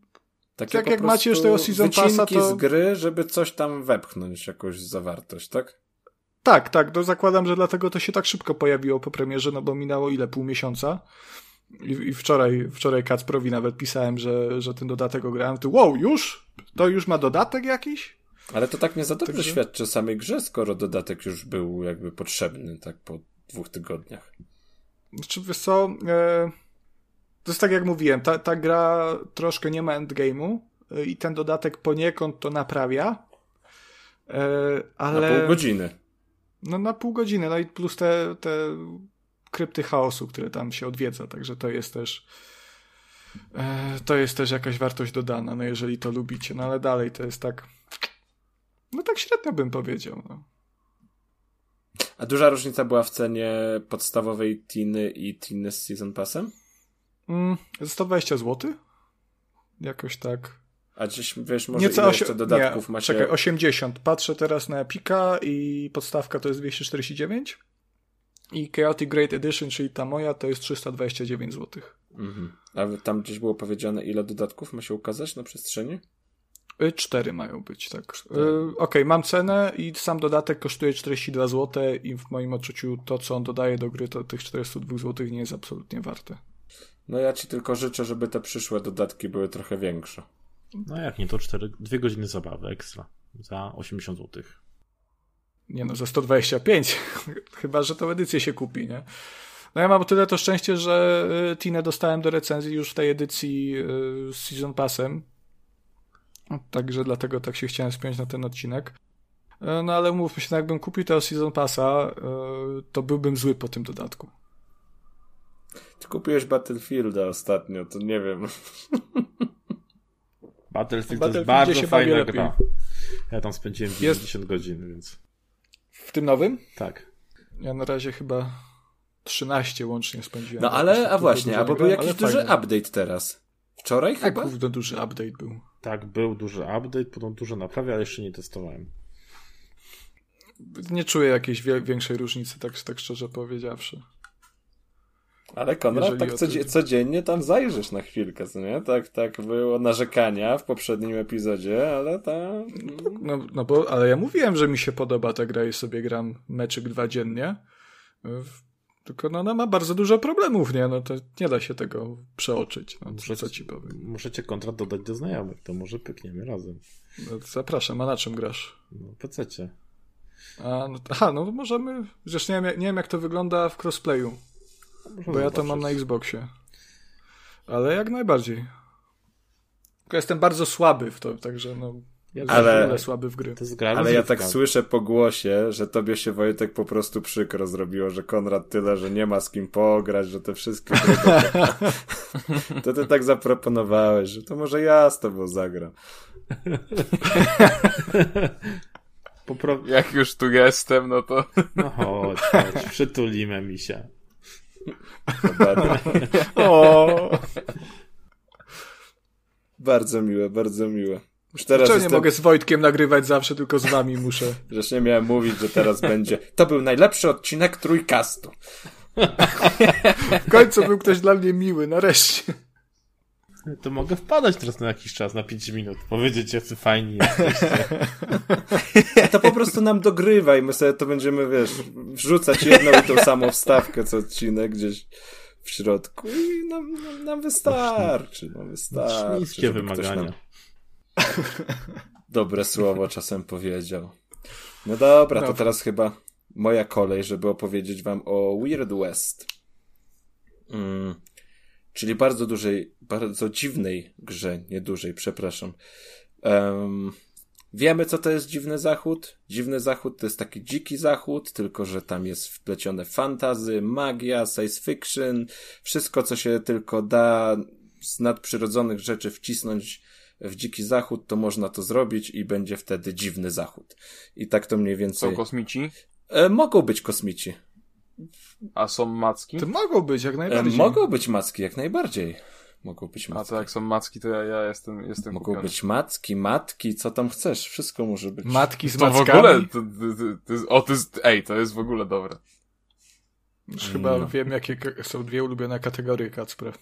Takie
tak jak macie już tego Season Passa, to...
z gry, żeby coś tam wepchnąć, jakąś zawartość, tak?
Tak, tak. No zakładam, że dlatego to się tak szybko pojawiło po premierze, no bo minęło ile? Pół miesiąca. I, i wczoraj, wczoraj Kacprowi nawet pisałem, że, że ten dodatek ograłem. Ty, wow, już? To już ma dodatek jakiś?
Ale to tak nie za dobrze Także... świadczy o samej grze, skoro dodatek już był jakby potrzebny, tak po dwóch tygodniach.
Znaczy, wiesz co, e, to jest tak jak mówiłem, ta, ta gra troszkę nie ma endgame'u e, i ten dodatek poniekąd to naprawia, e, ale...
Na pół godziny.
No na pół godziny, no i plus te, te krypty chaosu, które tam się odwiedza, także to jest też e, to jest też jakaś wartość dodana, no jeżeli to lubicie, no ale dalej to jest tak no tak średnio bym powiedział, no.
A duża różnica była w cenie podstawowej Tiny i Tiny z Season Passem?
Mm, 120 zł? Jakoś tak.
A gdzieś, wiesz, może Nieco ile jeszcze dodatków
nie,
macie?
Czekaj, 80. Patrzę teraz na Epika i podstawka to jest 249 i Chaotic Great Edition, czyli ta moja, to jest 329 zł.
Mhm. A tam gdzieś było powiedziane, ile dodatków ma się ukazać na przestrzeni?
Y, cztery mają być, tak. Y, okej, okay, mam cenę i sam dodatek kosztuje 42 zł i w moim odczuciu to, co on dodaje do gry, to tych 402 zł nie jest absolutnie warte.
No ja ci tylko życzę, żeby te przyszłe dodatki były trochę większe.
No jak nie, to 4, 2 godziny zabawy ekstra za 80 zł.
Nie no, za 125. Chyba, że tą edycję się kupi, nie? No ja mam tyle to szczęście, że y, Tinę dostałem do recenzji już w tej edycji y, z Season Passem. Także dlatego tak się chciałem spiąć na ten odcinek. E, no ale mówmy się, no jakbym kupił tego Season Passa, to byłbym zły po tym dodatku.
Ty kupiłeś Battlefielda ostatnio, to nie wiem.
Battlefield to jest bardzo fajna gra. Ja tam spędziłem 90 jest... godzin, więc...
W tym nowym?
Tak.
Ja na razie chyba 13 łącznie spędziłem.
No ale, a właśnie, a bo był jakiś duży fajnie. update teraz. Wczoraj
tak,
chyba?
Tak, duży update był.
Tak, był duży update, potem dużo naprawia, ale jeszcze nie testowałem.
Nie czuję jakiejś większej różnicy, tak, tak szczerze powiedziawszy.
Ale Konrad, tak codziennie tam zajrzysz na chwilkę, co nie? Tak, tak było narzekania w poprzednim epizodzie, ale tam...
No, no bo, ale ja mówiłem, że mi się podoba ta gra i sobie gram meczyk dwa dziennie. Tylko no, ona ma bardzo dużo problemów, nie? No to nie da się tego przeoczyć. No, muszę, co ci powiem.
Muszę cię kontrakt dodać do znajomych, to może pykniemy razem.
No, zapraszam, a na czym grasz?
No, PC-cie.
A, no, aha, no możemy... Zresztą nie wiem, nie wiem jak to wygląda w crossplayu. Bo ja to mam na Xboxie. Ale jak najbardziej. Tylko jestem bardzo słaby w to, także no. Ja ale, słaby w gry.
ale ja tak słyszę po głosie, że tobie się Wojtek po prostu przykro zrobiło, że Konrad tyle, że nie ma z kim pograć, że te wszystkie gry to, to ty tak zaproponowałeś, że to może ja z tobą zagram.
Popro... Jak już tu jestem, no to...
No chodź, chodź, przytulimy mi się.
o. Bardzo miłe, bardzo miłe.
Już teraz Dlaczego jestem... nie mogę z Wojtkiem nagrywać zawsze, tylko z wami muszę.
Zresztą nie miałem mówić, że teraz będzie. To był najlepszy odcinek trójkastu.
W końcu był ktoś dla mnie miły, nareszcie.
To mogę wpadać teraz na jakiś czas, na 5 minut, powiedzieć, jacy fajni jesteście.
To po prostu nam dogrywa i my sobie to będziemy, wiesz, wrzucać jedną i tą samą wstawkę co odcinek gdzieś w środku i nam, nam, nam wystarczy, nam wystarczy.
Niskie wymagania.
nam dobre słowo czasem powiedział. No dobra, to
Dobra.
teraz chyba moja kolej, żeby opowiedzieć wam o Weird West. Mm, czyli bardzo dużej, bardzo dziwnej grze, nie dużej, przepraszam. Em, wiemy, co to jest Dziwny Zachód. Dziwny Zachód to jest taki dziki zachód, tylko że tam jest wplecione fantazy, magia, science fiction, wszystko, co się tylko da z nadprzyrodzonych rzeczy wcisnąć w dziki zachód, to można to zrobić i będzie wtedy dziwny zachód. I tak to mniej
Są
więcej.
kosmici,
E, mogą być kosmici.
A są macki.
To mogą być, jak
E,
najbardziej.
mogą być macki, jak najbardziej. Mogą być
A
macki.
to jak są macki, to ja, ja jestem, jestem
Mogą
kupiony.
być macki, matki, co tam chcesz. Wszystko może być.
Matki z
To w
mackami.
ogóle, to, to, to, to jest, o, to jest, ej, to jest w ogóle dobre.
Już chyba
No.
wiem, jakie są dwie ulubione kategorie Kacpra.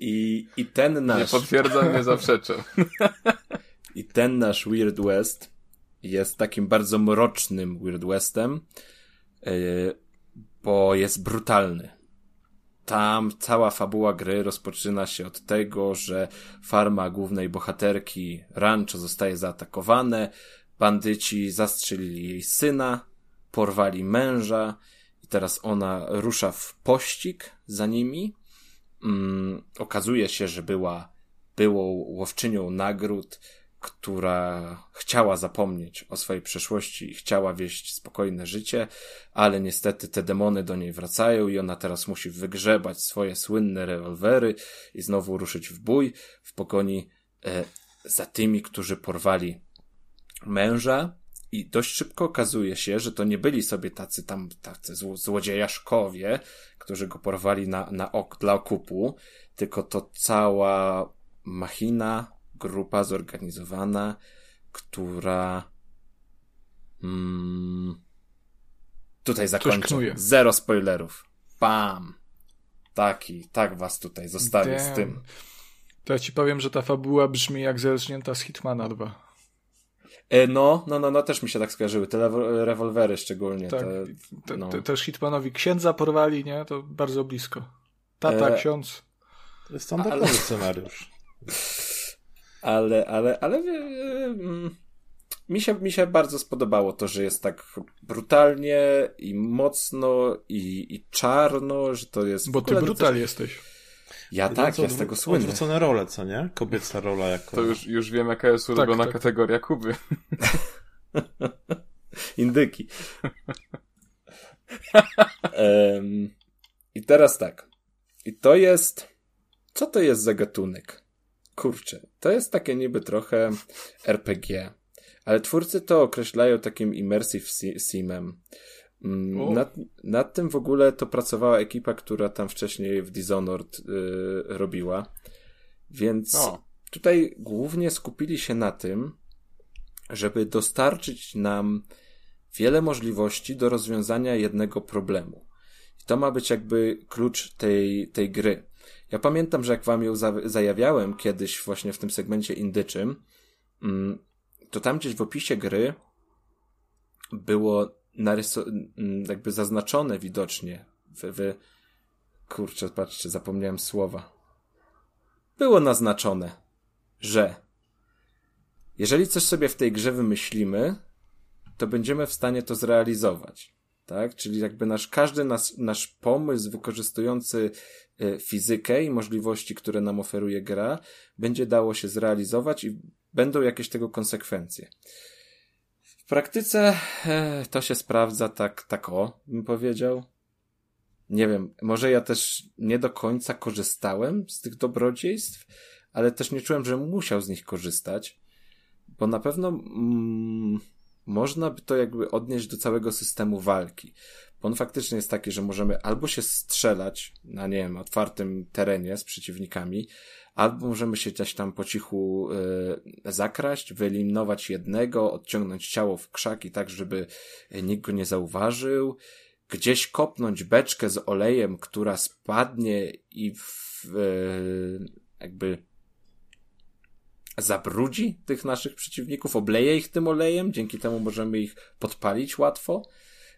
I, I ten
Nie
nasz,
potwierdzam, nie zaprzeczam.
i ten nasz Weird West jest takim bardzo mrocznym Weird Westem, yy, bo jest brutalny. Tam cała fabuła gry rozpoczyna się od tego, że farma głównej bohaterki rancho zostaje zaatakowane, bandyci zastrzelili jej syna, porwali męża i teraz ona rusza w pościg za nimi. Mm, okazuje się, że była byłą łowczynią nagród, która chciała zapomnieć o swojej przeszłości i chciała wieść spokojne życie, ale niestety te demony do niej wracają i ona teraz musi wygrzebać swoje słynne rewolwery i znowu ruszyć w bój w pogoni e, za tymi, którzy porwali męża. I dość szybko okazuje się, że to nie byli sobie tacy tam, tacy zło- złodziejaszkowie, którzy go porwali na, na ok, dla okupu, tylko to cała machina, grupa zorganizowana, która mm, tutaj zakończę. Zero spoilerów. Bam! Taki, tak was tutaj zostawię z
Damn.
tym.
To ja ci powiem, że ta fabuła brzmi jak zerżnięta z Hitmana 2.
E, no, no, no, no, też mi się tak skojarzyły. Te rewolwery szczególnie.
Tak.
Te,
Te,
no.
te, też Hitmanowi księdza porwali, nie? To bardzo blisko. Tata,
E,
ksiądz.
To jest standardowy scenariusz.
Ale, ale, ale mm, mi się, mi się bardzo spodobało to, że jest tak brutalnie i mocno i, i czarno, że to jest...
Bo ty brutal
coś-
jesteś.
Ja tak, ja z tego słynę.
Odwrócone role, co nie? Kobieca rola jako...
To już, już wiem, jaka jest ulubiona
tak.
kategoria Kuby.
Indyki. Em, I teraz tak. I to jest. Co to jest za gatunek? Kurczę, to jest takie niby trochę RPG, ale twórcy to określają takim immersive si- simem. Mm. Nad, nad tym w ogóle to pracowała ekipa, która tam wcześniej w Dishonored y, robiła. Więc
O.
tutaj głównie skupili się na tym, żeby dostarczyć nam wiele możliwości do rozwiązania jednego problemu. I to ma być jakby klucz tej, tej gry. Ja pamiętam, że jak wam ją za, zajawiałem kiedyś właśnie w tym segmencie indyczym, mm, to tam gdzieś w opisie gry było mm, jakby zaznaczone widocznie w, w... Kurczę, patrzcie, zapomniałem słowa. Było naznaczone, że jeżeli coś sobie w tej grze wymyślimy, to będziemy w stanie to zrealizować. Tak? Czyli jakby nasz, każdy nas, nasz pomysł wykorzystujący e, fizykę i możliwości, które nam oferuje gra, będzie dało się zrealizować i będą jakieś tego konsekwencje. W praktyce e, to się sprawdza tak, tak o, bym powiedział. Nie wiem, może ja też nie do końca korzystałem z tych dobrodziejstw, ale też nie czułem, że musiał z nich korzystać, bo na pewno mm, można by to jakby odnieść do całego systemu walki. Bo on faktycznie jest taki, że możemy albo się strzelać na, nie wiem, otwartym terenie z przeciwnikami, albo możemy się gdzieś tam po cichu y, zakraść, wyeliminować jednego, odciągnąć ciało w krzaki tak, żeby nikt go nie zauważył, gdzieś kopnąć beczkę z olejem, która spadnie i w, jakby zabrudzi tych naszych przeciwników, obleje ich tym olejem, dzięki temu możemy ich podpalić łatwo.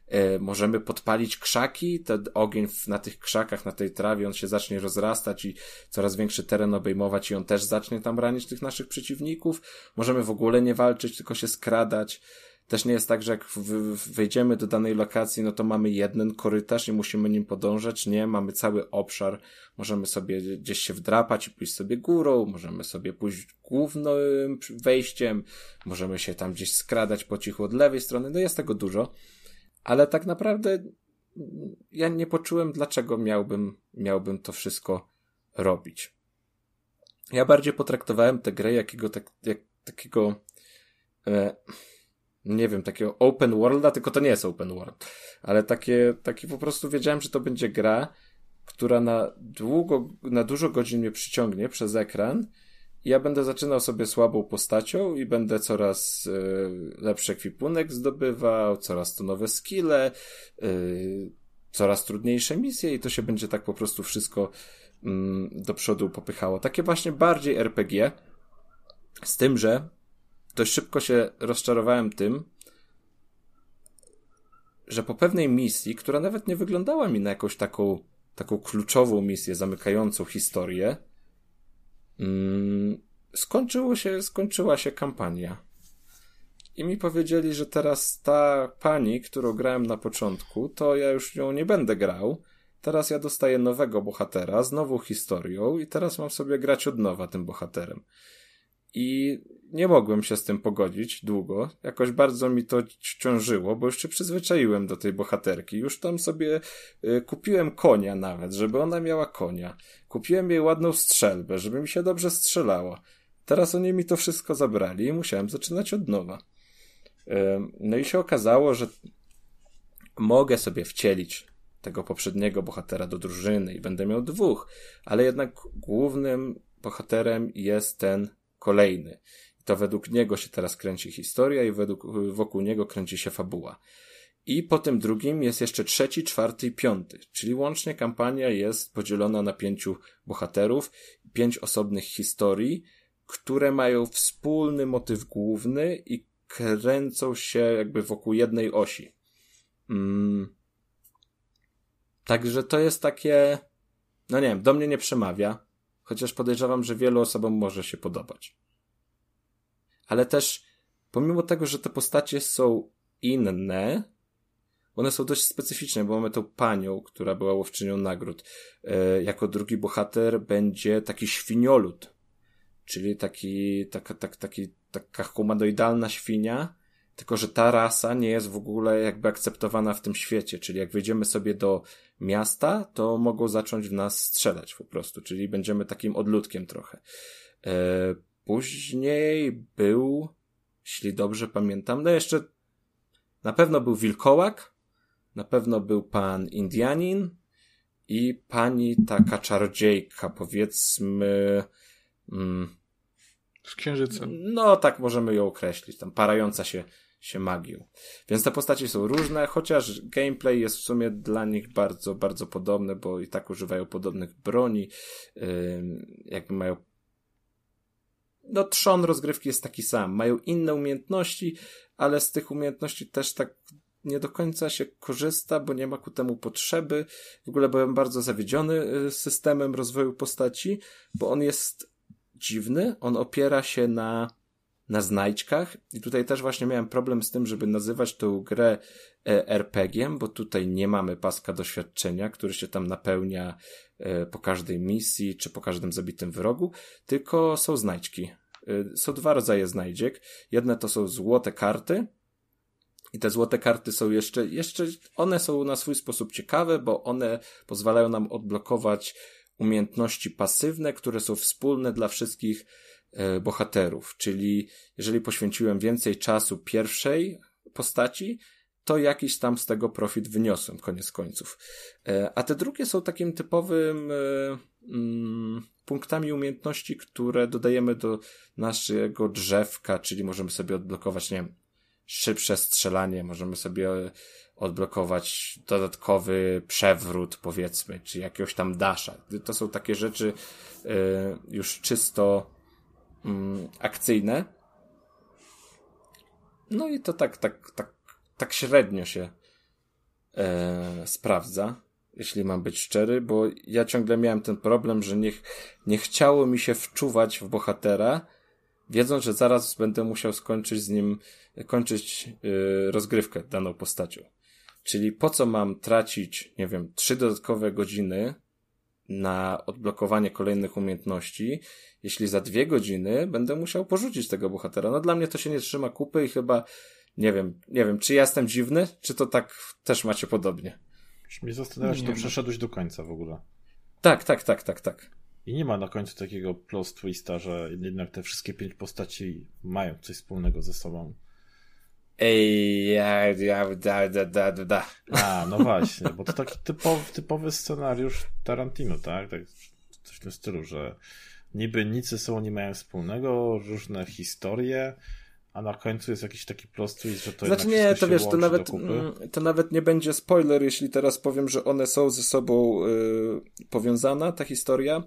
E, możemy podpalić krzaki, ten ogień na tych krzakach, na tej trawie, on się zacznie rozrastać i coraz większy teren obejmować i on też zacznie tam ranić tych naszych przeciwników. Możemy w ogóle nie walczyć, tylko się skradać. Też nie jest tak, że jak wejdziemy do danej lokacji, no to mamy jeden korytarz i musimy nim podążać. Nie, mamy cały obszar. Możemy sobie gdzieś się wdrapać i pójść sobie górą, możemy sobie pójść głównym wejściem, możemy się tam gdzieś skradać po cichu od lewej strony. No jest tego dużo ale tak naprawdę ja nie poczułem, dlaczego miałbym, miałbym to wszystko robić. Ja bardziej potraktowałem tę grę jakiego, tak, jak, takiego, e, nie wiem, takiego open worlda, tylko to nie jest open world, ale takie, takie po prostu wiedziałem, że to będzie gra, która na długo, na dużo godzin mnie przyciągnie przez ekran ja będę zaczynał sobie słabą postacią i będę coraz y, lepszy ekwipunek zdobywał, coraz to nowe skille, y, coraz trudniejsze misje i to się będzie tak po prostu wszystko y, do przodu popychało. Takie właśnie bardziej RPG, z tym, że dość szybko się rozczarowałem tym, że po pewnej misji, która nawet nie wyglądała mi na jakąś taką, taką kluczową misję zamykającą historię, Mm, skończyło się, skończyła się kampania. I mi powiedzieli, że teraz ta pani, którą grałem na początku, to ja już nią nie będę grał. Teraz ja dostaję nowego bohatera z nową historią i teraz mam sobie grać od nowa tym bohaterem. I nie mogłem się z tym pogodzić długo. Jakoś bardzo mi to ciążyło, bo już się przyzwyczaiłem do tej bohaterki. Już tam sobie y, kupiłem konia nawet, żeby ona miała konia. Kupiłem jej ładną strzelbę, żeby mi się dobrze strzelała. Teraz oni mi to wszystko zabrali i musiałem zaczynać od nowa. Y, no i się okazało, że mogę sobie wcielić tego poprzedniego bohatera do drużyny i będę miał dwóch, ale jednak głównym bohaterem jest ten kolejny. To według niego się teraz kręci historia i według, wokół niego kręci się fabuła. I po tym drugim jest jeszcze trzeci, czwarty i piąty, czyli łącznie kampania jest podzielona na pięciu bohaterów, pięć osobnych historii, które mają wspólny motyw główny i kręcą się jakby wokół jednej osi. Mm. Także to jest takie, no nie wiem, do mnie nie przemawia, chociaż podejrzewam, że wielu osobom może się podobać ale też pomimo tego, że te postacie są inne, one są dość specyficzne, bo mamy tą panią, która była łowczynią nagród. E, jako drugi bohater będzie taki świniolud, czyli taki, taka, tak, taki, taka humanoidalna świnia, tylko że ta rasa nie jest w ogóle jakby akceptowana w tym świecie, czyli jak wejdziemy sobie do miasta, to mogą zacząć w nas strzelać po prostu, czyli będziemy takim odludkiem trochę. E, Później był, jeśli dobrze pamiętam, no jeszcze na pewno był wilkołak, na pewno był pan Indianin i pani taka czarodziejka, powiedzmy. Mm,
z księżycem.
No, tak możemy ją określić, tam parająca się, się magią. Więc te postacie są różne, chociaż gameplay jest w sumie dla nich bardzo, bardzo podobny, bo i tak używają podobnych broni, yy, jakby mają no trzon rozgrywki jest taki sam. Mają inne umiejętności, ale z tych umiejętności też tak nie do końca się korzysta, bo nie ma ku temu potrzeby. W ogóle byłem bardzo zawiedziony y, systemem rozwoju postaci, bo on jest dziwny, on opiera się na, na znajdźkach i tutaj też właśnie miałem problem z tym, żeby nazywać tę grę e, RPG-iem, bo tutaj nie mamy paska doświadczenia, który się tam napełnia e, po każdej misji czy po każdym zabitym wyrogu, tylko są znajdźki. Y, są dwa rodzaje znajdziek. Jedne to są złote karty. I te złote karty są jeszcze, jeszcze, one są na swój sposób ciekawe, bo one pozwalają nam odblokować umiejętności pasywne, które są wspólne dla wszystkich bohaterów. Czyli jeżeli poświęciłem więcej czasu pierwszej postaci, to jakiś tam z tego profit wyniosłem, koniec końców. Y, a te drugie są takim typowym mm, punktami umiejętności, które dodajemy do naszego drzewka, czyli możemy sobie odblokować, nie wiem, szybsze strzelanie, możemy sobie odblokować dodatkowy przewrót, powiedzmy, czy jakiegoś tam dasza. To są takie rzeczy już czysto y, akcyjne. No i to tak, tak, tak, tak średnio się y, sprawdza, jeśli mam być szczery, bo ja ciągle miałem ten problem, że nie, nie chciało mi się wczuwać w bohatera, wiedząc, że zaraz będę musiał skończyć z nim, kończyć yy, rozgrywkę daną postacią. Czyli po co mam tracić, nie wiem, trzy dodatkowe godziny na odblokowanie kolejnych umiejętności, jeśli za dwie godziny będę musiał porzucić tego bohatera. No dla mnie to się nie trzyma kupy i chyba nie wiem, nie wiem, czy ja jestem dziwny, czy to tak też macie podobnie.
Już mnie zastanawia, czy to przeszedłeś do końca w ogóle.
Tak, tak, tak, tak, tak.
I nie ma na końcu takiego plus twista, że jednak te wszystkie pięć postaci mają coś wspólnego ze sobą.
Ej, ja, ja, da, da, da, da.
A, no właśnie, bo to taki typowy, typowy scenariusz Tarantino, tak? tak? Coś w tym stylu, że niby nic ze sobą nie mają wspólnego, różne historie, a na końcu jest jakiś taki twist, że to
Znaczy nie, to wiesz, to nawet, mm, to nawet nie będzie spoiler, jeśli teraz powiem, że one są ze sobą y, powiązana, ta historia,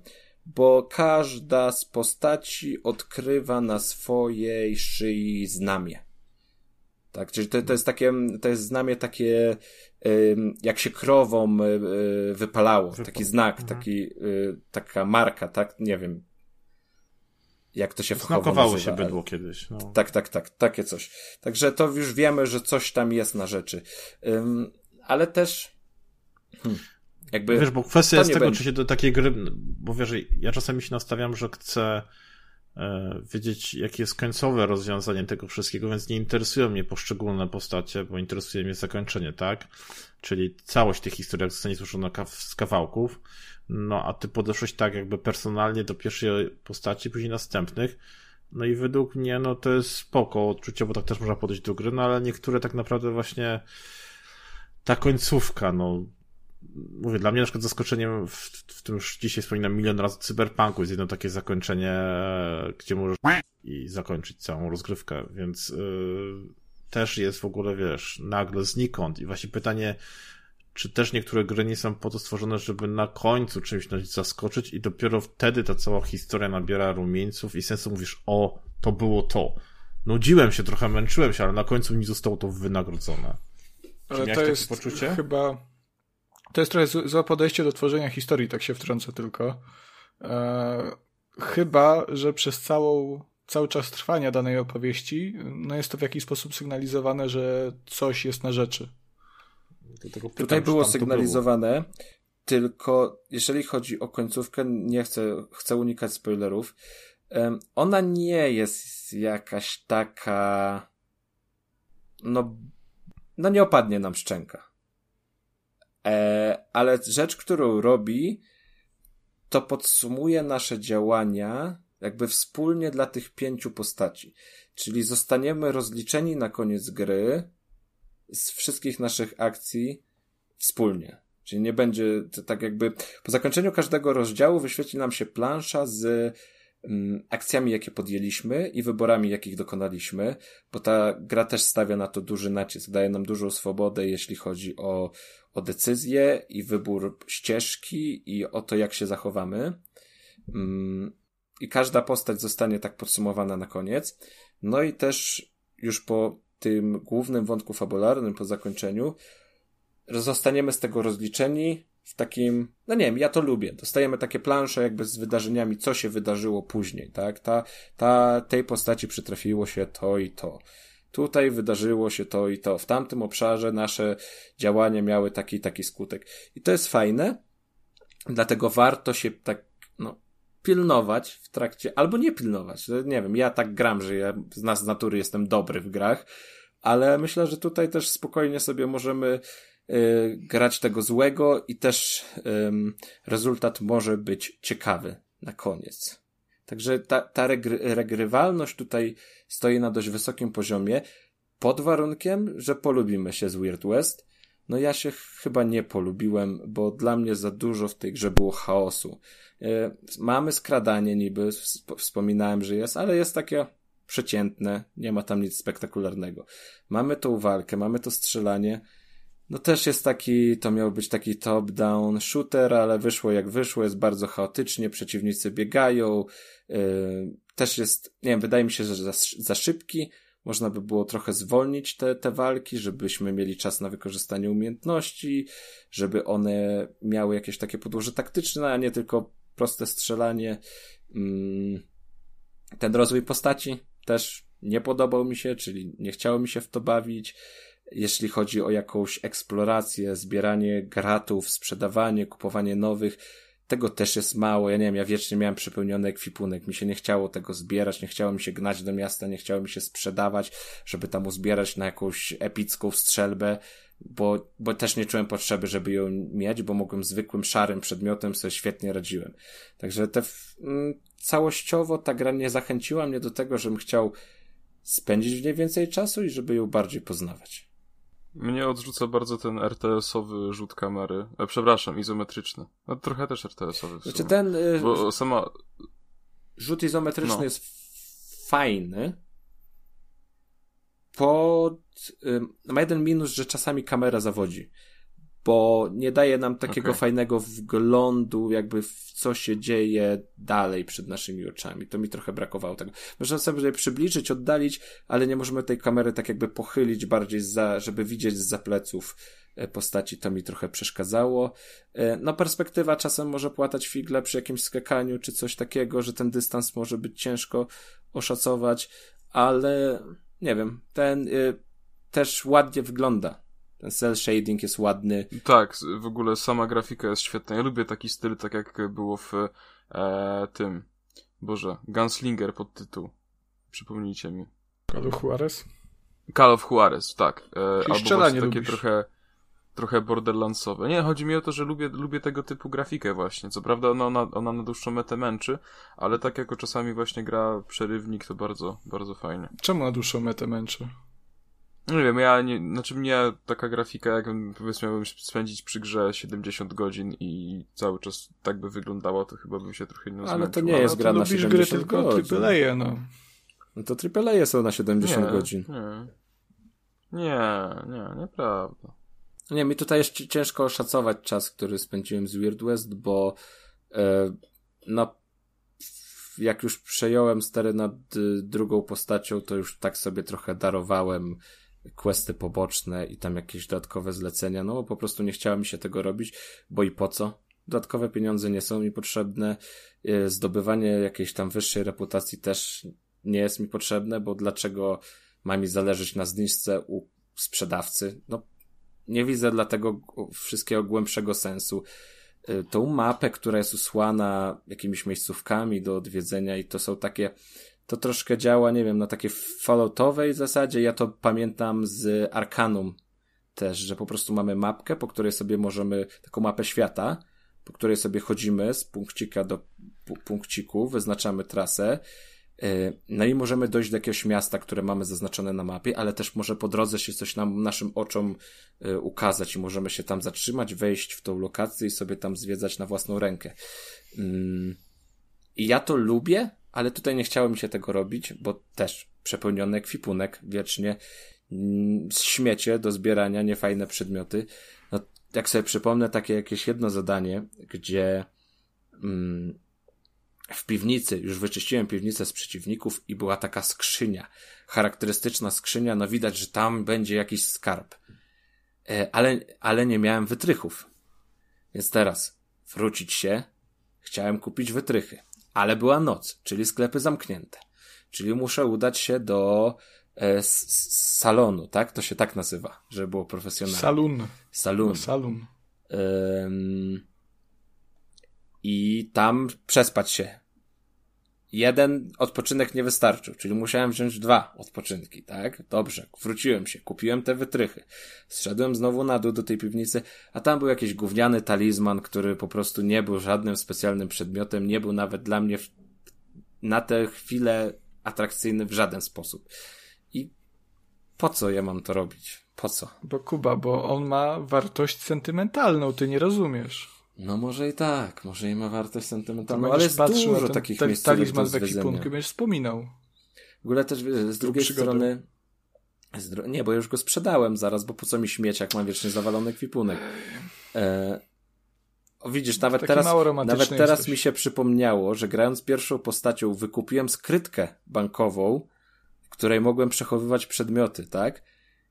bo każda z postaci odkrywa na swojej szyi znamie. Tak, czyli to, to jest takie, to jest znamie takie, jak się krową y, y, wypalało, taki znak, mhm. taki, y, taka marka, tak, nie wiem, jak to się
fachowo Znakowało się bydło kiedyś. No.
Tak, tak, tak, takie coś. Także to już wiemy, że coś tam jest na rzeczy. ale też,
hmm, jakby. Wiesz, bo kwestia jest tego, będzie. czy się do takiej gry, bo wiesz, ja czasami się nastawiam, że chcę wiedzieć, jakie jest końcowe rozwiązanie tego wszystkiego, więc nie interesują mnie poszczególne postacie, bo interesuje mnie zakończenie, tak? Czyli całość tych historii, jak zostanie złożona z kawałków. No, a ty podeszłeś tak jakby personalnie do pierwszej postaci, później następnych. No i według mnie, no to jest spoko odczucie, bo tak też można podejść do gry, no ale niektóre tak naprawdę właśnie ta końcówka, no mówię, dla mnie na przykład zaskoczeniem w, w tym już dzisiaj wspominam milion razy cyberpunku jest jedno takie zakończenie, gdzie możesz i zakończyć całą rozgrywkę, więc yy, też jest w ogóle, wiesz, nagle znikąd i właśnie pytanie, czy też niektóre gry nie są po to stworzone, żeby na końcu czymś nas zaskoczyć i dopiero wtedy ta cała historia nabiera rumieńców i sensu mówisz, o, to było to. Nudziłem się, trochę męczyłem się, ale na końcu mi zostało to wynagrodzone.
Ale to jest poczucie? chyba to jest trochę złe podejście do tworzenia historii, tak się wtrącę tylko. E, chyba, że przez całą, cały czas trwania danej opowieści, no jest to w jakiś sposób sygnalizowane, że coś jest na rzeczy.
Pytam, Tutaj było sygnalizowane, było. tylko jeżeli chodzi o końcówkę, nie chcę, chcę unikać spoilerów. Ona nie jest jakaś taka. No, no nie opadnie nam szczęka. E, ale rzecz, którą robi, to podsumuje nasze działania jakby wspólnie dla tych pięciu postaci. Czyli zostaniemy rozliczeni na koniec gry z wszystkich naszych akcji wspólnie. Czyli nie będzie tak jakby po zakończeniu każdego rozdziału wyświetli nam się plansza z akcjami, jakie podjęliśmy i wyborami, jakich dokonaliśmy, bo ta gra też stawia na to duży nacisk, daje nam dużą swobodę, jeśli chodzi o, o decyzję i wybór ścieżki i o to, jak się zachowamy. Mm, I każda postać zostanie tak podsumowana na koniec. No i też już po tym głównym wątku fabularnym, po zakończeniu, zostaniemy z tego rozliczeni, w takim, no nie wiem, ja to lubię. Dostajemy takie plansze jakby z wydarzeniami, co się wydarzyło później, tak? Ta, ta, tej postaci przytrafiło się to i to. Tutaj wydarzyło się to i to. W tamtym obszarze nasze działania miały taki taki skutek. I to jest fajne, dlatego warto się tak, no, pilnować w trakcie, albo nie pilnować. Nie wiem, ja tak gram, że ja z nas z natury jestem dobry w grach, ale myślę, że tutaj też spokojnie sobie możemy grać tego złego i też rezultat może być ciekawy na koniec. Także ta, ta regry, regrywalność tutaj stoi na dość wysokim poziomie, pod warunkiem, że polubimy się z Weird West no ja się chyba nie polubiłem, bo dla mnie za dużo w tej grze było chaosu. E, mamy skradanie niby, wspominałem, że jest, ale jest takie przeciętne, nie ma tam nic spektakularnego. Mamy tą walkę, mamy to strzelanie, no też jest taki, to miał być taki top-down shooter, ale wyszło jak wyszło, jest bardzo chaotycznie, przeciwnicy biegają, yy, też jest, nie wiem, wydaje mi się, że za, za szybki, można by było trochę zwolnić te, te walki, żebyśmy mieli czas na wykorzystanie umiejętności, żeby one miały jakieś takie podłoże taktyczne, a nie tylko proste strzelanie. Mm, ten rozwój postaci też nie podobał mi się, czyli nie chciało mi się w to bawić. Jeśli chodzi o jakąś eksplorację, zbieranie gratów, sprzedawanie, kupowanie nowych, tego też jest mało. Ja nie wiem, ja wiecznie miałem przepełniony ekwipunek. Mi się nie chciało tego zbierać, nie chciało mi się gnać do miasta, nie chciało mi się sprzedawać, żeby tam uzbierać na jakąś epicką strzelbę, bo, bo też nie czułem potrzeby, żeby ją mieć, bo mogłem zwykłym, szarym przedmiotem sobie świetnie radziłem. Także te, mm, całościowo ta gra nie zachęciła mnie do tego, żebym chciał spędzić w niej więcej czasu i żeby ją bardziej poznawać.
Mnie odrzuca bardzo ten RTS-owy rzut kamery. E, przepraszam, izometryczny. No trochę też RTS-owy.
Znaczy ten. Y,
Bo sama.
Rzut izometryczny no. jest fajny. Pod. Y, ma jeden minus, że czasami kamera zawodzi bo nie daje nam takiego okay. fajnego wglądu, jakby w co się dzieje dalej przed naszymi oczami. To mi trochę brakowało tego. Można sobie przybliżyć, oddalić, ale nie możemy tej kamery tak jakby pochylić bardziej, za, żeby widzieć z pleców e, postaci. To mi trochę przeszkadzało. E, no, perspektywa czasem może płatać figle przy jakimś skakaniu, czy coś takiego, że ten dystans może być ciężko oszacować, ale nie wiem, ten y, też ładnie wygląda ten cel shading jest ładny.
Tak, w ogóle sama grafika jest świetna. Ja lubię taki styl, tak jak było w e, tym, Boże, Gunslinger pod tytuł. Przypomnijcie mi.
Call of Juarez?
Call of Juarez, tak.
E, albo właśnie takie lubisz.
trochę trochę borderlandsowe. Nie, chodzi mi o to, że lubię, lubię tego typu grafikę właśnie. Co prawda ona, ona, ona na dłuższą metę męczy, ale tak jako czasami właśnie gra przerywnik, to bardzo, bardzo fajnie.
Czemu na dłuższą metę męczy?
Nie wiem, ja nie, znaczy mnie taka grafika, jakbym powiedzmy miałbym spędzić przy grze 70 godzin i cały czas tak by wyglądała, to chyba bym się trochę nie zmęczył.
Ale to nie jest gra na 70 gry, tylko godzin.
AAA, no.
No to AAA są na 70
nie,
godzin.
Nie, nie, nie, nieprawda.
Nie, mi tutaj jest ciężko oszacować czas, który spędziłem z Weird West, bo e, no jak już przejąłem stery nad drugą postacią, to już tak sobie trochę darowałem questy poboczne i tam jakieś dodatkowe zlecenia, no bo po prostu nie chciałem mi się tego robić, bo i po co? Dodatkowe pieniądze nie są mi potrzebne, e, zdobywanie jakiejś tam wyższej reputacji też nie jest mi potrzebne, bo dlaczego ma mi zależeć na zniżce u sprzedawcy? No, nie widzę dlatego wszystkiego głębszego sensu. E, tą mapę, która jest usłana jakimiś miejscówkami do odwiedzenia i to są takie to troszkę działa, nie wiem, na takiej falloutowej zasadzie. Ja to pamiętam z Arkanum też, że po prostu mamy mapkę, po której sobie możemy, taką mapę świata, po której sobie chodzimy z punkcika do punkciku, wyznaczamy trasę, y, no i możemy dojść do jakiegoś miasta, które mamy zaznaczone na mapie, ale też może po drodze się coś nam, naszym oczom y, ukazać i możemy się tam zatrzymać, wejść w tą lokację i sobie tam zwiedzać na własną rękę. Mm. I ja to lubię, ale tutaj nie chciało mi się tego robić, bo też przepełniony ekwipunek wiecznie, mm, śmiecie do zbierania, niefajne przedmioty. No, jak sobie przypomnę takie jakieś jedno zadanie, gdzie mm, w piwnicy, już wyczyściłem piwnicę z przeciwników i była taka skrzynia, charakterystyczna skrzynia, no widać, że tam będzie jakiś skarb. E, ale, ale nie miałem wytrychów. Więc teraz wrócić się, chciałem kupić wytrychy ale była noc, czyli sklepy zamknięte. Czyli muszę udać się do e, salonu, tak? To się tak nazywa, żeby było profesjonalne.
Salon.
Salon.
salon.
Ym... I tam przespać się jeden odpoczynek nie wystarczył, czyli musiałem wziąć dwa odpoczynki, tak? Dobrze, wróciłem się, kupiłem te wytrychy. Zszedłem znowu na dół do tej piwnicy, a tam był jakiś gówniany talizman, który po prostu nie był żadnym specjalnym przedmiotem, nie był nawet dla mnie w... na tę chwilę atrakcyjny w żaden sposób. I po co ja mam to robić? Po co?
Bo Kuba, bo on ma wartość sentymentalną, ty nie rozumiesz.
No może i tak, może i ma wartość sentymentalną,
To
ale jest dużo
ten
takich
ta-
miejsc,
talizman w ekwipunku będziesz wspominał.
W ogóle też wiesz, z drugiej
przygodą.
strony. Nie, bo już go sprzedałem zaraz, bo po co mi śmieć, jak mam wiecznie zawalony ekwipunek. E... O, widzisz, nawet
Taki
teraz, nawet teraz
jesteś.
mi się przypomniało, że grając pierwszą postacią wykupiłem skrytkę bankową, w której mogłem przechowywać przedmioty, tak?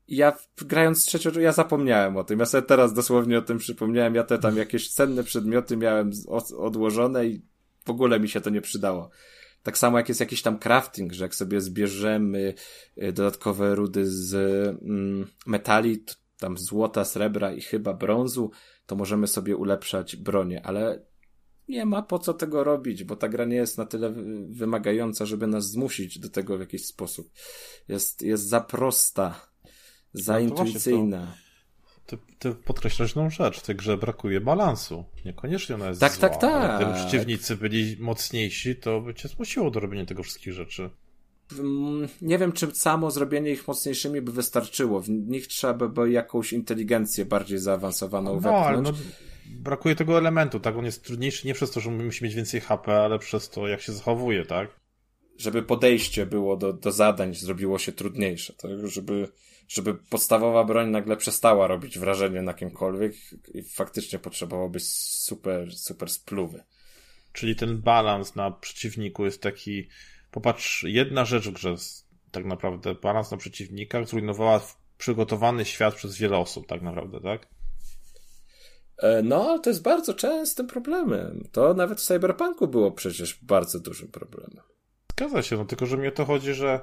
Ja grając trzecią, ja zapomniałem o tym. Ja sobie teraz dosłownie o tym przypomniałem. Ja te tam jakieś cenne przedmioty miałem odłożone i w ogóle mi się to nie przydało. Tak samo jak jest jakiś tam crafting, że jak sobie zbierzemy y, dodatkowe rudy z mm, metali, tam złota, srebra i chyba brązu, to możemy sobie ulepszać bronię, ale nie ma po co tego robić, bo ta gra nie jest na tyle wy- wymagająca, żeby nas zmusić do tego w jakiś sposób. Jest, jest za prosta, za
No
intuicyjna.
Ty, ty podkreślasz jedną rzecz, w tej grze brakuje balansu. Niekoniecznie ona jest
Tak,
zła,
tak,
ale
tak.
Gdyby przeciwnicy byli mocniejsi, to by cię zmusiło do robienia tego wszystkich rzeczy.
Mm, Nie wiem, czy samo zrobienie ich mocniejszymi by wystarczyło. W nich trzeba by było jakąś inteligencję bardziej zaawansowaną
No, ale
wepchnąć.
no, brakuje tego elementu, tak? On jest trudniejszy nie przez to, że musi mieć więcej HP, ale przez to, jak się zachowuje, tak?
żeby podejście było do, do zadań zrobiło się trudniejsze, tak? żeby, żeby podstawowa broń nagle przestała robić wrażenie na kimkolwiek i faktycznie potrzebowałoby super, super spluwy.
Czyli ten balans na przeciwniku jest taki. Popatrz, jedna rzecz w grze, tak naprawdę, balans na przeciwnika zrujnowała przygotowany świat przez wiele osób, tak naprawdę, tak?
E, No, ale to jest bardzo częstym problemem. To nawet w Cyberpunku było przecież bardzo dużym problemem.
Zgadza się, no tylko że mi o to chodzi, że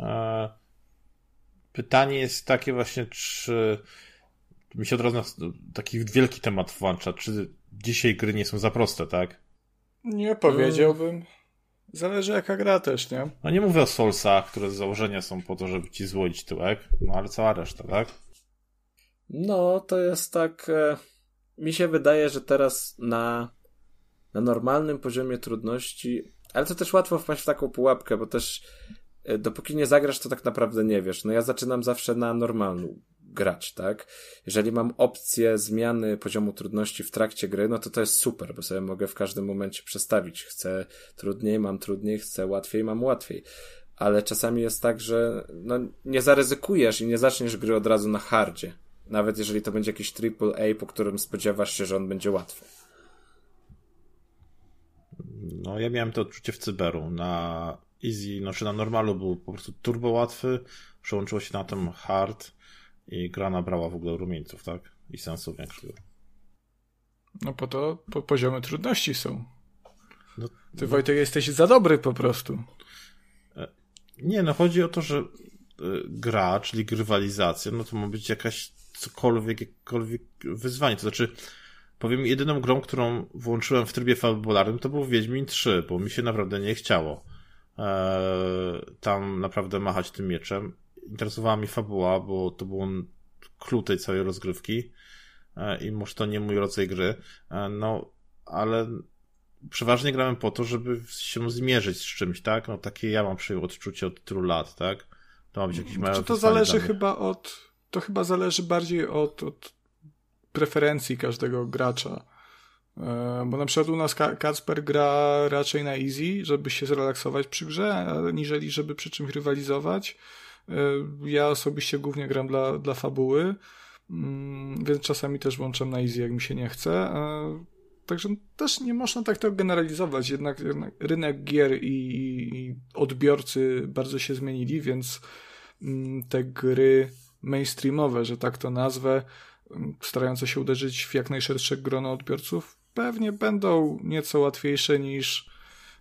e, pytanie jest takie właśnie, czy mi się od razu taki wielki temat włącza, czy dzisiaj gry nie są za proste, tak?
Nie powiedziałbym. Zależy jaka gra też, nie?
No nie mówię o Soulsach, które z założenia są po to, żeby ci złoić tyłek, no ale cała reszta, tak?
No, to jest tak. E, mi się wydaje, że teraz na, na normalnym poziomie trudności, ale to też łatwo wpaść w taką pułapkę, bo też dopóki nie zagrasz, to tak naprawdę nie wiesz. No ja zaczynam zawsze na normalną grać, tak? Jeżeli mam opcję zmiany poziomu trudności w trakcie gry, no to to jest super, bo sobie mogę w każdym momencie przestawić. Chcę trudniej, mam trudniej, chcę łatwiej, mam łatwiej. Ale czasami jest tak, że no, nie zaryzykujesz i nie zaczniesz gry od razu na hardzie. Nawet jeżeli to będzie jakiś AAA, po którym spodziewasz się, że on będzie łatwy.
No ja miałem to odczucie w Cyberu. Na Easy, znaczy na normalu był po prostu turbo łatwy, przełączyło się na ten hard i gra nabrała w ogóle rumieńców, tak? I sensu większego.
No po to po poziomy trudności są.
No,
Ty Wojtek jesteś za dobry po prostu.
Nie, no chodzi o to, że y, gra, czyli grywalizacja, no to ma być jakaś cokolwiek, jakiekolwiek wyzwanie. To znaczy, powiem, jedyną grą, którą włączyłem w trybie fabularnym, to był Wiedźmin 3, bo mi się naprawdę nie chciało tam naprawdę machać tym mieczem. Interesowała mi fabuła, bo to był clue tej całej rozgrywki e, i może to nie mój rodzaj gry, e, no, ale przeważnie grałem po to, żeby się zmierzyć z czymś, tak? No takie ja mam przyjął odczucie od tylu lat, tak? To ma być jakiś
Czy to zależy chyba od. To chyba zależy bardziej od, od preferencji każdego gracza. E, Bo na przykład u nas Ka- Kacper gra raczej na easy, żeby się zrelaksować przy grze, aniżeli żeby przy czymś rywalizować. E, Ja osobiście głównie gram dla, dla fabuły, mm, więc czasami też włączam na easy, jak mi się nie chce. E, Także też nie można tak tego generalizować. Jednak, jednak rynek gier i, i odbiorcy bardzo się zmienili, więc mm, te gry mainstreamowe, że tak to nazwę, mm, starające się uderzyć w jak najszersze grono odbiorców, pewnie będą nieco łatwiejsze niż,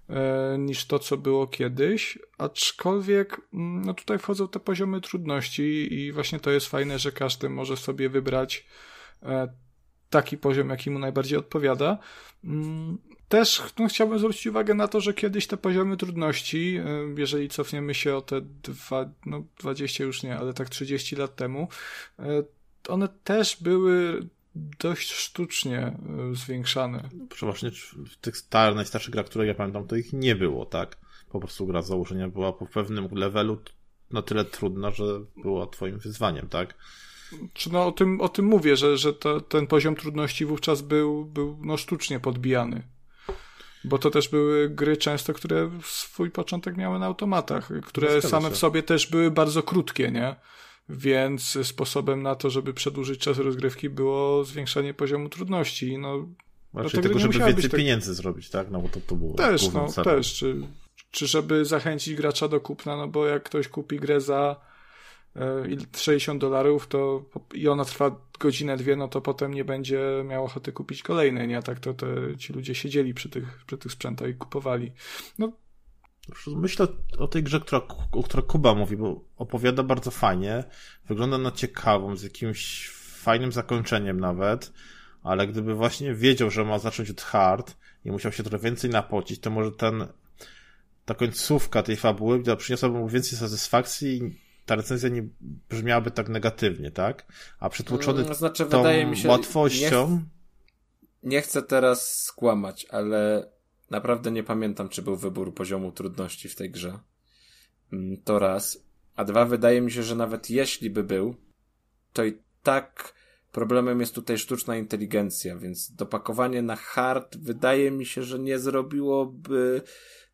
e, niż to, co było kiedyś, aczkolwiek mm, no tutaj wchodzą te poziomy trudności i właśnie to jest fajne, że każdy może sobie wybrać e, taki poziom, jaki mu najbardziej odpowiada. Mm, Też no, chciałbym zwrócić uwagę na to, że kiedyś te poziomy trudności, y, jeżeli cofniemy się o te dwa, no 20 już nie, ale tak 30 lat temu, one też były dość sztucznie y, zwiększane.
Przeważnie w tych star, najstarszych grach, które ja pamiętam, to ich nie było, tak? Po prostu gra z założenia była po pewnym levelu na tyle trudna, że była twoim wyzwaniem, tak?
Czy no o tym, o tym mówię, że, że to, ten poziom trudności wówczas był, był no sztucznie podbijany. Bo to też były gry często, które swój początek miały na automatach, które same w sobie też były bardzo krótkie, nie? Więc sposobem na to, żeby przedłużyć czas rozgrywki było zwiększanie poziomu trudności. No,
Raczej
gry
tego, żeby więcej
tak-
pieniędzy zrobić, tak? No bo to, to było
też, no,
celem.
też. Czy, czy żeby zachęcić gracza do kupna, no bo jak ktoś kupi grę za e, il- 60 dolarów to i ona trwa godzinę, dwie, no to potem nie będzie miał ochoty kupić kolejnej, nie? Tak to te, ci ludzie siedzieli przy tych, przy tych sprzętach i kupowali. No,
Myślę o tej grze, która, o której Kuba mówi, bo opowiada bardzo fajnie, wygląda na ciekawą, z jakimś fajnym zakończeniem nawet, ale gdyby właśnie wiedział, że ma zacząć od hard i musiał się trochę więcej napocić, to może ten, ta końcówka tej fabuły przyniosłaby mu więcej satysfakcji i ta recenzja nie brzmiałaby tak negatywnie, tak? A przytłoczony
Mm, Znaczy,
tą
wydaje mi się,
łatwością,
Nie chcę teraz skłamać, ale naprawdę nie pamiętam, czy był wybór poziomu trudności w tej grze. Mm, To raz. A dwa, wydaje mi się, że nawet jeśli by był, to i tak problemem jest tutaj sztuczna inteligencja, więc dopakowanie na hard wydaje mi się, że nie zrobiłoby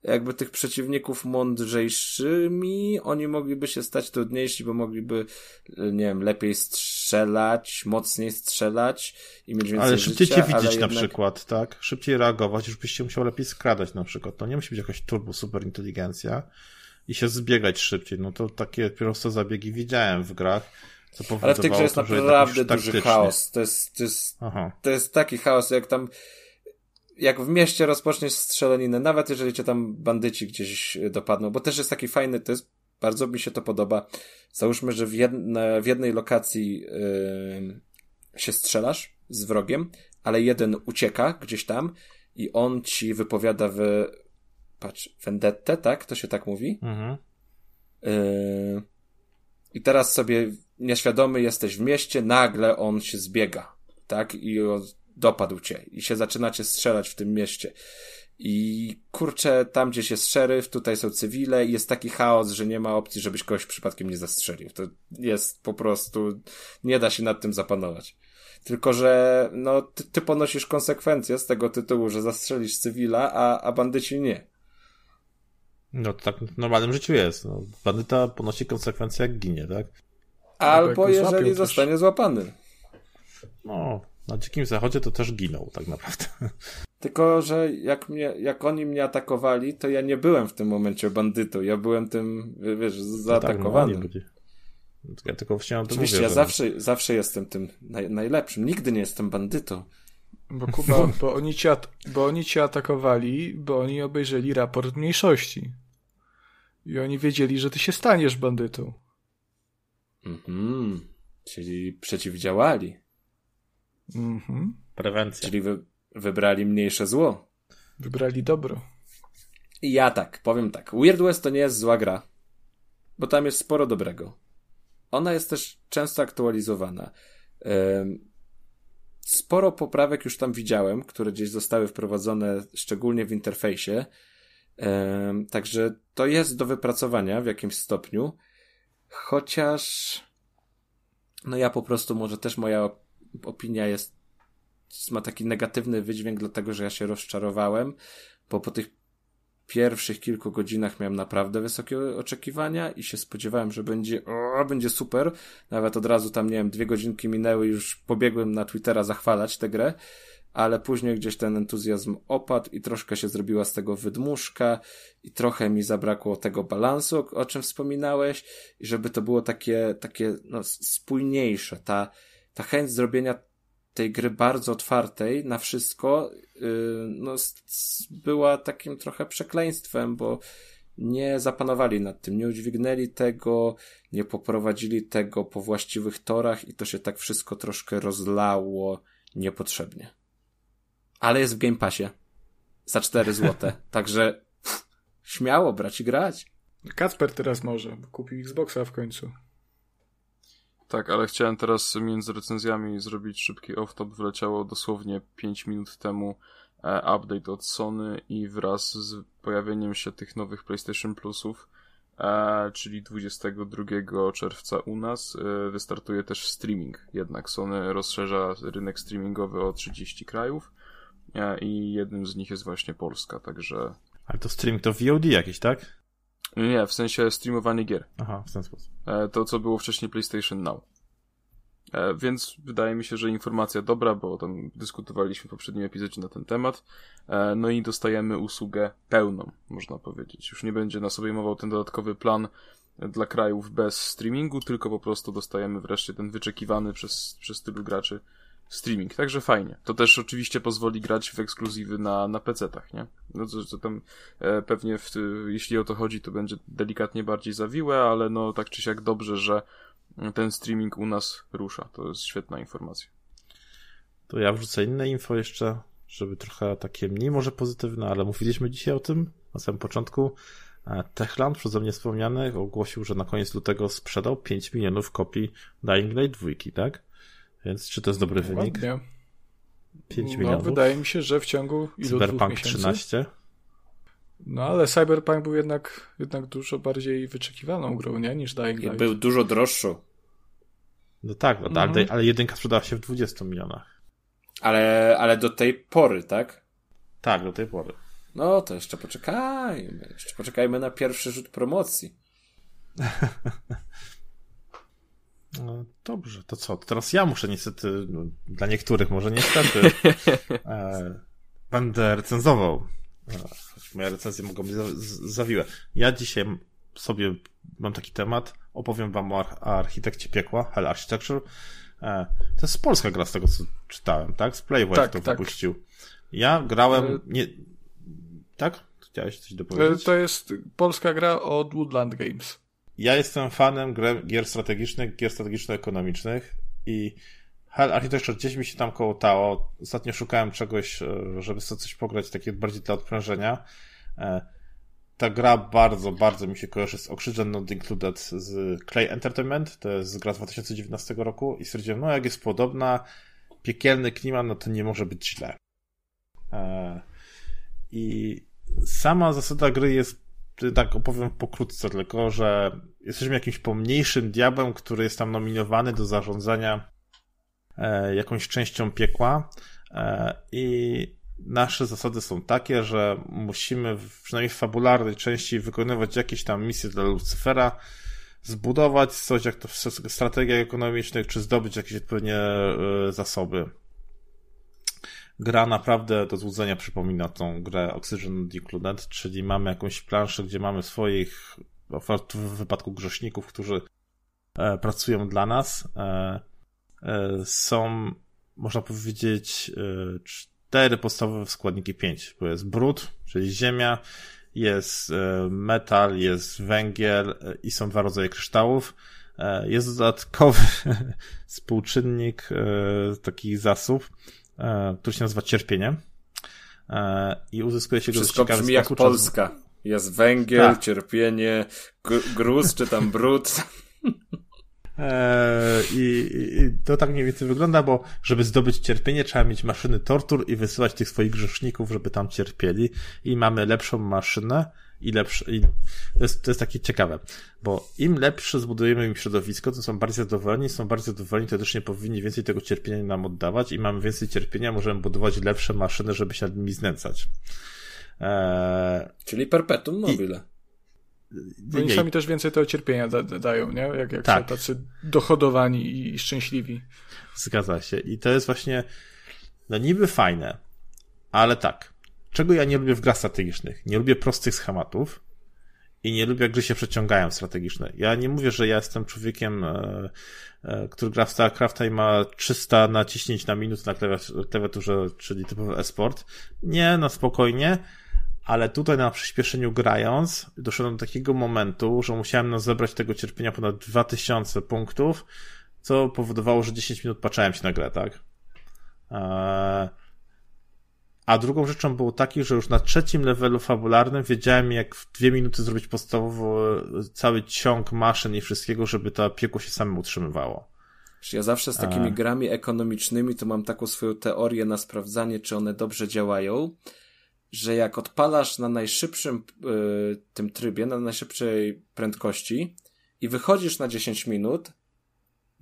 jakby tych przeciwników mądrzejszymi, oni mogliby się stać trudniejsi, bo mogliby, nie wiem, lepiej strzelać, mocniej strzelać i mieć więcej
ale szybciej
życia,
cię widzieć
ale
na
jednak...
przykład, tak? Szybciej reagować, już byś się musiał lepiej skradać na przykład. To nie musi być jakaś turbo super inteligencja i się zbiegać szybciej. No to takie proste zabiegi widziałem w grach.
Ale w tej grze jest
jednak
naprawdę duży chaos. To jest, to jest to jest taki chaos, jak tam jak w mieście rozpoczniesz strzelaninę, nawet jeżeli cię tam bandyci gdzieś dopadną, bo też jest taki fajny, to jest, bardzo mi się to podoba. Załóżmy, że w, jedne, w jednej lokacji yy, się strzelasz z wrogiem, ale jeden ucieka gdzieś tam i on ci wypowiada w patrz, vendettę, tak? To się tak mówi?
Mhm.
Yy, I teraz sobie nieświadomy jesteś w mieście, nagle on się zbiega, tak? I dopadł cię. I się zaczynacie strzelać w tym mieście. I kurczę, tam gdzieś jest szeryf, tutaj są cywile i jest taki chaos, że nie ma opcji, żebyś kogoś przypadkiem nie zastrzelił. To jest po prostu, nie da się nad tym zapanować. Tylko, że no, ty, ty ponosisz konsekwencje z tego tytułu, że zastrzelisz cywila, a, a bandyci nie.
No to tak w normalnym życiu jest. No, bandyta ponosi konsekwencje jak ginie, tak?
Albo
jak go
jeżeli zostanie złapany.
No, na dzikim zachodzie to też ginął tak naprawdę.
Tylko, że jak, mnie, jak oni mnie atakowali, to ja nie byłem w tym momencie bandytą. Ja byłem tym, wiesz,
No tak,
zaatakowanym.
no. Ja tylko chciałem to
Oczywiście,
mówię,
ja
że...
zawsze, zawsze jestem tym naj, najlepszym. Nigdy nie jestem bandytą.
Bo Kuba, bo oni, cię at- bo oni cię atakowali, bo oni obejrzeli raport mniejszości. I oni wiedzieli, że ty się staniesz bandytą.
Mhm. Czyli przeciwdziałali.
Mhm.
Prewencja.
Czyli wy, wybrali mniejsze zło.
Wybrali dobro.
I ja tak, powiem tak. Weird West to nie jest zła gra, bo tam jest sporo dobrego. Ona jest też często aktualizowana. Sporo poprawek już tam widziałem, które gdzieś zostały wprowadzone, szczególnie w interfejsie. Także to jest do wypracowania w jakimś stopniu. Chociaż, no ja po prostu, może też moja opinia jest, ma taki negatywny wydźwięk, dlatego że ja się rozczarowałem, bo po tych pierwszych kilku godzinach miałem naprawdę wysokie oczekiwania i się spodziewałem, że będzie, o, będzie super. Nawet od razu tam, nie wiem, dwie godzinki minęły, już pobiegłem na Twittera zachwalać tę grę, ale później gdzieś ten entuzjazm opadł i troszkę się zrobiła z tego wydmuszka i trochę mi zabrakło tego balansu, o- czym wspominałeś i żeby to było takie, takie, no, spójniejsze. Ta, ta chęć zrobienia tej gry bardzo otwartej na wszystko, yy, no, była takim trochę przekleństwem, bo nie zapanowali nad tym, nie udźwignęli tego, nie poprowadzili tego po właściwych torach i to się tak wszystko troszkę rozlało niepotrzebnie. Ale jest w Game Passie. Za 4 złote. Także pff, śmiało brać i grać.
Kacper teraz może, bo kupił Xboxa w końcu.
Tak, ale chciałem teraz między recenzjami zrobić szybki off-top. Wleciało dosłownie 5 minut temu e, update od Sony i wraz z pojawieniem się tych nowych PlayStation Plusów e, czyli 22 czerwca u nas, e, wystartuje też streaming. Jednak Sony rozszerza rynek streamingowy o 30 krajów i jednym z nich jest właśnie Polska, także...
Ale to stream to VOD jakiś, tak?
Nie, w sensie streamowanie gier.
Aha, w ten sposób.
E, to, co było wcześniej PlayStation Now. E, więc wydaje mi się, że informacja dobra, bo tam dyskutowaliśmy w poprzednim epizodzie na ten temat. E, no i dostajemy usługę pełną, można powiedzieć. Już nie będzie nas obejmował ten dodatkowy plan dla krajów bez streamingu, tylko po prostu dostajemy wreszcie ten wyczekiwany przez, przez tylu graczy streaming. Także fajnie. To też oczywiście pozwoli grać w ekskluzywy na, na PC-tach, nie? No to, to tam e, pewnie w, jeśli o to chodzi, to będzie delikatnie bardziej zawiłe, ale no tak czy siak dobrze, że ten streaming u nas rusza. To jest świetna informacja.
To ja wrzucę inne info jeszcze, żeby trochę takie mniej może pozytywne, ale mówiliśmy dzisiaj o tym na samym początku. E, Techland, przeze mnie wspomniany, ogłosił, że na koniec lutego sprzedał 5 milionów kopii Dying Light 2, tak? Więc czy to jest dobry wynik?
Ładnie.
5
No,
milionów?
wydaje mi się, że w ciągu ilu
Cyberpunk
miesięcy?
13?
No ale Cyberpunk był jednak, jednak dużo bardziej wyczekiwaną grą, nie? Niż Dying
I
Light.
był dużo droższy.
No tak, no,
Mhm.
ale, ale jedynka sprzedała się w 20 milionach.
Ale, ale do tej pory, tak?
Tak, do tej pory.
No to jeszcze poczekajmy. Jeszcze poczekajmy na pierwszy rzut promocji.
No, dobrze, to co? To teraz ja muszę niestety, no, dla niektórych może niestety, e, będę recenzował. E, moje recenzje mogą być za, zawiłe. Ja dzisiaj sobie mam taki temat, opowiem wam o ar- architekcie piekła, Hell Architecture. E, to jest polska gra z tego, co czytałem, tak? Z Playwave
Tak,
to
tak.
wypuścił. Ja grałem,
E,
nie... Tak? Chciałeś coś
E,
dopowiedzieć?
To jest polska gra od Woodland Games.
Ja jestem fanem gier strategicznych, gier strategiczno-ekonomicznych i Hell Architecture gdzieś mi się tam kołtało. Ostatnio szukałem czegoś, e, żeby sobie coś pograć, takie bardziej dla odprężenia. E, Ta gra bardzo, bardzo mi się kojarzy z Oxygen Not Included z Clay Entertainment. To jest gra z 2019 roku i stwierdziłem, no jak jest podobna, piekielny klimat, no to nie może być źle. E, I sama zasada gry jest tak opowiem pokrótce, tylko że jesteśmy jakimś pomniejszym diabłem, który jest tam nominowany do zarządzania e, jakąś częścią piekła e, i nasze zasady są takie, że musimy w, przynajmniej w fabularnej części wykonywać jakieś tam misje dla Lucyfera, zbudować coś, jak to w strategiach ekonomicznych, czy zdobyć jakieś odpowiednie e, zasoby. Gra naprawdę do złudzenia przypomina tą grę Oxygen Decluded, czyli mamy jakąś planszę, gdzie mamy swoich, w wypadku grzeszników, którzy e, pracują dla nas. E, e, są, można powiedzieć, cztery podstawowe składniki, pięć, bo jest brud, czyli ziemia, jest metal, jest węgiel i są dwa rodzaje kryształów. Jest dodatkowy współczynnik, e, taki zasób, który się nazywa cierpienie. E, I uzyskuje się go z
Wszystko
ciekawy
brzmi jak Polska. Jest węgiel,
Tak.
cierpienie, gr- gruz czy tam brud.
Eee, i, I to tak mniej więcej wygląda, bo żeby zdobyć cierpienie, trzeba mieć maszyny tortur i wysyłać tych swoich grzeszników, żeby tam cierpieli. I mamy lepszą maszynę i lepsze. I to, jest, to jest takie ciekawe, bo im lepsze zbudujemy im środowisko, to są bardziej zadowoleni, są bardziej zadowoleni, to też nie powinni więcej tego cierpienia nam oddawać i mamy więcej cierpienia, możemy budować lepsze maszyny, żeby się nad nimi znęcać. Eee,
Czyli perpetuum mobile.
Oni
nie,
sami też więcej tego cierpienia da, da, dają, nie? Jak, jak
Tak.
są tacy dochodowani i, i szczęśliwi.
Zgadza się. I to jest właśnie, no niby fajne, ale tak. Czego ja nie lubię w grach strategicznych? Nie lubię prostych schematów i nie lubię, jak gry się przeciągają strategiczne. Ja nie mówię, że ja jestem człowiekiem, e, e, który gra w StarCrafta i ma 300 naciśnięć na minutę na klawiaturze czyli typowy esport. Nie, no spokojnie. Ale tutaj na przyspieszeniu grając, doszedłem do takiego momentu, że musiałem no zebrać tego cierpienia ponad 2000 punktów, co powodowało, że 10 minut patrzałem się na grę, tak? Eee, A drugą rzeczą było taki, że już na trzecim levelu fabularnym wiedziałem, jak w dwie minuty zrobić podstawowo cały ciąg maszyn i wszystkiego, żeby to piekło się samym utrzymywało.
Ja zawsze z takimi
A.
grami ekonomicznymi to mam taką swoją teorię na sprawdzanie, czy one dobrze działają, że jak odpalasz na najszybszym y, tym trybie, na najszybszej prędkości i wychodzisz na 10 minut,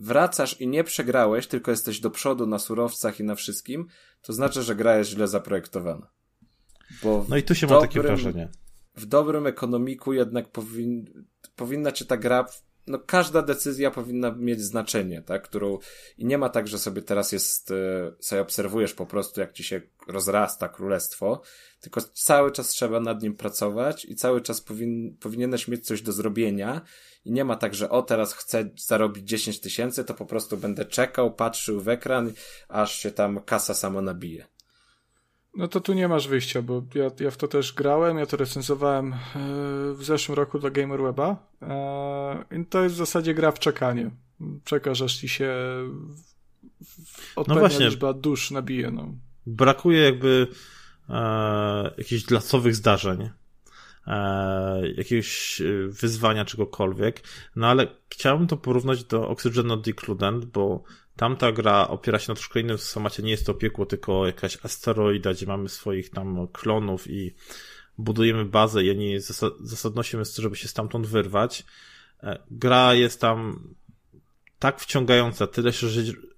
wracasz i nie przegrałeś, tylko jesteś do przodu na surowcach i na wszystkim, to znaczy, że gra jest źle zaprojektowana.
Bo no i tu się dobrym, ma takie wrażenie.
W dobrym ekonomiku jednak powin, powinna cię ta gra no każda decyzja powinna mieć znaczenie, tak, którą i nie ma tak, że sobie teraz jest, e, sobie obserwujesz po prostu, jak ci się rozrasta królestwo, tylko cały czas trzeba nad nim pracować i cały czas powin, powinieneś mieć coś do zrobienia i nie ma tak, że o teraz chcę zarobić 10 tysięcy, to po prostu będę czekał, patrzył w ekran, aż się tam kasa sama nabije.
No to tu nie masz wyjścia, bo ja, ja w to też grałem, ja to recenzowałem e, w zeszłym roku dla GamerWeba. E, I to jest w zasadzie gra w czekanie. Czekasz, aż ci się odpowiednia no właśnie, liczba dusz nabije. No.
Brakuje jakby e, jakichś glasowych zdarzeń, e, jakiegoś e, wyzwania czegokolwiek, no ale chciałbym to porównać do Oxygen Not Decluded, bo Tamta gra opiera się na troszkę innym schemacie, nie jest to piekło, tylko jakaś asteroida, gdzie mamy swoich tam klonów i budujemy bazę i zasadnością jest to, żeby się stamtąd wyrwać. E, gra jest tam tak wciągająca, tyle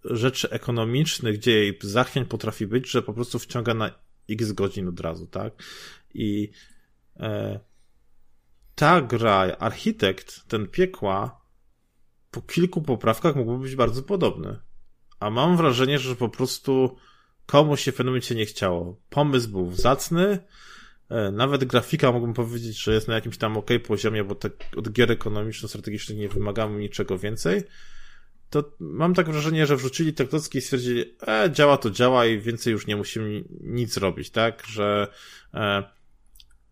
rzeczy ekonomicznych, gdzie jej zachwiań potrafi być, że po prostu wciąga na x godzin od razu, tak? I e, ta gra, architekt, ten piekła, po kilku poprawkach mógłby być bardzo podobny. A mam wrażenie, że po prostu komuś się w pewnym momencie nie chciało. Pomysł był zacny, e, nawet grafika mógłbym powiedzieć, że jest na jakimś tam ok poziomie, bo te, od gier ekonomiczno-strategicznych nie wymagamy niczego więcej. To mam tak wrażenie, że wrzucili klocki i stwierdzili, e, działa to działa i więcej już nie musimy nic robić, tak? Że e,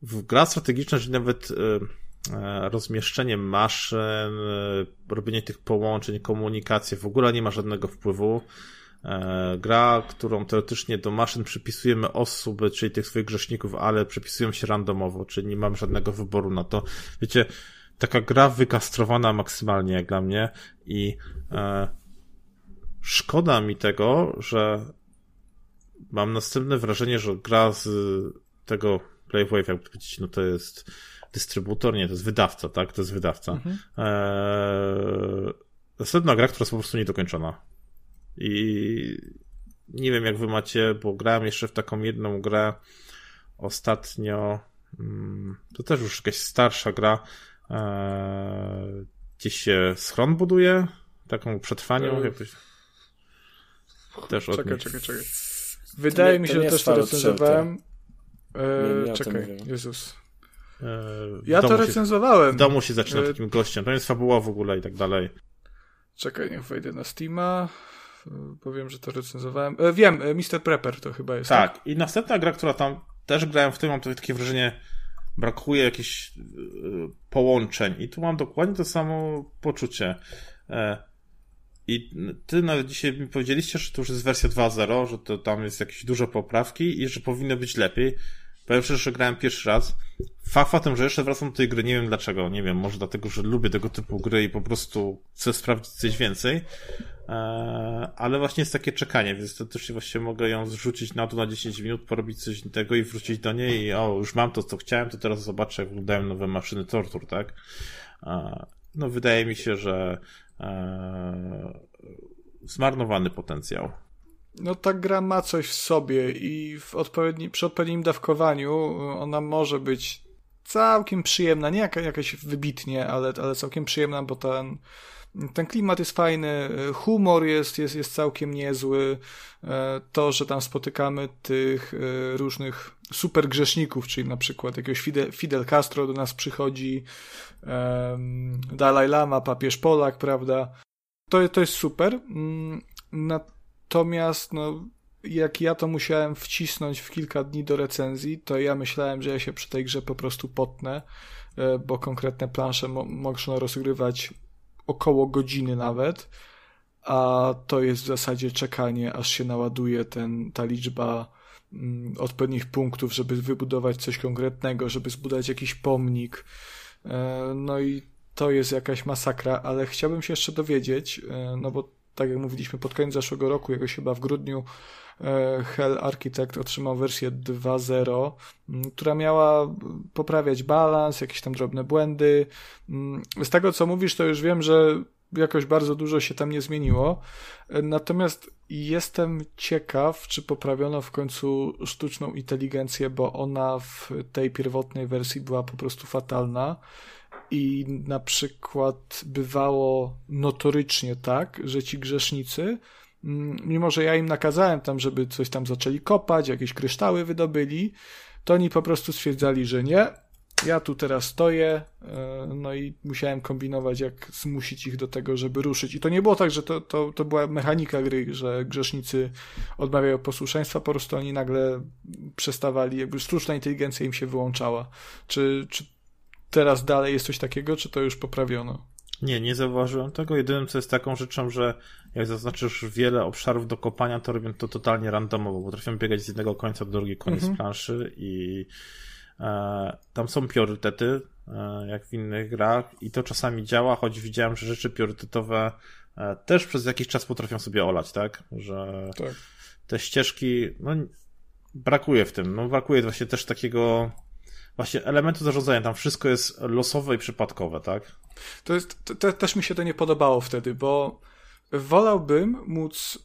w gra strategiczna, czyli nawet e, E, rozmieszczenie maszyn, e, robienie tych połączeń, komunikację w ogóle nie ma żadnego wpływu. E, gra, którą teoretycznie do maszyn przypisujemy osoby, czyli tych swoich grzeszników, ale przypisują się randomowo, czyli nie mam żadnego wyboru na to. Wiecie, taka gra wykastrowana maksymalnie jak dla mnie i e, szkoda mi tego, że mam następne wrażenie, że gra z tego Playwave, jak powiedzieć, no to jest dystrybutor, nie, to jest wydawca, tak? To jest wydawca. Mhm. Eee, następna gra, która jest po prostu niedokończona. I nie wiem, jak wy macie, bo grałem jeszcze w taką jedną grę ostatnio. Mm, to też już jakaś starsza gra. Eee, gdzieś się schron buduje, taką przetrwaniu. Eee. Jakoś...
Też czekaj, czekaj, czekaj. Wydaje mi się, że też to recenzowałem. Eee, czekaj, Jezus.
E,
ja to recenzowałem.
w domu się zaczyna e, takim gościem. To jest fabuła w ogóle i tak dalej.
Czekaj, niech wejdę na Steama. E, powiem, że to recenzowałem. Wiem, Mr. Prepper to chyba jest.
Tak. tak, i następna gra, która tam też grałem w tym, mam takie wrażenie, brakuje jakichś połączeń. I tu mam dokładnie to samo poczucie. I ty nawet dzisiaj mi powiedzieliście, że to już jest wersja 2.0, że to tam jest jakieś duże poprawki i że powinno być lepiej. Szczerze, że grałem pierwszy raz. Fakt faktem, że jeszcze wracam do tej gry, nie wiem dlaczego, nie wiem, może dlatego, że lubię tego typu gry i po prostu chcę sprawdzić coś więcej, eee, ale właśnie jest takie czekanie, więc też właśnie mogę ją zrzucić na to na 10 minut, porobić coś tego i wrócić do niej i o, już mam to, co chciałem, to teraz zobaczę, jak wyglądają nowe maszyny tortur, tak? Eee, no, wydaje mi się, że eee, zmarnowany potencjał.
No ta gra ma coś w sobie i w odpowiedni, przy odpowiednim dawkowaniu ona może być całkiem przyjemna, nie jaka, jakaś wybitnie, ale, ale całkiem przyjemna, bo ten, ten klimat jest fajny, humor jest, jest, jest całkiem niezły, e, to, że tam spotykamy tych różnych super grzeszników, czyli na przykład jakiegoś Fidel, Fidel Castro do nas przychodzi, Dalai Lama, papież Polak, prawda? To, to jest super. Mm, Natomiast, no, jak ja to musiałem wcisnąć w kilka dni do recenzji, to ja myślałem, że ja się przy tej grze po prostu potnę, e, bo konkretne plansze mo można rozgrywać około godziny nawet, a to jest w zasadzie czekanie, aż się naładuje ten, ta liczba mm, odpowiednich punktów, żeby wybudować coś konkretnego, żeby zbudować jakiś pomnik. E, no i to jest jakaś masakra, ale chciałbym się jeszcze dowiedzieć, e, no bo tak jak mówiliśmy, pod koniec zeszłego roku, jakoś chyba w grudniu, e, Hell Architect otrzymał wersję 2.0, mm, która miała poprawiać balans, jakieś tam drobne błędy. Z tego, co mówisz, to już wiem, że jakoś bardzo dużo się tam nie zmieniło. Natomiast jestem ciekaw, czy poprawiono w końcu sztuczną inteligencję, bo ona w tej pierwotnej wersji była po prostu fatalna. I na przykład bywało notorycznie tak, że ci grzesznicy, mm, mimo że ja im nakazałem tam, żeby coś tam zaczęli kopać, jakieś kryształy wydobyli, to oni po prostu stwierdzali, że nie, ja tu teraz stoję, e, no i musiałem kombinować, jak zmusić ich do tego, żeby ruszyć. I to nie było tak, że to, to, to była mechanika gry, że grzesznicy odmawiają posłuszeństwa, po prostu oni nagle przestawali, jakby sztuczna inteligencja im się wyłączała. Czy, czy teraz dalej jest coś takiego, czy to już poprawiono?
Nie, nie zauważyłem tego. Jedynym, co jest taką rzeczą, że jak zaznaczysz wiele obszarów do kopania, to robią to totalnie randomowo. Potrafią biegać z jednego końca do drugiego koniec mhm. planszy i e, tam są priorytety, e, jak w innych grach i to czasami działa, choć widziałem, że rzeczy priorytetowe e, też przez jakiś czas potrafią sobie olać, tak? Że tak. te ścieżki, no brakuje w tym, no brakuje właśnie też takiego właśnie elementu zarządzania, tam wszystko jest losowe i przypadkowe, tak?
To jest, też mi się to nie podobało wtedy, bo wolałbym móc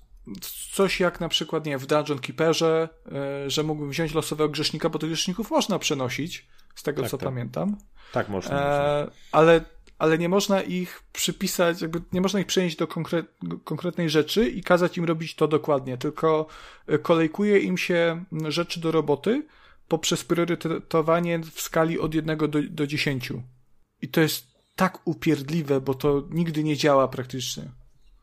coś jak na przykład, nie w Dungeon Keeperze, e, że mógłbym wziąć losowego grzesznika, bo tych grzeszników można przenosić, z tego tak, co tak. pamiętam.
Tak, można. E,
ale, ale nie można ich przypisać, jakby nie można ich przenieść do konkret, konkretnej rzeczy i kazać im robić to dokładnie, tylko e, kolejkuje im się rzeczy do roboty, poprzez priorytetowanie w skali od 1 do, do 10. I to jest tak upierdliwe, bo to nigdy nie działa praktycznie.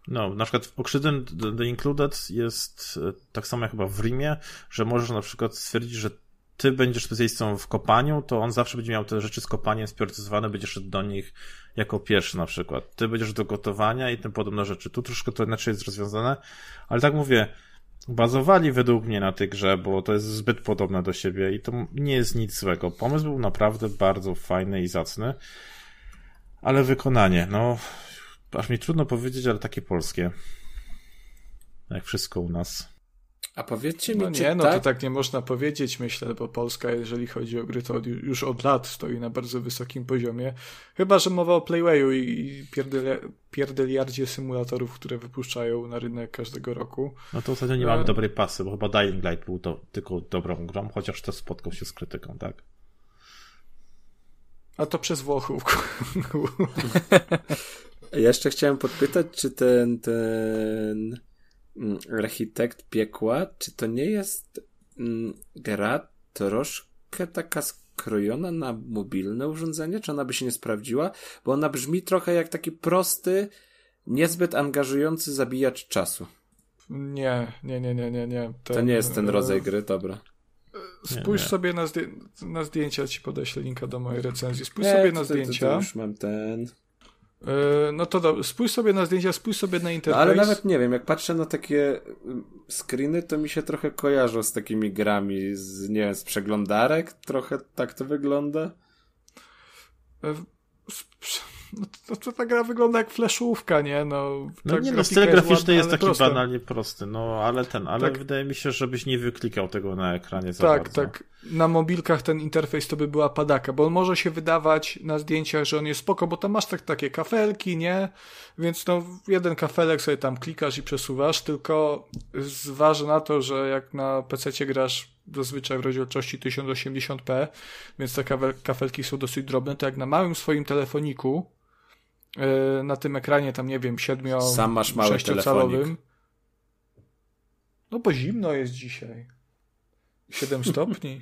No, na przykład Oxygen The Included jest e, tak samo jak chyba w Rimie, że możesz na przykład stwierdzić, że ty będziesz specjalistą w kopaniu, to on zawsze będzie miał te rzeczy z kopaniem spriorytetyzowane, będziesz szedł do nich jako pierwszy na przykład. Ty będziesz do gotowania i tym podobne rzeczy. Tu troszkę to inaczej jest rozwiązane, ale tak mówię, bazowali według mnie na tej grze, bo to jest zbyt podobne do siebie i to nie jest nic złego. Pomysł był naprawdę bardzo fajny i zacny, ale wykonanie, no, aż mi trudno powiedzieć, ale takie polskie. Jak wszystko u nas.
A powiedzcie mi,
no nie, no tak? to tak nie można powiedzieć, myślę, bo Polska, jeżeli chodzi o gry, to już od lat stoi na bardzo wysokim poziomie. Chyba, że mowa o Playwayu i pierdeliardzie symulatorów, które wypuszczają na rynek każdego roku.
No to ostatnio nie mamy e... dobrej pasy, bo chyba Dying Light był to tylko dobrą grą, chociaż też spotkał się z krytyką, tak?
A to przez Włochów.
Jeszcze chciałem podpytać, czy ten, ten architekt piekła, czy to nie jest mm, gra troszkę taka skrojona na mobilne urządzenie, czy ona by się nie sprawdziła? Bo ona brzmi trochę jak taki prosty, niezbyt angażujący zabijacz czasu.
Nie, nie, nie, nie, nie. nie.
Ten, to nie jest ten rodzaj gry, dobra.
Spójrz nie, nie. sobie na, zdję na zdjęcia, ci podeślę linka do mojej recenzji. Spójrz nie, sobie na to, zdjęcia. To, to
już mam ten.
E, no to dobrze, spójrz sobie na zdjęcia, spójrz sobie na interfejs. No,
ale nawet nie wiem, jak patrzę na takie mm, screeny, to mi się trochę kojarzą z takimi grami, z, nie wiem, z przeglądarek, trochę tak to wygląda.
E, no to, to ta gra wygląda jak fleszówka, nie? No,
no nie, no styl graficzny jest, jest taki proste. banalnie prosty, no ale ten, ale tak. wydaje mi się, żebyś nie wyklikał tego na ekranie za
Tak,
bardzo.
tak. Na mobilkach ten interfejs to by była padaka, bo on może się wydawać na zdjęciach, że on jest spoko, bo tam masz tak, takie kafelki, nie? Więc no, jeden kafelek sobie tam klikasz i przesuwasz, tylko zważy na to, że jak na PC grasz zazwyczaj w rozdzielczości 1080p, więc te kafelki są dosyć drobne, to jak na małym swoim telefoniku yy, na tym ekranie tam, nie wiem, siedmio
Sam masz mały telefonik.
No bo zimno jest dzisiaj. 7 stopni.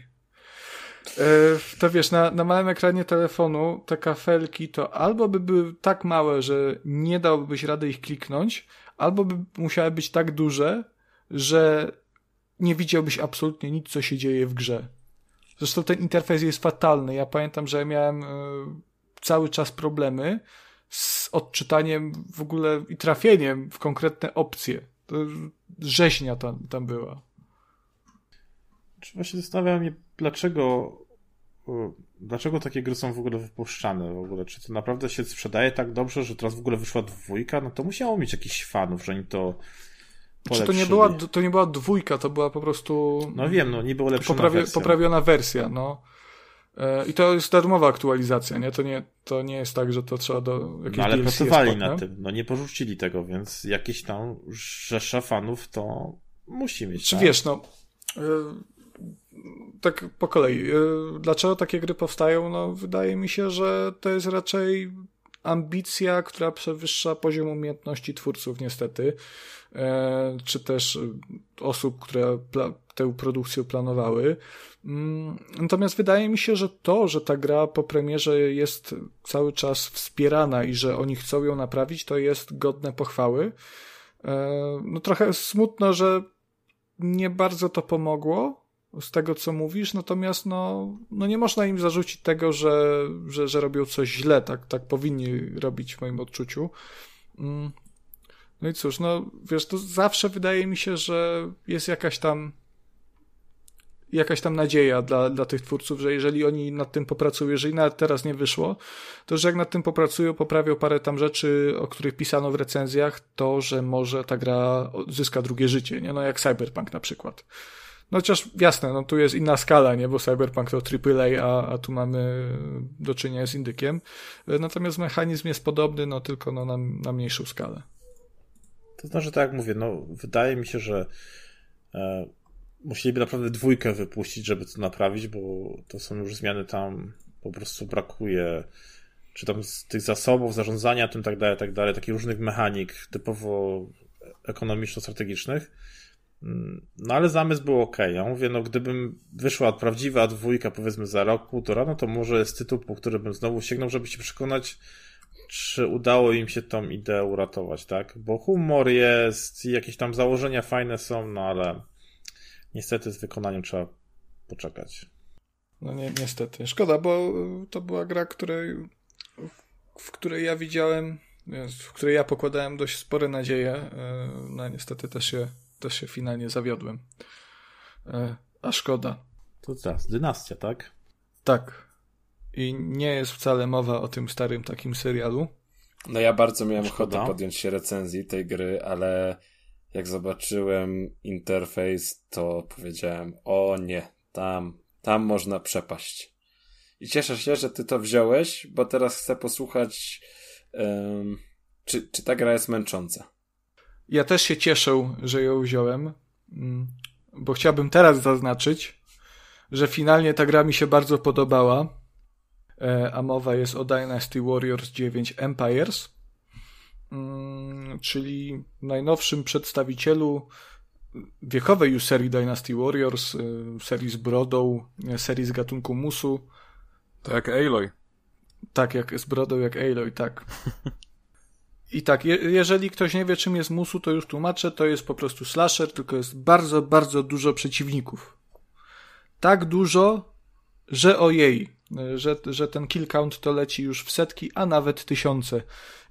Yy, to wiesz, na, na małym ekranie telefonu te kafelki to albo by były tak małe, że nie dałbyś rady ich kliknąć, albo by musiały być tak duże, że nie widziałbyś absolutnie nic, co się dzieje w grze. Zresztą ten interfejs jest fatalny. Ja pamiętam, że miałem y, cały czas problemy z odczytaniem w ogóle i trafieniem w konkretne opcje. To rzeźnia tam, tam była.
Czy właśnie zastanawiam się, dlaczego dlaczego takie gry są w ogóle wypuszczane w ogóle? Czy to naprawdę się sprzedaje tak dobrze, że teraz w ogóle wyszła dwójka? No to musiało mieć jakichś fanów, że oni to
Czy to nie, była, to nie była dwójka, to była po prostu...
No wiem, no nie było lepsza poprawi wersja.
Poprawiona wersja, no. E, I to jest darmowa aktualizacja, nie? To nie, to nie jest tak, że to trzeba do
jakiejś No ale DLC pracowali na tym, no nie porzucili tego, więc jakieś tam rzesza fanów to musi mieć.
Czy tak? wiesz, no e, tak po kolei. E, dlaczego takie gry powstają? No wydaje mi się, że to jest raczej ambicja, która przewyższa poziom umiejętności twórców niestety, czy też osób, które tę produkcję planowały. Mm, natomiast wydaje mi się, że to, że ta gra po premierze jest cały czas wspierana i że oni chcą ją naprawić, to jest godne pochwały. E, no trochę smutno, że nie bardzo to pomogło z tego, co mówisz, natomiast no, no nie można im zarzucić tego, że, że, że robią coś źle, tak, tak powinni robić w moim odczuciu. Mm. No i cóż, no wiesz, to zawsze wydaje mi się, że jest jakaś tam jakaś tam nadzieja dla, dla tych twórców, że jeżeli oni nad tym popracują, jeżeli nawet teraz nie wyszło, to że jak nad tym popracują, poprawią parę tam rzeczy, o których pisano w recenzjach, to, że może ta gra zyska drugie życie, nie? No jak Cyberpunk na przykład. No chociaż jasne, no tu jest inna skala, nie? Bo Cyberpunk to AAA, a, a tu mamy do czynienia z indykiem. Natomiast mechanizm jest podobny, no tylko no, na, na mniejszą skalę.
To znaczy, tak jak mówię, no wydaje mi się, że e, musieliby naprawdę dwójkę wypuścić, żeby to naprawić, bo to są już zmiany tam, po prostu brakuje czy tam z tych zasobów, zarządzania tym, tak dalej, tak dalej, takich różnych mechanik typowo ekonomiczno-strategicznych. Mm, no ale zamysł był ok. Ja mówię, no gdybym wyszła prawdziwa dwójka powiedzmy za rok, półtora, no to może jest tytuł, po który bym znowu sięgnął, żeby się przekonać, czy udało im się tą ideę uratować, tak? Bo humor jest jakieś tam założenia fajne są, no ale niestety z wykonaniem trzeba poczekać.
No nie, niestety. Szkoda, bo to była gra, której, w której ja widziałem, w której ja pokładałem dość spore nadzieje. E, no niestety też się, też się finalnie zawiodłem. E, a szkoda.
To teraz dynastia, tak?
Tak. I nie jest wcale mowa o tym starym takim serialu.
No ja bardzo miałem ochotę podjąć się recenzji tej gry, ale jak zobaczyłem interfejs, to powiedziałem, o nie, tam, tam można przepaść. I cieszę się, że ty to wziąłeś, bo teraz chcę posłuchać, um, czy, czy ta gra jest męcząca.
Ja też się cieszę, że ją wziąłem, mm, bo chciałbym teraz zaznaczyć, że finalnie ta gra mi się bardzo podobała, e, a mowa jest o Dynasty Warriors 9 Empires. Mm, czyli najnowszym przedstawicielu wiekowej już serii Dynasty Warriors, y, serii z brodą, y, serii z gatunku musu.
Tak jak Aloy.
Tak, jak z brodą jak Aloy, tak. I tak, je, jeżeli ktoś nie wie, czym jest musu, to już tłumaczę, to jest po prostu slasher, tylko jest bardzo, bardzo dużo przeciwników. Tak dużo, że ojej, że, że ten kill count to leci już w setki, a nawet tysiące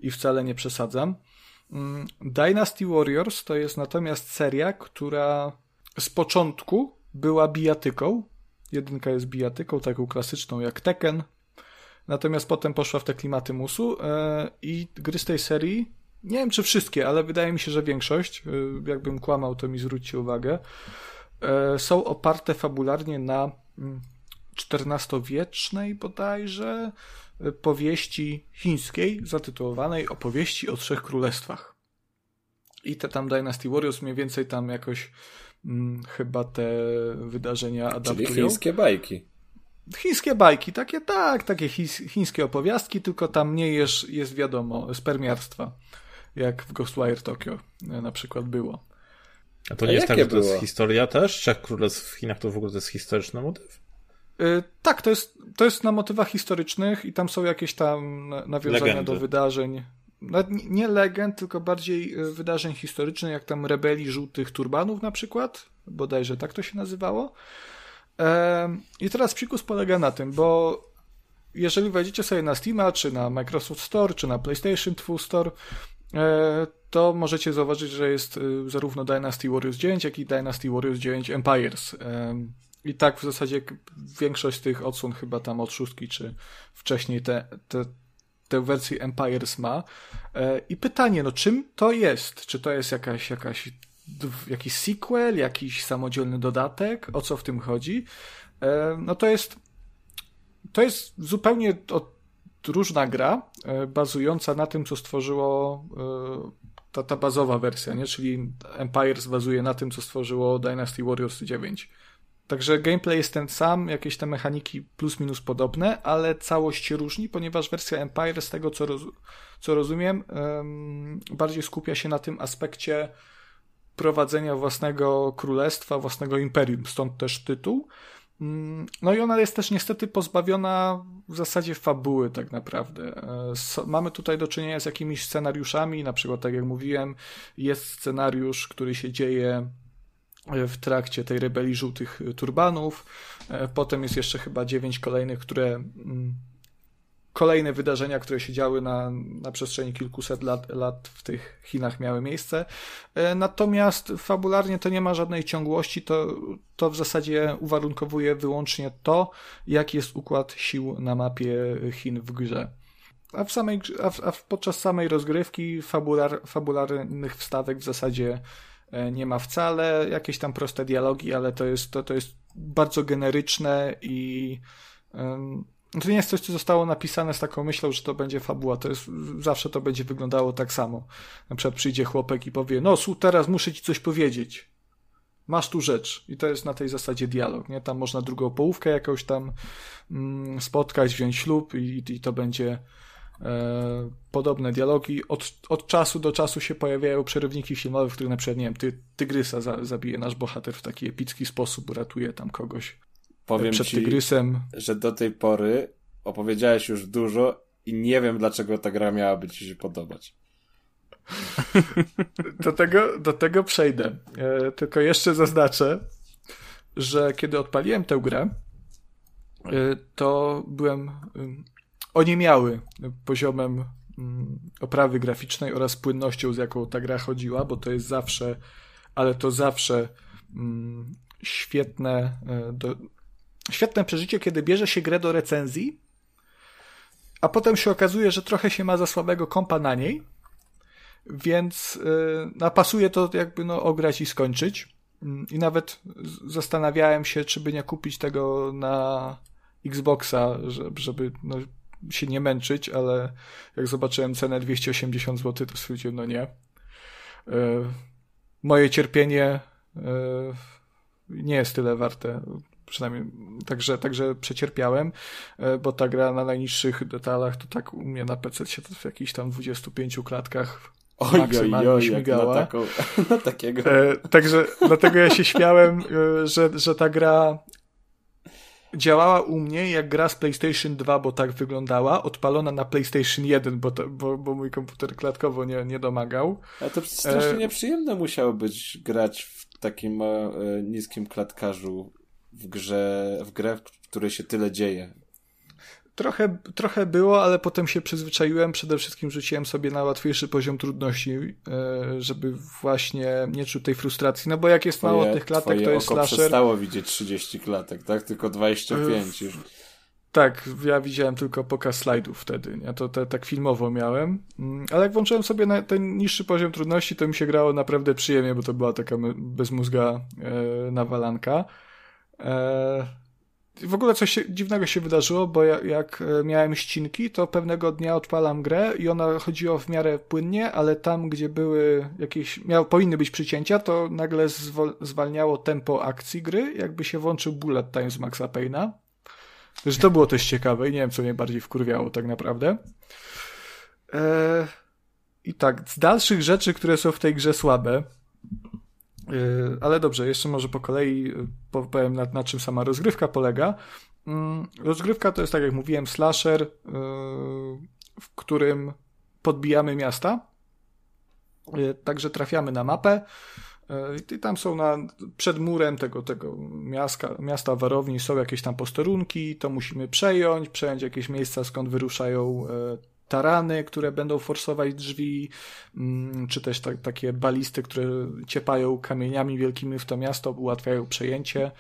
i wcale nie przesadzam. Mm, Dynasty Warriors to jest natomiast seria, która z początku była bijatyką. Jedynka jest bijatyką, taką klasyczną jak Tekken. Natomiast potem poszła w te klimaty musu e, i gry z tej serii, nie wiem czy wszystkie, ale wydaje mi się, że większość, e, jakbym kłamał, to mi zwróćcie uwagę, e, są oparte fabularnie na mm, XIV-wiecznej bodajże powieści chińskiej zatytułowanej Opowieści o Trzech Królestwach. I te tam Dynasty Warriors mniej więcej tam jakoś hmm, chyba te wydarzenia adaptują.
Czyli chińskie bajki.
Chińskie bajki, takie tak, takie chińskie opowiastki, tylko tam nie jest, jest wiadomo, spermiarstwa, jak w Ghostwire Tokyo na przykład było.
A to nie A jest tak, że to było? jest historia też? Trzech Królestw w Chinach to w ogóle to jest historyczny motyw?
Y, tak, to jest, to jest na motywach historycznych i tam są jakieś tam nawiązania Legendy. do wydarzeń. Nie legend, tylko bardziej y, wydarzeń historycznych, jak tam rebelii żółtych turbanów na przykład, bodajże tak to się nazywało. I teraz psikus polega na tym, bo jeżeli wejdziecie sobie na Steama, czy na Microsoft Store, czy na PlayStation 2 Store, e, to możecie zauważyć, że jest y, zarówno Dynasty Warriors 9, jak i Dynasty Warriors 9 Empires. i tak w zasadzie większość tych odsłon chyba tam od szóstki, czy wcześniej te, te, tę wersję Empires ma. E, I pytanie, no czym to jest? Czy to jest jakaś, jakaś jakiś sequel, jakiś samodzielny dodatek? O co w tym chodzi? E, no to jest to jest zupełnie różna gra, e, bazująca na tym, co stworzyło ta, ta bazowa wersja, nie? czyli Empires bazuje na tym, co stworzyło Dynasty Warriors 9. Także gameplay jest ten sam, jakieś te mechaniki plus minus podobne, ale całość się różni, ponieważ wersja Empire, z tego co, roz, co rozumiem, um, bardziej skupia się na tym aspekcie prowadzenia własnego królestwa, własnego imperium, stąd też tytuł. Mm, no i ona jest też niestety pozbawiona w zasadzie fabuły tak naprawdę. E, mamy tutaj do czynienia z jakimiś scenariuszami, na przykład tak jak mówiłem, jest scenariusz, który się dzieje w trakcie tej rebelii żółtych turbanów. E, potem jest jeszcze chyba dziewięć kolejnych, które mm, kolejne wydarzenia, które się działy na, na przestrzeni kilkuset lat, lat w tych Chinach miały miejsce. E, natomiast fabularnie to nie ma żadnej ciągłości, to, to w zasadzie uwarunkowuje wyłącznie to, jaki jest układ sił na mapie Chin w grze. A, w samej, a, a podczas samej rozgrywki fabular, fabularnych wstawek w zasadzie E, nie ma wcale, jakieś tam proste dialogi, ale to jest, to, to jest bardzo generyczne i um, to nie jest coś, co zostało napisane z taką myślą, że to będzie fabuła. To jest, zawsze to będzie wyglądało tak samo. Na przykład przyjdzie chłopek i powie, no su, teraz muszę ci coś powiedzieć. Masz tu rzecz. I to jest na tej zasadzie dialog, nie? Tam można drugą połówkę jakąś tam mm, spotkać, wziąć ślub i, i to będzie E, podobne dialogi. Od, od czasu do czasu się pojawiają przerywniki filmowe, w których na przykład, nie wiem, ty, tygrysa za, zabije nasz bohater w taki epicki sposób, ratuje tam kogoś
Powiem przed ci, tygrysem. że do tej pory opowiedziałeś już dużo i nie wiem, dlaczego ta gra miałaby ci się podobać.
Do tego, do tego przejdę. E, tylko jeszcze zaznaczę, że kiedy odpaliłem tę grę, e, to byłem oniemiały poziomem mm, oprawy graficznej oraz płynnością, z jaką ta gra chodziła, bo to jest zawsze, ale to zawsze mm, świetne, e, do, świetne przeżycie, kiedy bierze się grę do recenzji, a potem się okazuje, że trochę się ma za słabego kompa na niej, więc yy, napasuje to jakby no, ograć i skończyć. Mm, I nawet zastanawiałem się, czy by nie kupić tego na Xboxa, żeby no, się nie męczyć, ale jak zobaczyłem cenę 280 zł, to stwierdziłem, no nie. E, moje cierpienie e, nie jest tyle warte. Przynajmniej także, także przecierpiałem, e, bo ta gra na najniższych detalach to tak u mnie na PC się to w jakichś tam 25 klatkach
Oj, oj, oj, śmigała. Na, taką, na takiego.
także dlatego ja się śmiałem, że, że ta gra działała u mnie jak gra z PlayStation 2, bo tak wyglądała, odpalona na PlayStation 1, bo, to, bo, bo mój komputer klatkowo nie, nie domagał.
Ale to strasznie e... nieprzyjemne musiało być grać w takim e, niskim klatkarzu w grze, w grę, w której się tyle dzieje.
Trochę, trochę było, ale potem się przyzwyczaiłem. Przede wszystkim rzuciłem sobie na łatwiejszy poziom trudności, e, żeby właśnie nie czuć tej frustracji. No bo jak jest twoje, mało tych klatek, to jest oko slasher.
przestało widzieć 30 klatek, tak? Tylko 25 już.
Tak, ja widziałem tylko pokaz slajdów wtedy, nie? To te, tak filmowo miałem, mm, ale jak włączyłem sobie na ten niższy poziom trudności, to mi się grało naprawdę przyjemnie, bo to była taka bezmózga e, nawalanka. E, w ogóle coś dziwnego się wydarzyło, bo jak, e, miałem ścinki, to pewnego dnia odpalam grę i ona chodziła w miarę płynnie, ale tam, gdzie były jakieś, miał, powinny być przycięcia, to nagle zwalniało tempo akcji gry, jakby się włączył bullet time z Maxa Payne'a. Że to było też ciekawe i nie wiem, co mnie bardziej wkurwiało tak naprawdę. Eee, I tak, z dalszych rzeczy, które są w tej grze słabe, ale dobrze, jeszcze może po kolei yy, powiem na, na czym sama rozgrywka polega. Mm, rozgrywka to jest, tak jak mówiłem, slasher, yy, w którym podbijamy miasta. Także trafiamy na mapę i tam są na, przed murem tego, tego miasta, miasta warowni są jakieś tam posterunki, to musimy przejąć, przejąć jakieś miejsca, skąd wyruszają tarany, które będą forsować drzwi, mm, czy też tak, takie balisty, które ciepają kamieniami wielkimi w to miasto, ułatwiają przejęcie.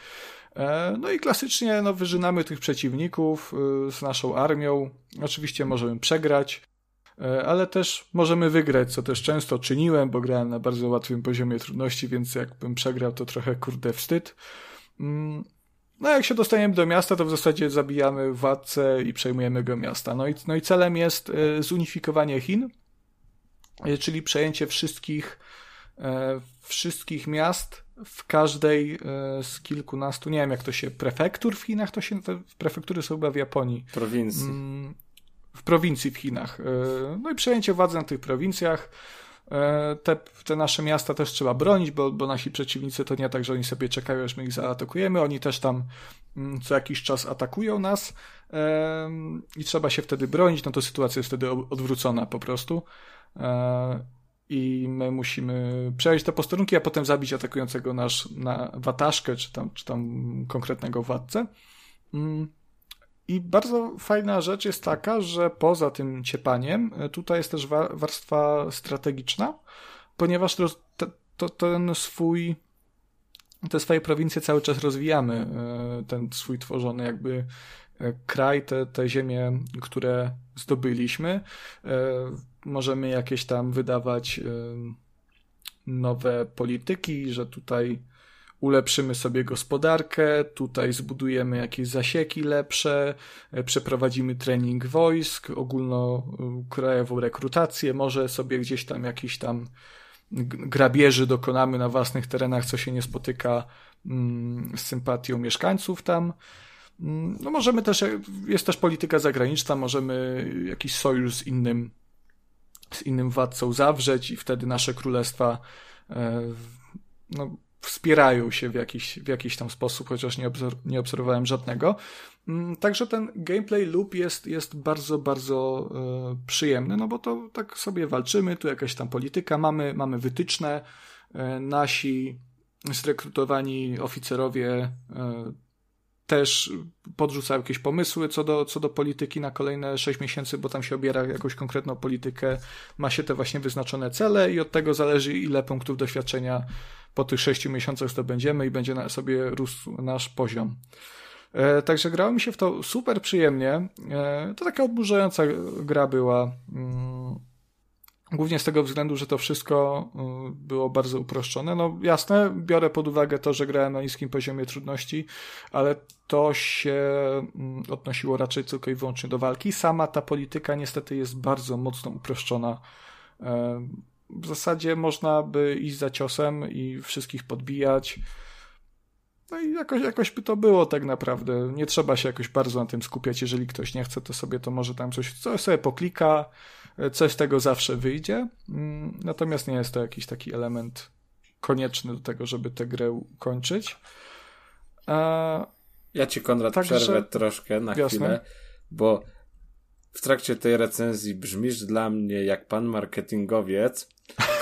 E, no i klasycznie no, wyżynamy tych przeciwników y, z naszą armią. Oczywiście możemy przegrać, e, ale też możemy wygrać, co też często czyniłem, bo grałem na bardzo łatwym poziomie trudności, więc jakbym przegrał, to trochę kurde wstyd. No jak się dostaniemy do miasta, to w zasadzie zabijamy władcę i przejmujemy go miasta. No i, no i celem jest y, zunifikowanie Chin, y, czyli przejęcie wszystkich, wszystkich miast w każdej e, z kilkunastu, nie wiem jak to się, prefektur w Chinach, to się, te prefektury są chyba w Japonii.
Prowincji. Mm,
w prowincji w Chinach. E, no i przejęcie władzy na tych prowincjach. E, te, te nasze miasta też trzeba bronić, bo, bo nasi przeciwnicy to nie tak, że oni sobie czekają, aż my ich zaatakujemy. Oni też tam mm, co jakiś czas atakują nas i trzeba się wtedy bronić. No to sytuacja jest wtedy odwrócona po prostu i my musimy przejść te posterunki, a potem zabić atakującego nasz na wataszkę, czy tam, czy tam konkretnego władcę. I bardzo fajna rzecz jest taka, że poza tym ciepaniem, e, tutaj jest też warstwa strategiczna, ponieważ to, to, ten swój, te swoje prowincje cały czas rozwijamy, e, ten swój tworzony jakby e, kraj, te, te ziemie, które zdobyliśmy. Możemy jakieś tam wydawać nowe polityki, że tutaj ulepszymy sobie gospodarkę, tutaj zbudujemy jakieś zasieki lepsze, e, przeprowadzimy trening wojsk, ogólnokrajową rekrutację, może sobie gdzieś tam jakiś tam grabieży dokonamy na własnych terenach, co się nie spotyka mm, z sympatią mieszkańców tam. Mm, no możemy też, jest też polityka zagraniczna, możemy jakiś sojusz z innym z innym władcą zawrzeć i wtedy nasze królestwa e, no, wspierają się w jakiś, w jakiś tam sposób, chociaż nie, obser nie obserwowałem żadnego. Mm, także ten gameplay loop jest, jest bardzo, bardzo e, przyjemny, no bo to tak sobie walczymy, tu jakaś tam polityka, mamy, mamy wytyczne, e, nasi zrekrutowani oficerowie też podrzuca jakieś pomysły co do, co do polityki na kolejne 6 miesięcy, bo tam się obiera jakąś konkretną politykę, ma się te właśnie wyznaczone cele i od tego zależy, ile punktów doświadczenia po tych 6 miesiącach zdobędziemy i będzie sobie rósł nasz poziom. E, także grało mi się w to super przyjemnie. E, to taka odburzająca gra była. Głównie z tego względu, że to wszystko y, było bardzo uproszczone. No jasne, biorę pod uwagę to, że grałem na niskim poziomie trudności, ale to się mm, odnosiło raczej tylko i wyłącznie do walki. Sama ta polityka niestety jest bardzo mocno uproszczona. E, w zasadzie można by iść za ciosem i wszystkich podbijać. No i jakoś, jakoś by to było tak naprawdę. Nie trzeba się jakoś bardzo na tym skupiać. Jeżeli ktoś nie chce, to sobie to może tam coś, coś sobie poklika Coś tego zawsze wyjdzie, mm, natomiast nie jest to jakiś taki element konieczny do tego, żeby tę grę kończyć.
A... Ja ci, Konrad, Także... przerwę troszkę na Jasne. chwilę, bo w trakcie tej recenzji brzmisz dla mnie jak pan marketingowiec,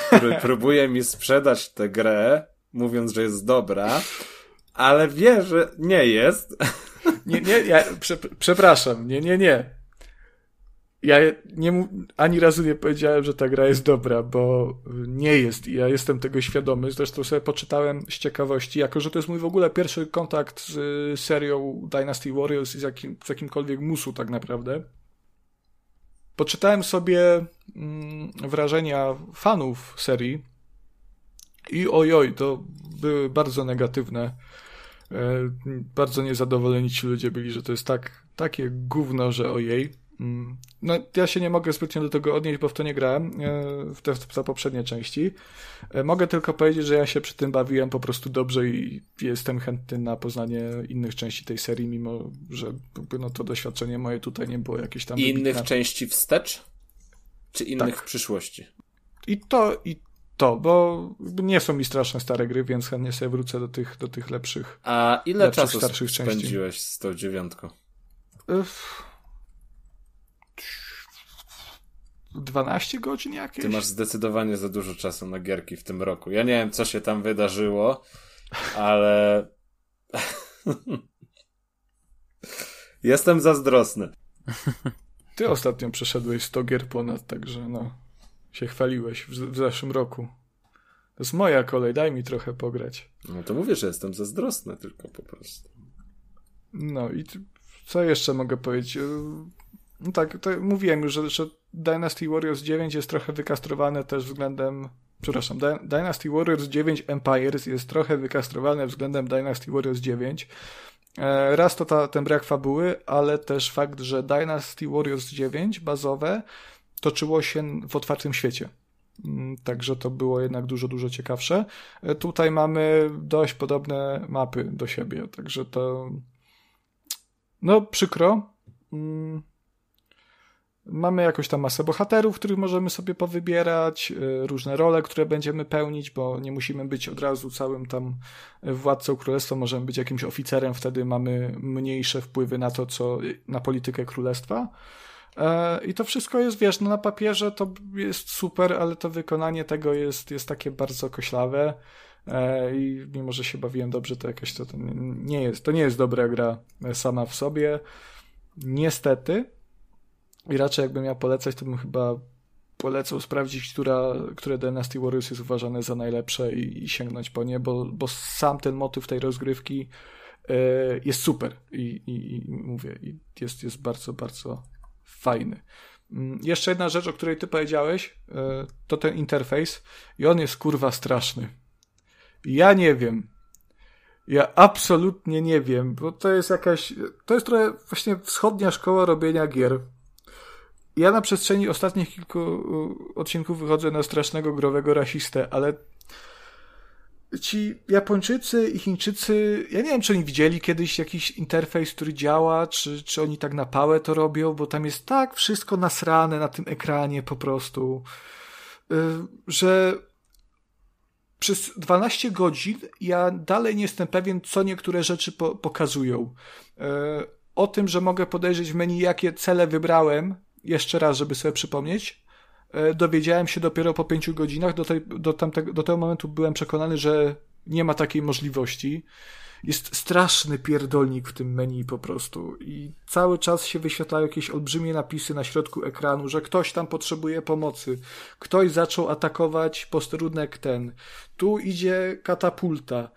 który próbuje mi sprzedać tę grę, mówiąc, że jest dobra, ale wie, że nie jest.
Nie, nie, ja, prze, przepraszam, nie, nie, nie ja nie, ani razu nie powiedziałem, że ta gra jest dobra, bo nie jest i ja jestem tego świadomy. Zresztą sobie poczytałem z ciekawości, jako że to jest mój w ogóle pierwszy kontakt z serią Dynasty Warriors i z, jakim, z jakimkolwiek musu tak naprawdę. Poczytałem sobie mm, wrażenia fanów serii i ojoj, to były bardzo negatywne. E, bardzo niezadowoleni ci ludzie byli, że to jest tak, takie gówno, że ojej. Mm. No, ja się nie mogę zbytnio do tego odnieść, bo w to nie grałem, e, w te za poprzednie części. E, mogę tylko powiedzieć, że ja się przy tym bawiłem po prostu dobrze i jestem chętny na poznanie innych części tej serii, mimo że no, to doświadczenie moje tutaj nie było jakieś tam...
I innych części wstecz? Czy innych tak. w przyszłości?
I to, i to, bo nie są mi straszne stare gry, więc chętnie sobie wrócę do tych, do tych lepszych
A ile lepszych, czasu starszych spędziłeś części. z tą dziewiątką? Uff
12 godzin jakieś.
Ty masz zdecydowanie za dużo czasu na gierki w tym roku. Ja nie wiem, co się tam wydarzyło, ale. Jestem zazdrosny.
Ty ostatnio przeszedłeś 100 gier ponad, także no. Się chwaliłeś w, w zeszłym roku. To jest moja kolej, daj mi trochę pograć.
No to mówię, że jestem zazdrosny tylko po prostu.
No i co jeszcze mogę powiedzieć? No tak, to mówiłem już, że, że Dynasty Warriors 9 jest trochę wykastrowane też względem przepraszam, Dynasty Warriors 9 Empires jest trochę wykastrowane względem Dynasty Warriors 9. E, raz to ta, ten brak fabuły, ale też fakt, że Dynasty Warriors 9 bazowe toczyło się w otwartym świecie. Mm, także to było jednak dużo, dużo ciekawsze. E, tutaj mamy dość podobne mapy do siebie, także to no przykro. Mamy jakąś tam masę bohaterów, których możemy sobie powybierać, y, różne role, które będziemy pełnić, bo nie musimy być od razu całym tam władcą królestwa, możemy być jakimś oficerem, wtedy mamy mniejsze wpływy na to, co, na politykę królestwa. E, I to wszystko jest, wiesz, no na papierze to jest super, ale to wykonanie tego jest, jest takie bardzo koślawe. E, I mimo, że się bawiłem dobrze, to jakaś to, to nie jest, to nie jest dobra gra sama w sobie. Niestety, i raczej jakbym miał polecać, to bym chyba polecał sprawdzić, która, które Dynasty Warriors jest uważane za najlepsze i, i sięgnąć po nie, bo, bo sam ten motyw tej rozgrywki y, jest super i, i, i mówię, jest, jest bardzo, bardzo fajny. Mm, jeszcze jedna rzecz, o której ty powiedziałeś, y, to ten interfejs i on jest kurwa straszny. Ja nie wiem. Ja absolutnie nie wiem, bo to jest jakaś, to jest trochę właśnie wschodnia szkoła robienia gier ja na przestrzeni ostatnich kilku odcinków wychodzę na strasznego growego rasistę, ale ci Japończycy i Chińczycy, ja nie wiem, czy oni widzieli kiedyś jakiś interfejs, który działa, czy, czy oni tak na pałę to robią, bo tam jest tak wszystko nasrane na tym ekranie po prostu, y, że przez 12 godzin ja dalej nie jestem pewien, co niektóre rzeczy po pokazują. Y, o tym, że mogę podejrzeć w menu, jakie cele wybrałem, jeszcze raz, żeby sobie przypomnieć. E, dowiedziałem się dopiero po pięciu godzinach. Do, tej, do, tamtego, do tego momentu byłem przekonany, że nie ma takiej możliwości. Jest straszny pierdolnik w tym menu po prostu i cały czas się wyświetlają jakieś olbrzymie napisy na środku ekranu, że ktoś tam potrzebuje pomocy. Ktoś zaczął atakować posterunek ten. Tu idzie katapulta.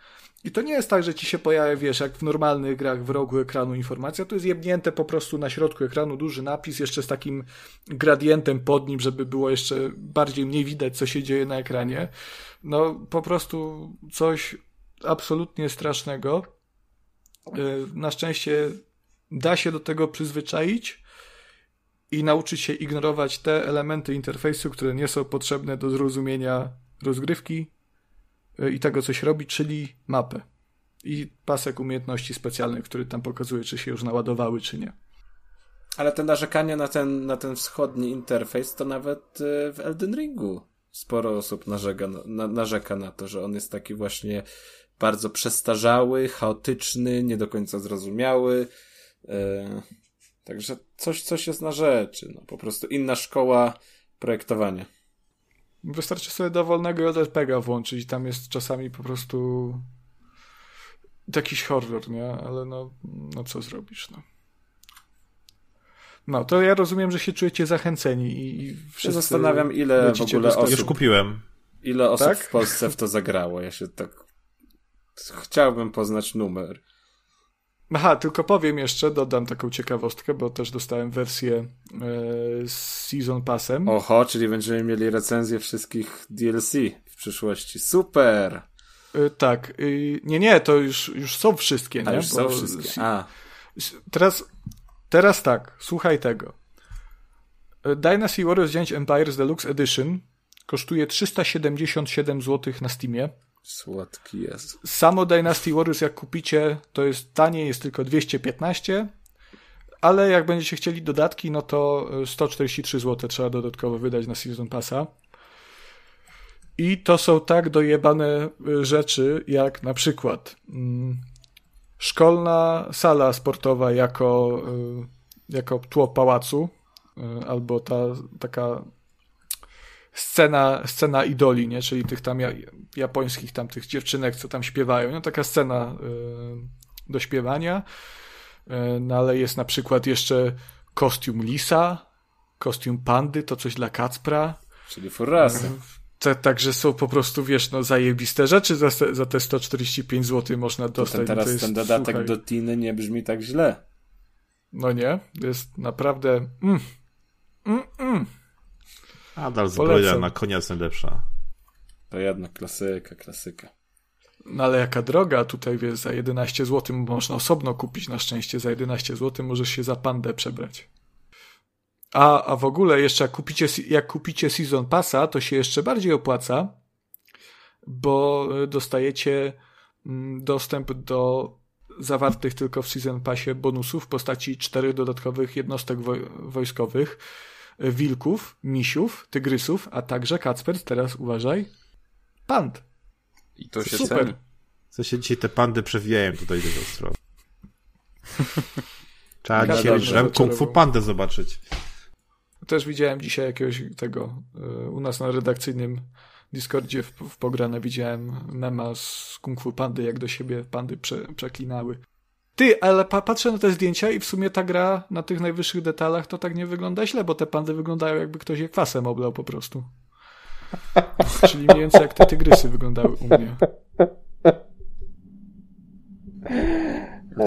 I to nie jest tak, że ci się pojawia, wiesz, jak w normalnych grach w rogu ekranu informacja, to jest jebnięte po prostu na środku ekranu duży napis, jeszcze z takim gradientem pod nim, żeby było jeszcze bardziej mniej widać, co się dzieje na ekranie. No, po prostu coś absolutnie strasznego. Y, na szczęście da się do tego przyzwyczaić i nauczyć się ignorować te elementy interfejsu, które nie są potrzebne do zrozumienia rozgrywki, i tego coś robi, czyli mapę. I pasek umiejętności specjalnych, który tam pokazuje, czy się już naładowały, czy nie.
Ale te narzekania na ten, na ten wschodni interfejs, to nawet y, w Elden Ringu sporo osób narzeka na, narzeka na to, że on jest taki właśnie bardzo przestarzały, chaotyczny, nie do końca zrozumiały. Yy, także coś, coś jest na rzeczy. No, po prostu inna szkoła projektowania.
Wystarczy sobie dowolnego JRPGa włączyć i tam jest czasami po prostu jakiś horror, nie? Ale no, no co zrobisz, no. No, to ja rozumiem, że się czujecie zachęceni i
wszyscy zastanawiam, ile w ogóle osób...
Już kupiłem.
Ile osób tak? w Polsce w to zagrało. Ja się tak... Chciałbym poznać numer.
Aha, tylko powiem jeszcze, dodam taką ciekawostkę, bo też dostałem wersję e, z Season Passem.
Oho, czyli będziemy mieli recenzję wszystkich DLC w przyszłości. Super!
E, tak. E, nie, nie, to już, już są wszystkie.
A,
nie?
już są wszystkie. A.
Teraz, teraz tak, słuchaj tego. Dynasty Warriors 9 Empires Deluxe Edition kosztuje 377 zł na Steamie.
Słodki jest.
Samo Dynasty Warriors jak kupicie, to jest tanie, jest tylko 215, ale jak będziecie chcieli dodatki, no to 143 zł trzeba dodatkowo wydać na Season Passa. I to są tak dojebane y, rzeczy, jak na przykład mm, szkolna sala sportowa jako, y, jako tło pałacu, y, albo ta taka scena, scena idoli, nie? Czyli tych tam japońskich tam tych dziewczynek, co tam śpiewają. No taka scena y, do śpiewania. Y, no ale jest na przykład jeszcze kostium lisa, kostium pandy, to coś dla Kacpra.
Czyli furrasy.
te, także są po prostu, wiesz, no zajebiste rzeczy za, za te 145 zł można dostać.
To teraz
to jest,
ten dodatek
słuchaj,
do Tiny nie brzmi tak źle.
No nie, jest naprawdę... Mm, mm, mm.
Nadal zbroja na koniec najlepsza.
To jednak klasyka, klasyka.
No ale jaka droga tutaj, wiesz, za 11 zł można osobno kupić na szczęście. Za 11 zł możesz się za pandę przebrać. A, a w ogóle jeszcze jak kupicie, jak kupicie Season Passa, to się jeszcze bardziej opłaca, bo y, dostajecie mm, dostęp do zawartych tylko w Season Passie bonusów w postaci czterech dodatkowych jednostek woj wojskowych, wilków, misiów, tygrysów, a także, Kacper, teraz uważaj, pand.
I to się
Super.
ceni.
Co się dzisiaj te pandy przewijają tutaj do tego strony. Trzeba dzisiaj
zaczarował.
Kung Fu Pandę zobaczyć.
Też widziałem dzisiaj jakiegoś tego y, u nas na redakcyjnym Discordzie w, w pograne widziałem mema z Kung Fu Pandy, jak do siebie pandy prze, przeklinały. Ty, ale pa, patrzę na te zdjęcia i w sumie ta gra na tych najwyższych detalach to tak nie wygląda źle, bo te pandy wyglądają jakby ktoś je kwasem oblał po prostu. Czyli mniej więcej jak te tygrysy wyglądały u mnie.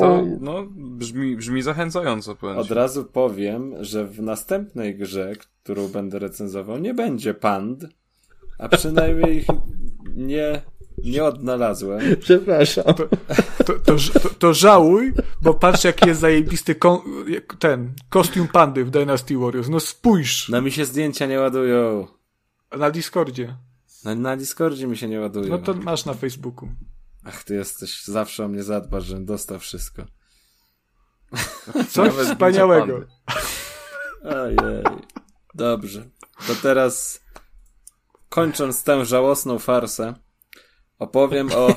To, no, brzmi, brzmi zachęcająco, powiem
Od razu powiem, że w następnej grze, którą będę recenzował, nie będzie pand, a przynajmniej ich nie, nie odnalazłem.
Przepraszam.
To, to, to, to żałuj, bo patrz jaki jest zajebisty kon, jak- ten kostium pandy w Dynasty Warriors. No spójrz
No mi się zdjęcia nie ładują.
na Discordzie.
Na, na Discordzie mi się nie ładują.
No to masz na Facebooku.
Ach, ty jesteś, zawsze o mnie zadbasz, żebym dostał wszystko.
Coś wspaniałego.
Ojej. Dobrze. To teraz, kończąc tę żałosną farsę, opowiem o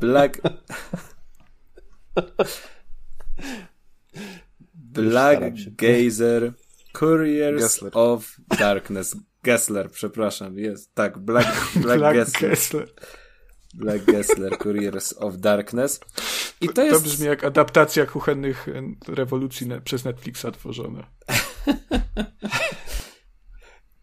Black... Black. Gazer Couriers
Gessler.
of Darkness. Gessler, przepraszam, jest. Tak, Black, Black,
Black
Gessler.
Kessler.
Black Gessler Couriers of Darkness. I to
To
jest...
brzmi jak adaptacja kuchennych rewolucji przez Netflixa tworzone.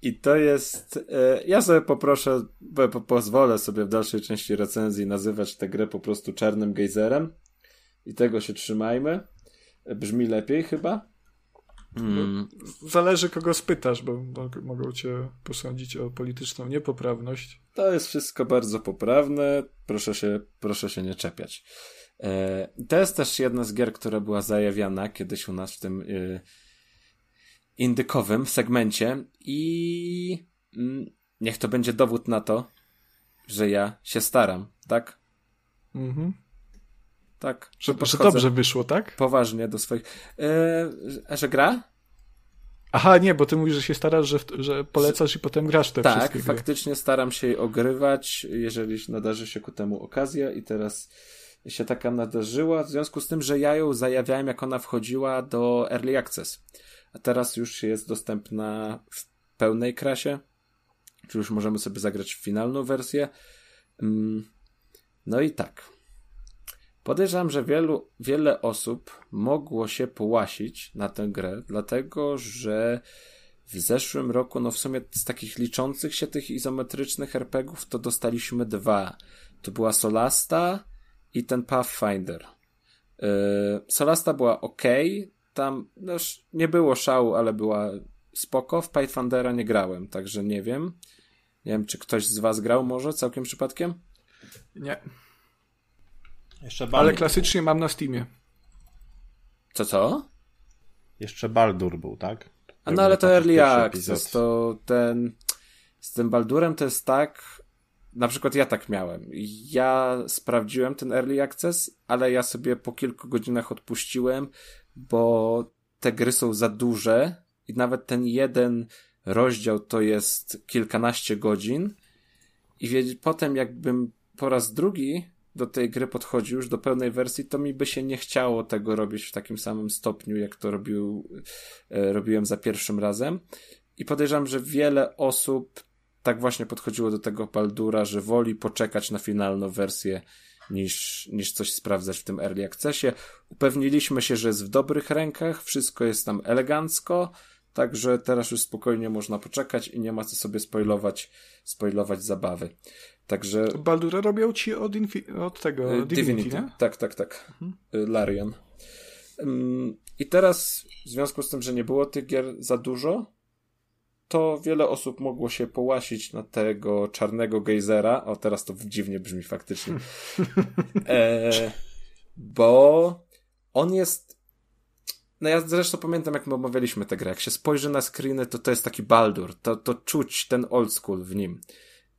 I to jest. E, ja sobie poproszę, po, po, pozwolę sobie w dalszej części recenzji nazywać tę grę po prostu czarnym gejzerem. I tego się trzymajmy. Brzmi lepiej chyba. Mm.
Zależy kogo spytasz, bo mog- mogą cię posądzić o polityczną niepoprawność.
To jest wszystko bardzo poprawne. Proszę się, proszę się nie czepiać. E, to jest też jedna z gier, która była zajawiana kiedyś u nas w tym e, indykowym segmencie i mm, niech to będzie dowód na to, że ja się staram, tak?
Mhm.
Tak.
Że, że dobrze wyszło, tak?
Poważnie do swoich. E, że- gra?
Aha, nie, bo ty mówisz, że się starasz, że, że polecasz i potem grasz te
tak,
wszystkie gry.
faktycznie staram się jej ogrywać, jeżeli nadarzy się ku temu okazja i teraz się taka nadarzyła, w związku z tym, że ja ją zajawiałem, jak ona wchodziła do Early Access. A teraz już jest dostępna w pełnej krasie, czy już możemy sobie zagrać w finalną wersję. Mm, No i tak. Podejrzewam, że wielu, wiele osób mogło się połasić na tę grę, dlatego że w zeszłym roku, no w sumie z takich liczących się tych izometrycznych RPGów, to dostaliśmy dwa. To była Solasta i ten Pathfinder. Yy, Solasta była ok, tam no, nie było szału, ale była spoko. W Pathfindera nie grałem, także nie wiem. Nie wiem, czy ktoś z was grał może całkiem przypadkiem?
Nie,
Jeszcze
ale
Baldur.
klasycznie mam na Steamie.
Co, co?
Jeszcze Baldur był, tak?
A no ale to Early Access, to ten z tym Baldurem to jest tak, na przykład ja tak miałem. Ja sprawdziłem ten Early Access, ale ja sobie po kilku godzinach odpuściłem, bo te gry są za duże i nawet ten jeden rozdział to jest kilkanaście godzin i potem jakbym po raz drugi do tej gry podchodził już do pełnej wersji, to mi by się nie chciało tego robić w takim samym stopniu, jak to robił, e, robiłem za pierwszym razem. I podejrzewam, że wiele osób tak właśnie podchodziło do tego Baldura, że woli poczekać na finalną wersję niż, niż coś sprawdzać w tym Early Accessie. Upewniliśmy się, że jest w dobrych rękach, wszystko jest tam elegancko, Także teraz już spokojnie można poczekać i nie ma co sobie spoilować, spoilować zabawy. Także.
Baldura robią ci od, Infi- od tego
y,
Divinity,
Divinity. Tak, tak, tak.
Mhm.
Y, Larian. I teraz, w związku z tym, że nie było tych gier za dużo, to wiele osób mogło się połasić na tego czarnego gejzera. O, teraz to dziwnie brzmi faktycznie. e, bo on jest. No ja zresztą pamiętam, jak my omawialiśmy tę grę. Jak się spojrzy na screeny, to to jest taki Baldur. To, to czuć ten old school w nim.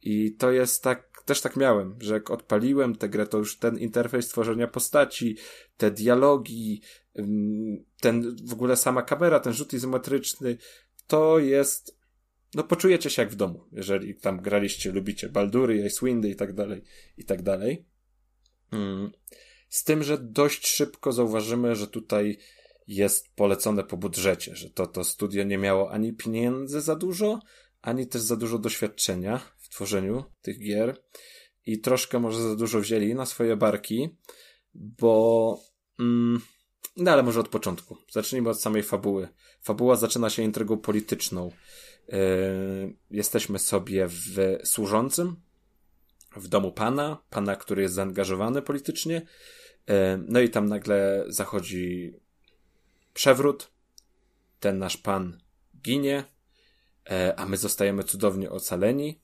I to jest tak, też tak miałem, że jak odpaliłem tę grę, to już ten interfejs tworzenia postaci, te dialogi, ym, ten w ogóle sama kamera, ten rzut izometryczny, to jest, no poczujecie się jak w domu, jeżeli tam graliście, lubicie Baldury, Icewindy i tak dalej, i tak dalej. Mm. Z tym, że dość szybko zauważymy, że tutaj jest polecone po budżecie, że to, to studio nie miało ani pieniędzy za dużo, ani też za dużo doświadczenia w tworzeniu tych gier i troszkę może za dużo wzięli na swoje barki, bo mm, no ale może od początku. Zacznijmy od samej fabuły. Fabuła zaczyna się intrygą polityczną. Yy, jesteśmy sobie w służącym, w domu pana, pana, który jest zaangażowany politycznie. Yy, no i tam nagle zachodzi przewrót. Ten nasz pan ginie, yy, a my zostajemy cudownie ocaleni.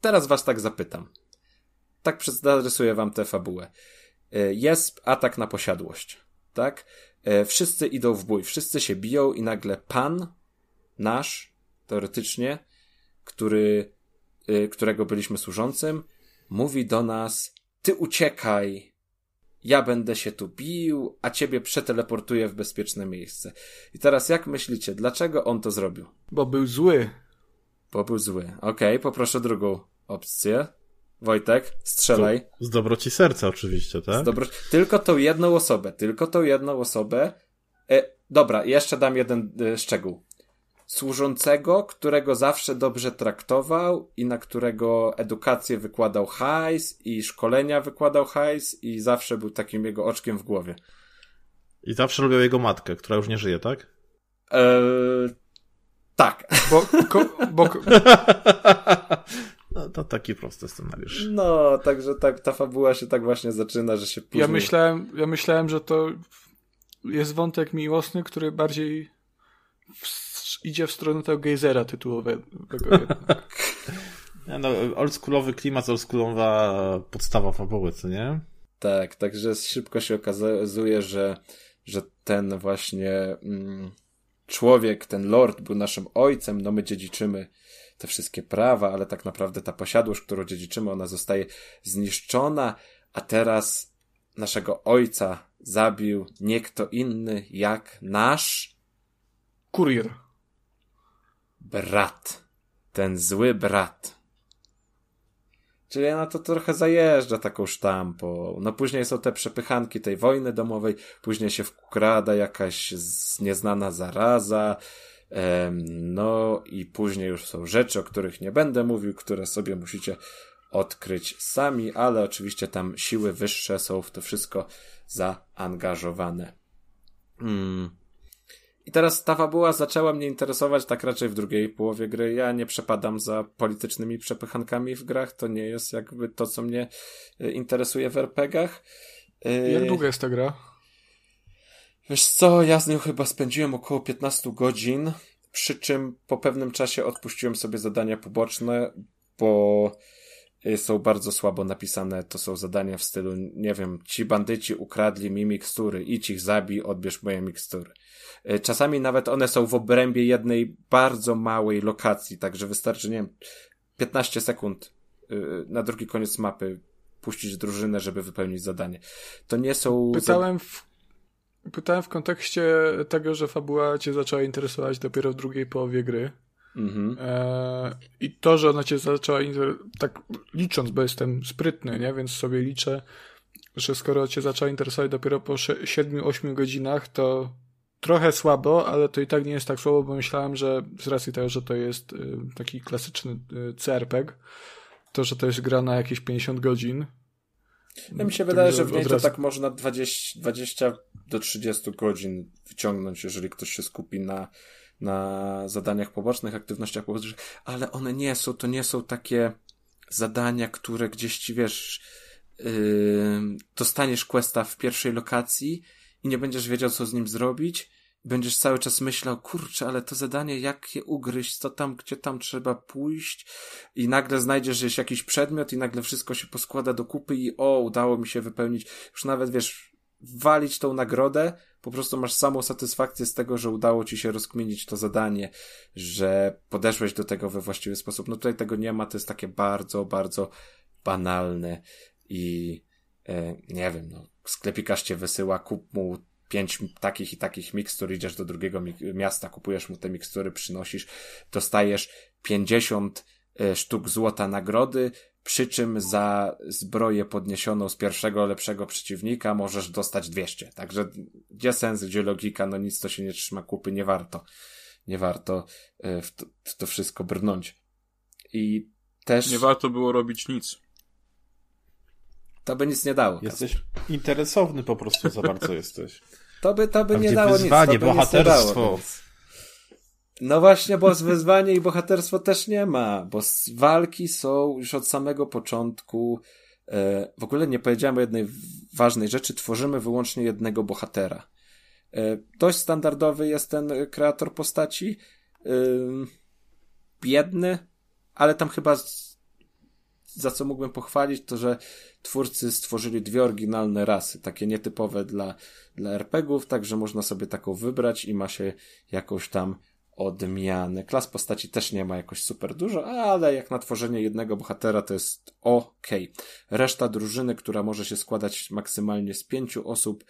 Teraz was tak zapytam. Tak zarysuję wam tę fabułę. Jest atak na posiadłość, tak? Wszyscy idą w bój, wszyscy się biją i nagle pan nasz, teoretycznie, który, yy, którego byliśmy służącym, mówi do nas, ty uciekaj, ja będę się tu bił, a ciebie przeteleportuję w bezpieczne miejsce. I teraz jak myślicie, dlaczego on to zrobił?
Bo był zły.
Bo był zły. Okej, okay, poproszę drugą opcję. Wojtek, strzelaj.
Z dobroci serca oczywiście, tak?
Z dobro... Tylko tą jedną osobę, tylko tą jedną osobę. E, dobra, jeszcze dam jeden e, szczegół. Służącego, którego zawsze dobrze traktował i na którego edukację wykładał hajs i szkolenia wykładał hajs i zawsze był takim jego oczkiem w głowie.
I zawsze lubił jego matkę, która już nie żyje, tak?
Eee, tak.
Bo, ko, bo,
No to taki prosty scenariusz.
No, także tak, ta fabuła się tak właśnie zaczyna, że się później...
Ja myślałem, ja myślałem, że to jest wątek miłosny, który bardziej idzie w stronę tego gejzera tytułowego.
no, oldschoolowy klimat, oldschoolowa podstawa fabuły, co nie?
Tak, także szybko się okazuje, że, że ten właśnie mm, człowiek, ten lord był naszym ojcem, no my dziedziczymy te wszystkie prawa, ale tak naprawdę ta posiadłość, którą dziedziczymy, ona zostaje zniszczona, a teraz naszego ojca zabił nie kto inny jak nasz
kurier.
Brat. Ten zły brat. Czyli ona to trochę zajeżdża taką sztampą. No później są te przepychanki tej wojny domowej, później się wkrada jakaś nieznana zaraza, no i później już są rzeczy, o których nie będę mówił, które sobie musicie odkryć sami, ale oczywiście tam siły wyższe są w to wszystko zaangażowane. Hmm. I teraz ta fabuła zaczęła mnie interesować tak raczej w drugiej połowie gry. Ja nie przepadam za politycznymi przepychankami w grach. To nie jest jakby to, co mnie y, interesuje w RPGach.
Y, Jak długa jest ta gra?
Wiesz co, ja z nią chyba spędziłem około 15 godzin, przy czym po pewnym czasie odpuściłem sobie zadania poboczne, bo są bardzo słabo napisane. To są zadania w stylu, nie wiem, ci bandyci ukradli mi mikstury, idź ich zabij, odbierz moje mikstury. Y, czasami nawet one są w obrębie jednej bardzo małej lokacji, także wystarczy, nie wiem, 15 sekund y, na drugi koniec mapy puścić drużynę, żeby wypełnić zadanie. To nie są...
Pytałem w Pytałem w kontekście tego, że fabuła cię zaczęła interesować dopiero w drugiej połowie gry. Mhm. E, I to, że ona cię zaczęła tak licząc, bo jestem sprytny, nie? więc sobie liczę, że skoro cię zaczęła interesować dopiero po 7-8 godzinach, to trochę słabo, ale to i tak nie jest tak słabo, bo myślałem, że z racji tego, że to jest y, taki klasyczny y, CRPG, to, że to jest gra na jakieś 50 godzin,
ja mi się wydaje, że w niej to tak można 20, 20 do 30 godzin wyciągnąć, jeżeli ktoś się skupi na, na zadaniach pobocznych, aktywnościach pobocznych, ale one nie są, to nie są takie zadania, które gdzieś ci wiesz, yy, dostaniesz questa w pierwszej lokacji i nie będziesz wiedział, co z nim zrobić. Będziesz cały czas myślał, kurczę, ale to zadanie, jak je ugryźć, co tam, gdzie tam trzeba pójść i nagle znajdziesz jakiś przedmiot i nagle wszystko się poskłada do kupy i o, udało mi się wypełnić. Już nawet, wiesz, walić tą nagrodę, po prostu masz samą satysfakcję z tego, że udało ci się rozkminić to zadanie, że podeszłeś do tego we właściwy sposób. No tutaj tego nie ma, to jest takie bardzo, bardzo banalne i e, nie wiem, no, sklepikarz cię wysyła, kup mu pięć takich i takich mikstur, idziesz do drugiego miasta, kupujesz mu te mikstury, przynosisz, dostajesz pięćdziesiąt e, sztuk złota nagrody, przy czym za zbroję podniesioną z pierwszego lepszego przeciwnika możesz dostać 200. Także gdzie sens, gdzie logika, no nic to się nie trzyma kupy, nie warto. Nie warto e, w to, w to wszystko brnąć. I też...
Nie warto było robić nic.
To by nic nie dało.
Jesteś interesowny po prostu za bardzo jesteś.
To by, to by nie dało nic. To by
bohaterstwo.
Dało, no właśnie, bo z wyzwanie i bohaterstwo też nie ma, bo walki są już od samego początku. E, w ogóle nie powiedziałem o jednej ważnej rzeczy. Tworzymy wyłącznie jednego bohatera. E, dość standardowy jest ten kreator postaci. E, biedny, ale tam chyba za co mógłbym pochwalić, to że twórcy stworzyli dwie oryginalne rasy, takie nietypowe dla, dla RPGów, także można sobie taką wybrać i ma się jakąś tam odmiany. Klas postaci też nie ma jakoś super dużo, ale jak na tworzenie jednego bohatera to jest ok. Reszta drużyny, która może się składać maksymalnie z pięciu osób,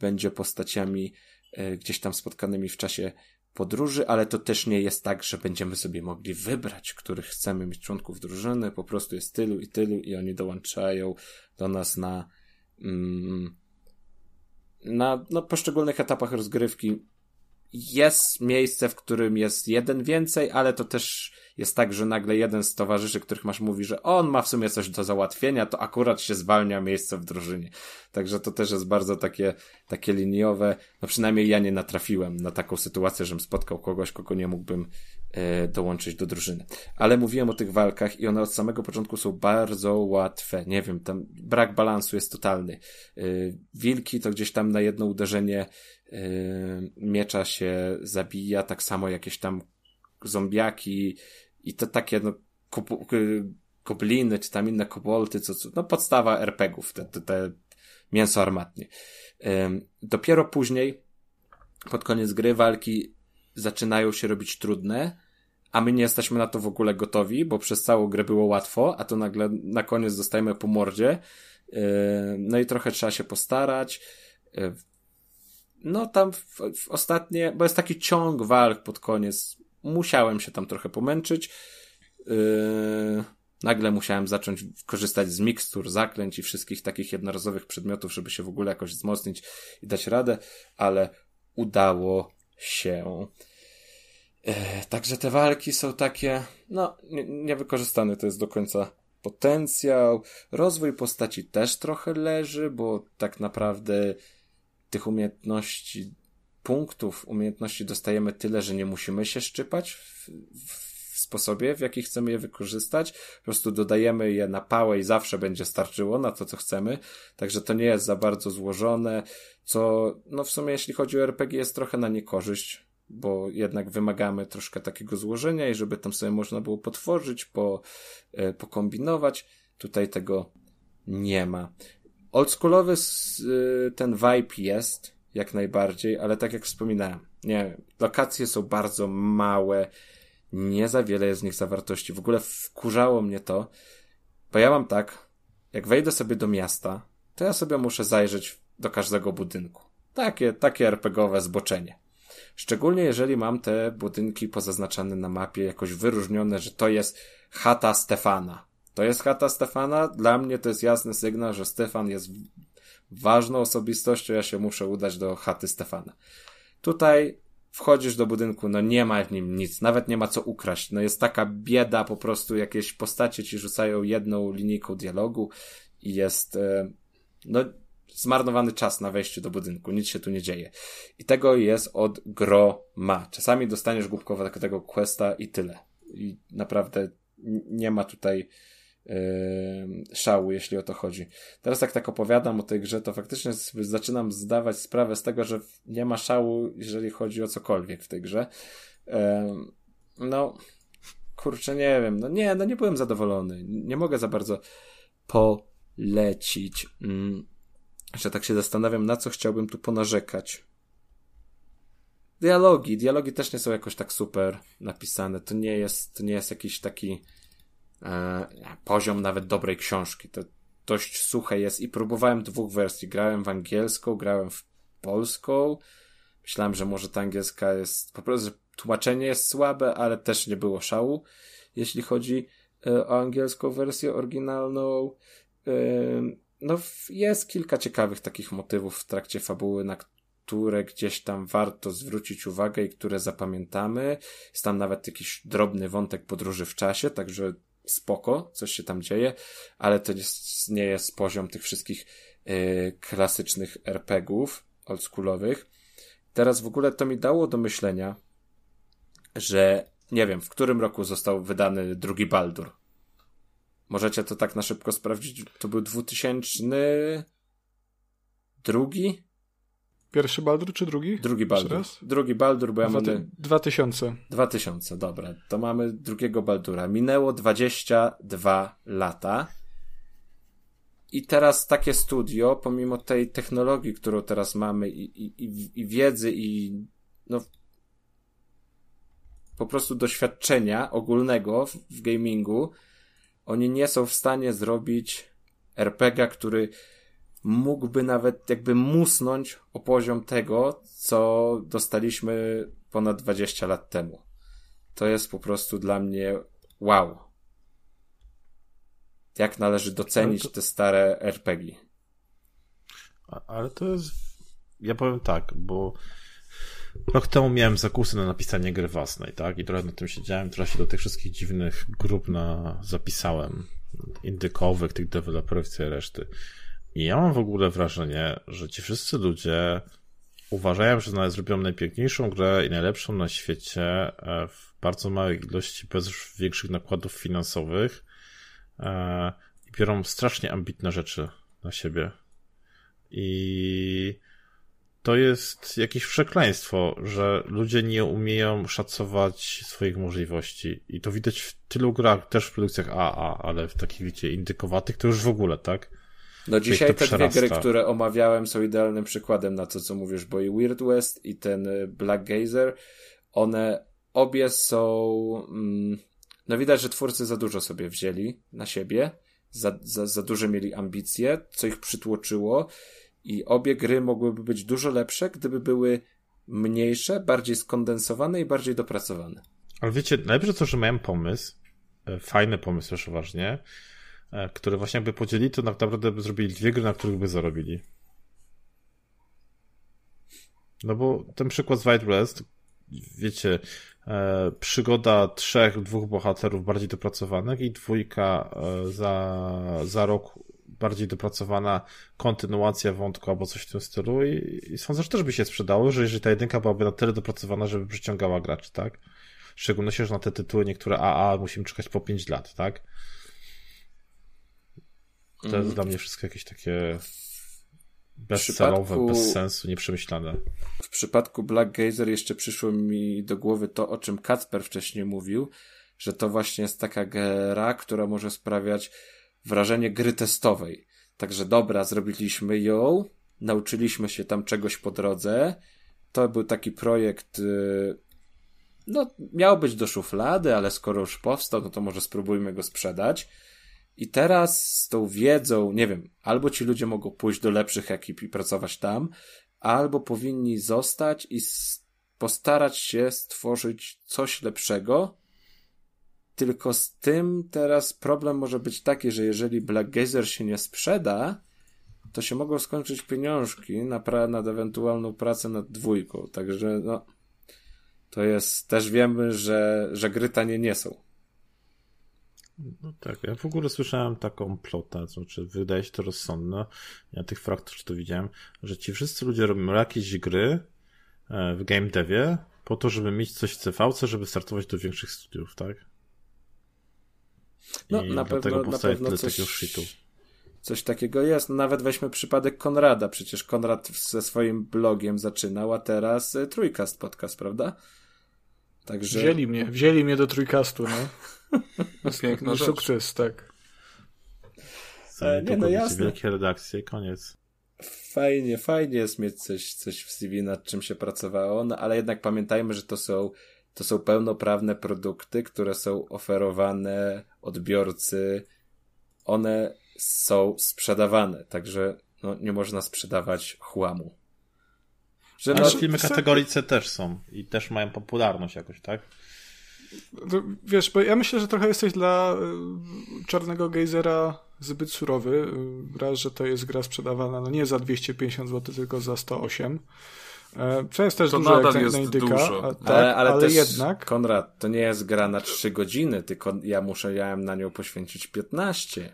będzie postaciami e, gdzieś tam spotkanymi w czasie podróży, ale to też nie jest tak, że będziemy sobie mogli wybrać, których chcemy mieć członków drużyny. Po prostu jest tylu i tylu i oni dołączają do nas na, mm, na, na poszczególnych etapach rozgrywki jest miejsce, w którym jest jeden więcej, ale to też jest tak, że nagle jeden z towarzyszy, których masz, mówi, że on ma w sumie coś do załatwienia, to akurat się zwalnia miejsce w drużynie. Także to też jest bardzo takie, takie liniowe. No przynajmniej ja nie natrafiłem na taką sytuację, żebym spotkał kogoś, kogo nie mógłbym e, dołączyć do drużyny. Ale mówiłem o tych walkach i one od samego początku są bardzo łatwe. Nie wiem, tam brak balansu jest totalny. E, wilki to gdzieś tam na jedno uderzenie miecza się zabija, tak samo jakieś tam zombiaki i to takie, no, gobliny, czy tam inne kobolty, co, co no, podstawa RPGów, te, te, te mięso armatnie. Dopiero później, pod koniec gry, walki zaczynają się robić trudne, a my nie jesteśmy na to w ogóle gotowi, bo przez całą grę było łatwo, a to nagle na koniec dostajemy po mordzie. No i trochę trzeba się postarać. No tam w, w ostatnie, bo jest taki ciąg walk pod koniec musiałem się tam trochę pomęczyć. Yy, nagle musiałem zacząć korzystać z mikstur, zaklęć i wszystkich takich jednorazowych przedmiotów, żeby się w ogóle jakoś wzmocnić i dać radę, ale udało się. Yy, także te walki są takie, no, niewykorzystany to jest do końca potencjał. Rozwój postaci też trochę leży, bo tak naprawdę tych umiejętności punktów umiejętności dostajemy tyle, że nie musimy się szczypać w, w sposobie, w jaki chcemy je wykorzystać. Po prostu dodajemy je na pałę i zawsze będzie starczyło na to, co chcemy. Także to nie jest za bardzo złożone, co, no w sumie jeśli chodzi o RPG jest trochę na niekorzyść, bo jednak wymagamy troszkę takiego złożenia i żeby tam sobie można było potworzyć, po, e, pokombinować. Tutaj tego nie ma. Oldschoolowy y, ten vibe jest, jak najbardziej, ale tak jak wspominałem, nie, lokacje są bardzo małe, nie za wiele jest z nich zawartości. W ogóle wkurzało mnie to, bo ja mam tak, jak wejdę sobie do miasta, to ja sobie muszę zajrzeć do każdego budynku. Takie, takie RPGowe zboczenie. Szczególnie jeżeli mam te budynki pozaznaczane na mapie, jakoś wyróżnione, że to jest chata Stefana. To jest chata Stefana. Dla mnie to jest jasny sygnał, że Stefan jest ważną osobistością, ja się muszę udać do chaty Stefana. Tutaj wchodzisz do budynku, no nie ma w nim nic, nawet nie ma co ukraść. No jest taka bieda, po prostu jakieś postacie ci rzucają jedną linijką dialogu i jest, e, no zmarnowany czas na wejściu do budynku, nic się tu nie dzieje. I tego jest od groma. Czasami dostaniesz głupkowo takiego questa i tyle. I naprawdę nie ma tutaj szału, jeśli o to chodzi. Teraz jak tak opowiadam o tej grze, to faktycznie zaczynam zdawać sprawę z tego, że nie ma szału, jeżeli chodzi o cokolwiek w tej grze. No, kurczę, nie wiem. No nie, no nie byłem zadowolony. Nie mogę za bardzo polecić. Mm. Jeszcze tak się zastanawiam, na co chciałbym tu ponarzekać. Dialogi. Dialogi też nie są jakoś tak super napisane. To nie jest, to nie jest jakiś taki poziom nawet dobrej książki. To dość suche jest i próbowałem dwóch wersji. Grałem w angielską, grałem w polską. Myślałem, że może ta angielska jest po prostu, tłumaczenie jest słabe, ale też nie było szału, jeśli chodzi e, o angielską wersję oryginalną. E, no, jest kilka ciekawych takich motywów w trakcie fabuły, na które gdzieś tam warto zwrócić uwagę i które zapamiętamy. Jest tam nawet jakiś drobny wątek podróży w czasie, także spoko, coś się tam dzieje, ale to nie jest poziom tych wszystkich yy, klasycznych RPGów oldschoolowych. Teraz w ogóle to mi dało do myślenia, że nie wiem, w którym roku został wydany drugi Baldur. Możecie to tak na szybko sprawdzić. To był 2000 drugi?
Pierwszy Baldur czy drugi?
Drugi Baldur. Drugi Baldur, bo ja
Dwa,
mamy...
2000.
2000, dobra. To mamy drugiego Baldura. Minęło 22 lata. I teraz takie studio, pomimo tej technologii, którą teraz mamy i, i, i wiedzy i no po prostu doświadczenia ogólnego w, w gamingu, oni nie są w stanie zrobić RPG, który mógłby nawet jakby musnąć o poziom tego, co dostaliśmy ponad 20 lat temu. To jest po prostu dla mnie wow. Jak należy docenić to... te stare RPG.
Ale to jest. Ja powiem tak, bo rok temu miałem zakusy na napisanie gry własnej, tak? I trochę na tym siedziałem, trochę się do tych wszystkich dziwnych grup na... zapisałem. Indykowych, tych deweloperów i reszty. I ja mam w ogóle wrażenie, że ci wszyscy ludzie uważają, że zrobią najpiękniejszą grę i najlepszą na świecie e, w bardzo małej ilości, bez większych nakładów finansowych e, i biorą strasznie ambitne rzeczy na siebie. I to jest jakieś przekleństwo, że ludzie nie umieją szacować swoich możliwości. I to widać w tylu grach, też w produkcjach AA, ale w takich, wiecie, indykowatych to już w ogóle, tak?
No dzisiaj te dwie gry, które omawiałem są idealnym przykładem na to, co mówisz, bo i Weird West i ten y, Black Gazer, one obie są... Mm, no widać, że twórcy za dużo sobie wzięli na siebie, za, za, za duże mieli ambicje, co ich przytłoczyło i obie gry mogłyby być dużo lepsze, gdyby były mniejsze, bardziej skondensowane i bardziej dopracowane.
Ale wiecie, najlepsze to, że miałem pomysł, e, fajny pomysł też uważnie, e, który właśnie jakby podzielili, to naprawdę by zrobili dwie gry, na których by zarobili. No bo ten przykład z White West, wiecie, e, przygoda trzech, dwóch bohaterów bardziej dopracowanych i dwójka e, za, za rok bardziej dopracowana kontynuacja wątku albo coś w tym stylu i, i sądzę, że też by się sprzedało, że jeżeli ta jedynka byłaby na tyle dopracowana, żeby przyciągała graczy, tak? W szczególności, że na te tytuły niektóre AA musimy czekać po 5 lat, tak? To jest mm. dla mnie wszystko jakieś takie bezcelowe, bez sensu, nieprzemyślane.
W przypadku Black Gazer jeszcze przyszło mi do głowy to, o czym Kacper wcześniej mówił, że to właśnie jest taka gra, która może sprawiać wrażenie gry testowej. Także dobra, zrobiliśmy ją, nauczyliśmy się tam czegoś po drodze. To był taki projekt, y, no, miał być do szuflady, ale skoro już powstał, no to może spróbujmy go sprzedać. I teraz z tą wiedzą, nie wiem, albo ci ludzie mogą pójść do lepszych ekip i pracować tam, albo powinni zostać i postarać się stworzyć coś lepszego, tylko z tym teraz problem może być taki, że jeżeli Black Gazer się nie sprzeda, to się mogą skończyć pieniążki na pra- nad ewentualną pracę nad dwójką. Także no, to jest, też wiemy, że, że gry tanie nie są.
No tak, ja w ogóle słyszałem taką plotę, znaczy wydaje się to rozsądne, ja tych fraktów to widziałem, że ci wszyscy ludzie robią jakieś gry e, w game devie po to, żeby mieć coś w CVC, żeby startować do większych studiów, tak?
No,
I
na
dlatego
pewno, na
powstaje
pewno
tyle
coś,
takiego shitu.
coś takiego jest. No, nawet weźmy przypadek Konrada. Przecież Konrad ze swoim blogiem zaczynał, a teraz y, Trójkast podcast, prawda? Także...
Wzięli mnie, wzięli mnie do trójkastu, no.
Piękna rzecz.
sukces, tak.
E, nie, no jasne.
Wielkie redakcje, koniec.
Fajnie, fajnie jest mieć coś, coś w CV, nad czym się pracowało, no ale jednak pamiętajmy, że to są, to są pełnoprawne produkty, które są oferowane odbiorcy. One są sprzedawane, także no, nie można sprzedawać chłamu. Że
Ale
no,
filmy kategorii C też są i też mają popularność jakoś, tak?
To, wiesz, bo ja myślę, że trochę jesteś dla y, Czarnego Gejzera zbyt surowy. Y, Raz, że to jest gra sprzedawana no nie za 250 zł, tylko za 108. E, Co jest też
To
dużo
nadal
jak na, indyka,
dużo.
a, tak,
ale,
ale,
ale, też,
jednak.
Konrad, to nie jest gra na 3 godziny, tylko ja muszę, ja na nią poświęcić 15.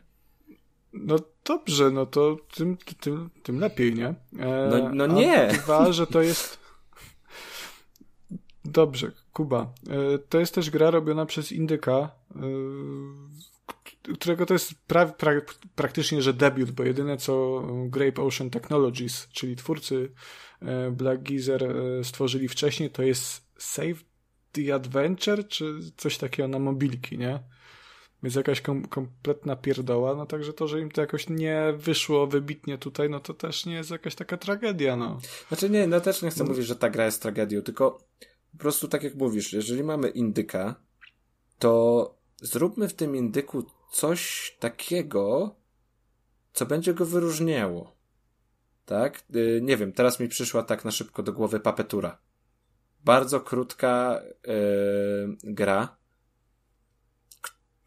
No dobrze, no to tym, tym, tym lepiej, nie? E,
No- no
a
nie.
Dwa, że to jest. Dobrze, Kuba. E, To jest też gra robiona przez Indyka, e, którego to jest pra, pra, praktycznie, że debiut, bo jedyne co Grape Ocean Technologies, czyli twórcy e, Black Geezer stworzyli wcześniej, to jest Save the Adventure, czy coś takiego na mobilki, nie? Więc jakaś kom kompletna pierdoła, no także to, że im to jakoś nie wyszło wybitnie tutaj, no to też nie jest jakaś taka tragedia, no.
Znaczy nie, no też nie chcę mówić, że ta gra jest tragedią, tylko po prostu tak jak mówisz, jeżeli mamy indyka, to zróbmy w tym indyku coś takiego, co będzie go wyróżniało. Tak? Yy, nie wiem, teraz mi przyszła tak na szybko do głowy papetura. Bardzo krótka yy, gra.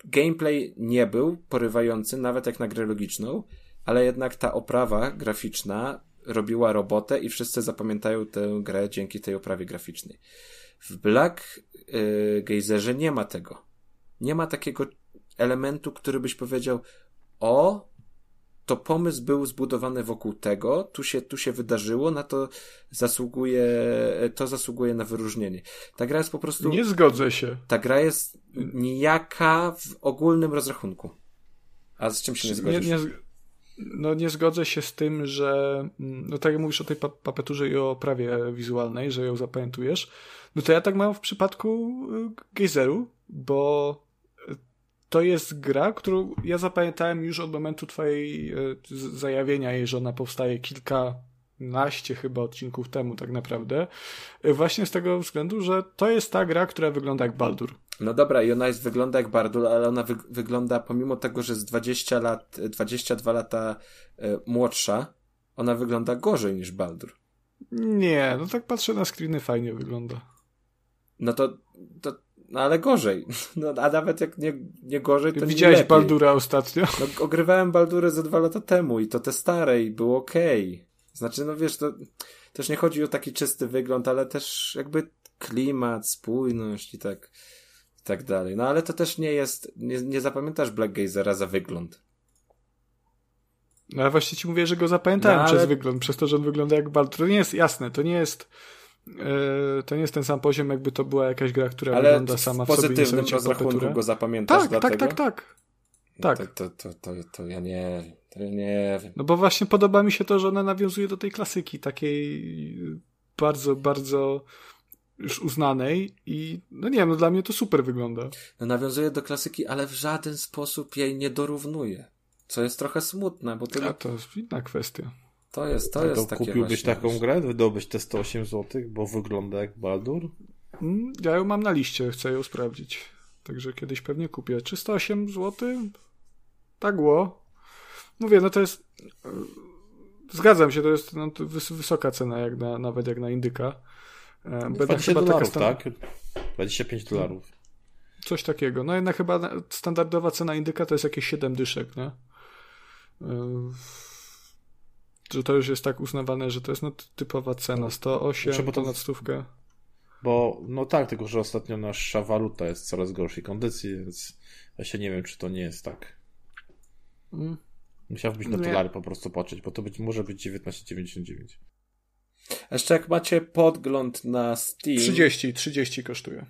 Gameplay nie był porywający, nawet jak na grę logiczną, ale jednak ta oprawa graficzna robiła robotę i wszyscy zapamiętają tę grę dzięki tej oprawie graficznej. W Black yy, Geyserze nie ma tego. Nie ma takiego elementu, który byś powiedział, o, to pomysł był zbudowany wokół tego, tu się, tu się wydarzyło, na to zasługuje, to zasługuje na wyróżnienie. Ta gra jest po prostu,
Nie zgodzę się.
ta gra jest nijaka w ogólnym rozrachunku. A z czym się nie
Nie,
zgodzisz?
nie, z- no nie zgodzę się z tym, że mm, no tak jak mówisz o tej pa papeturze i o oprawie wizualnej, że ją zapamiętujesz, no to ja tak mam w przypadku y, Geyseru, bo y, to jest gra, którą ja zapamiętałem już od momentu twojej y, zajawienia jej, że ona powstaje kilkanaście chyba odcinków temu tak naprawdę, właśnie z tego względu, że to jest ta gra, która wygląda jak Baldur.
No dobra, i ona jest, wygląda jak Bardul, ale ona wy, wygląda, pomimo tego, że jest 20 lat, 22 lata e, młodsza, ona wygląda gorzej niż Baldur.
Nie, no tak patrzę na screeny, fajnie wygląda.
No to, to no ale gorzej. No, a nawet jak nie, nie gorzej, to
Widziałeś
lepiej.
Baldura ostatnio?
No, ogrywałem Baldurę ze dwa lata temu i to te stare i było okej. Znaczy, no wiesz, to też nie chodzi o taki czysty wygląd, ale też jakby klimat, spójność i tak, tak dalej. No ale to też nie jest, nie, nie zapamiętasz Black Gazera za wygląd.
No ale właśnie ci mówię, że go zapamiętałem
No, ale-
przez wygląd, przez to, że on wygląda jak Baldur. To nie jest jasne, to nie jest e, to nie jest ten sam poziom, jakby to była jakaś gra, która
Ale
wygląda
w
sama w sobie
pozytywnym
niesamowicie
rozrachunku
papeturę.
go zapamiętasz
Tak, tak,
dlatego?
tak, tak.
No
tak.
To, to, to, to, to ja nie. To ja nie wiem.
No bo właśnie podoba mi się to, że ona nawiązuje do tej klasyki, takiej bardzo, bardzo już uznanej i no nie wiem, no dla mnie to super wygląda.
No nawiązuje do klasyki, ale w żaden sposób jej nie dorównuje. Co jest trochę smutne, bo to,
A to jest inna kwestia.
to jest, to
To,
jest takie
kupiłbyś
właśnie,
taką grę? Wydałbyś te 108 zł, bo wygląda jak Baldur?
Mm, Ja ją mam na liście, chcę ją sprawdzić. Także kiedyś pewnie kupię. 308 zł? Tak było. Mówię, no to jest. e, Zgadzam się, to jest no, to wys wysoka cena, jak na, nawet jak na indyka. E, Będę
20
chyba taka
dolarów,
stan-
tak? 25 dolarów.
Coś takiego. No jednak chyba standardowa cena indyka to jest jakieś 7 dyszek, nie? E, Że to już jest tak uznawane, że to jest no, typowa cena. 108
Znaczy, bo to-
ponad stówkę.
Bo, no tak, tylko że ostatnio nasza waluta jest coraz gorszej kondycji, więc ja się nie wiem, czy to nie jest tak. Mm. Musiałbyś na dolary po prostu patrzeć, bo to być, może być 19,99.
A jeszcze jak macie podgląd na Steam...
30, 30 kosztuje.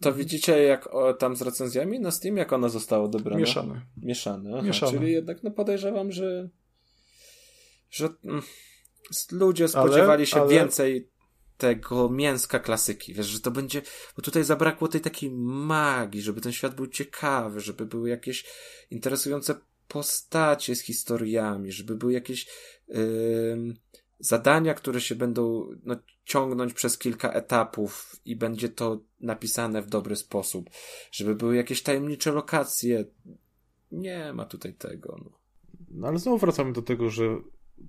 To widzicie jak o, tam z recenzjami na Steam, jak ona została odebrana?
Mieszane.
Mieszane, aha,
Mieszane.
czyli jednak no podejrzewam, że że mm, ludzie spodziewali
ale,
się
ale...
więcej tego mięska klasyki, wiesz, że to będzie, bo tutaj zabrakło tej takiej magii, żeby ten świat był ciekawy, żeby były jakieś interesujące postacie z historiami, żeby były jakieś yy, zadania, które się będą no, ciągnąć przez kilka etapów i będzie to napisane w dobry sposób, żeby były jakieś tajemnicze lokacje. Nie ma tutaj tego. No.
no ale znowu wracamy do tego, że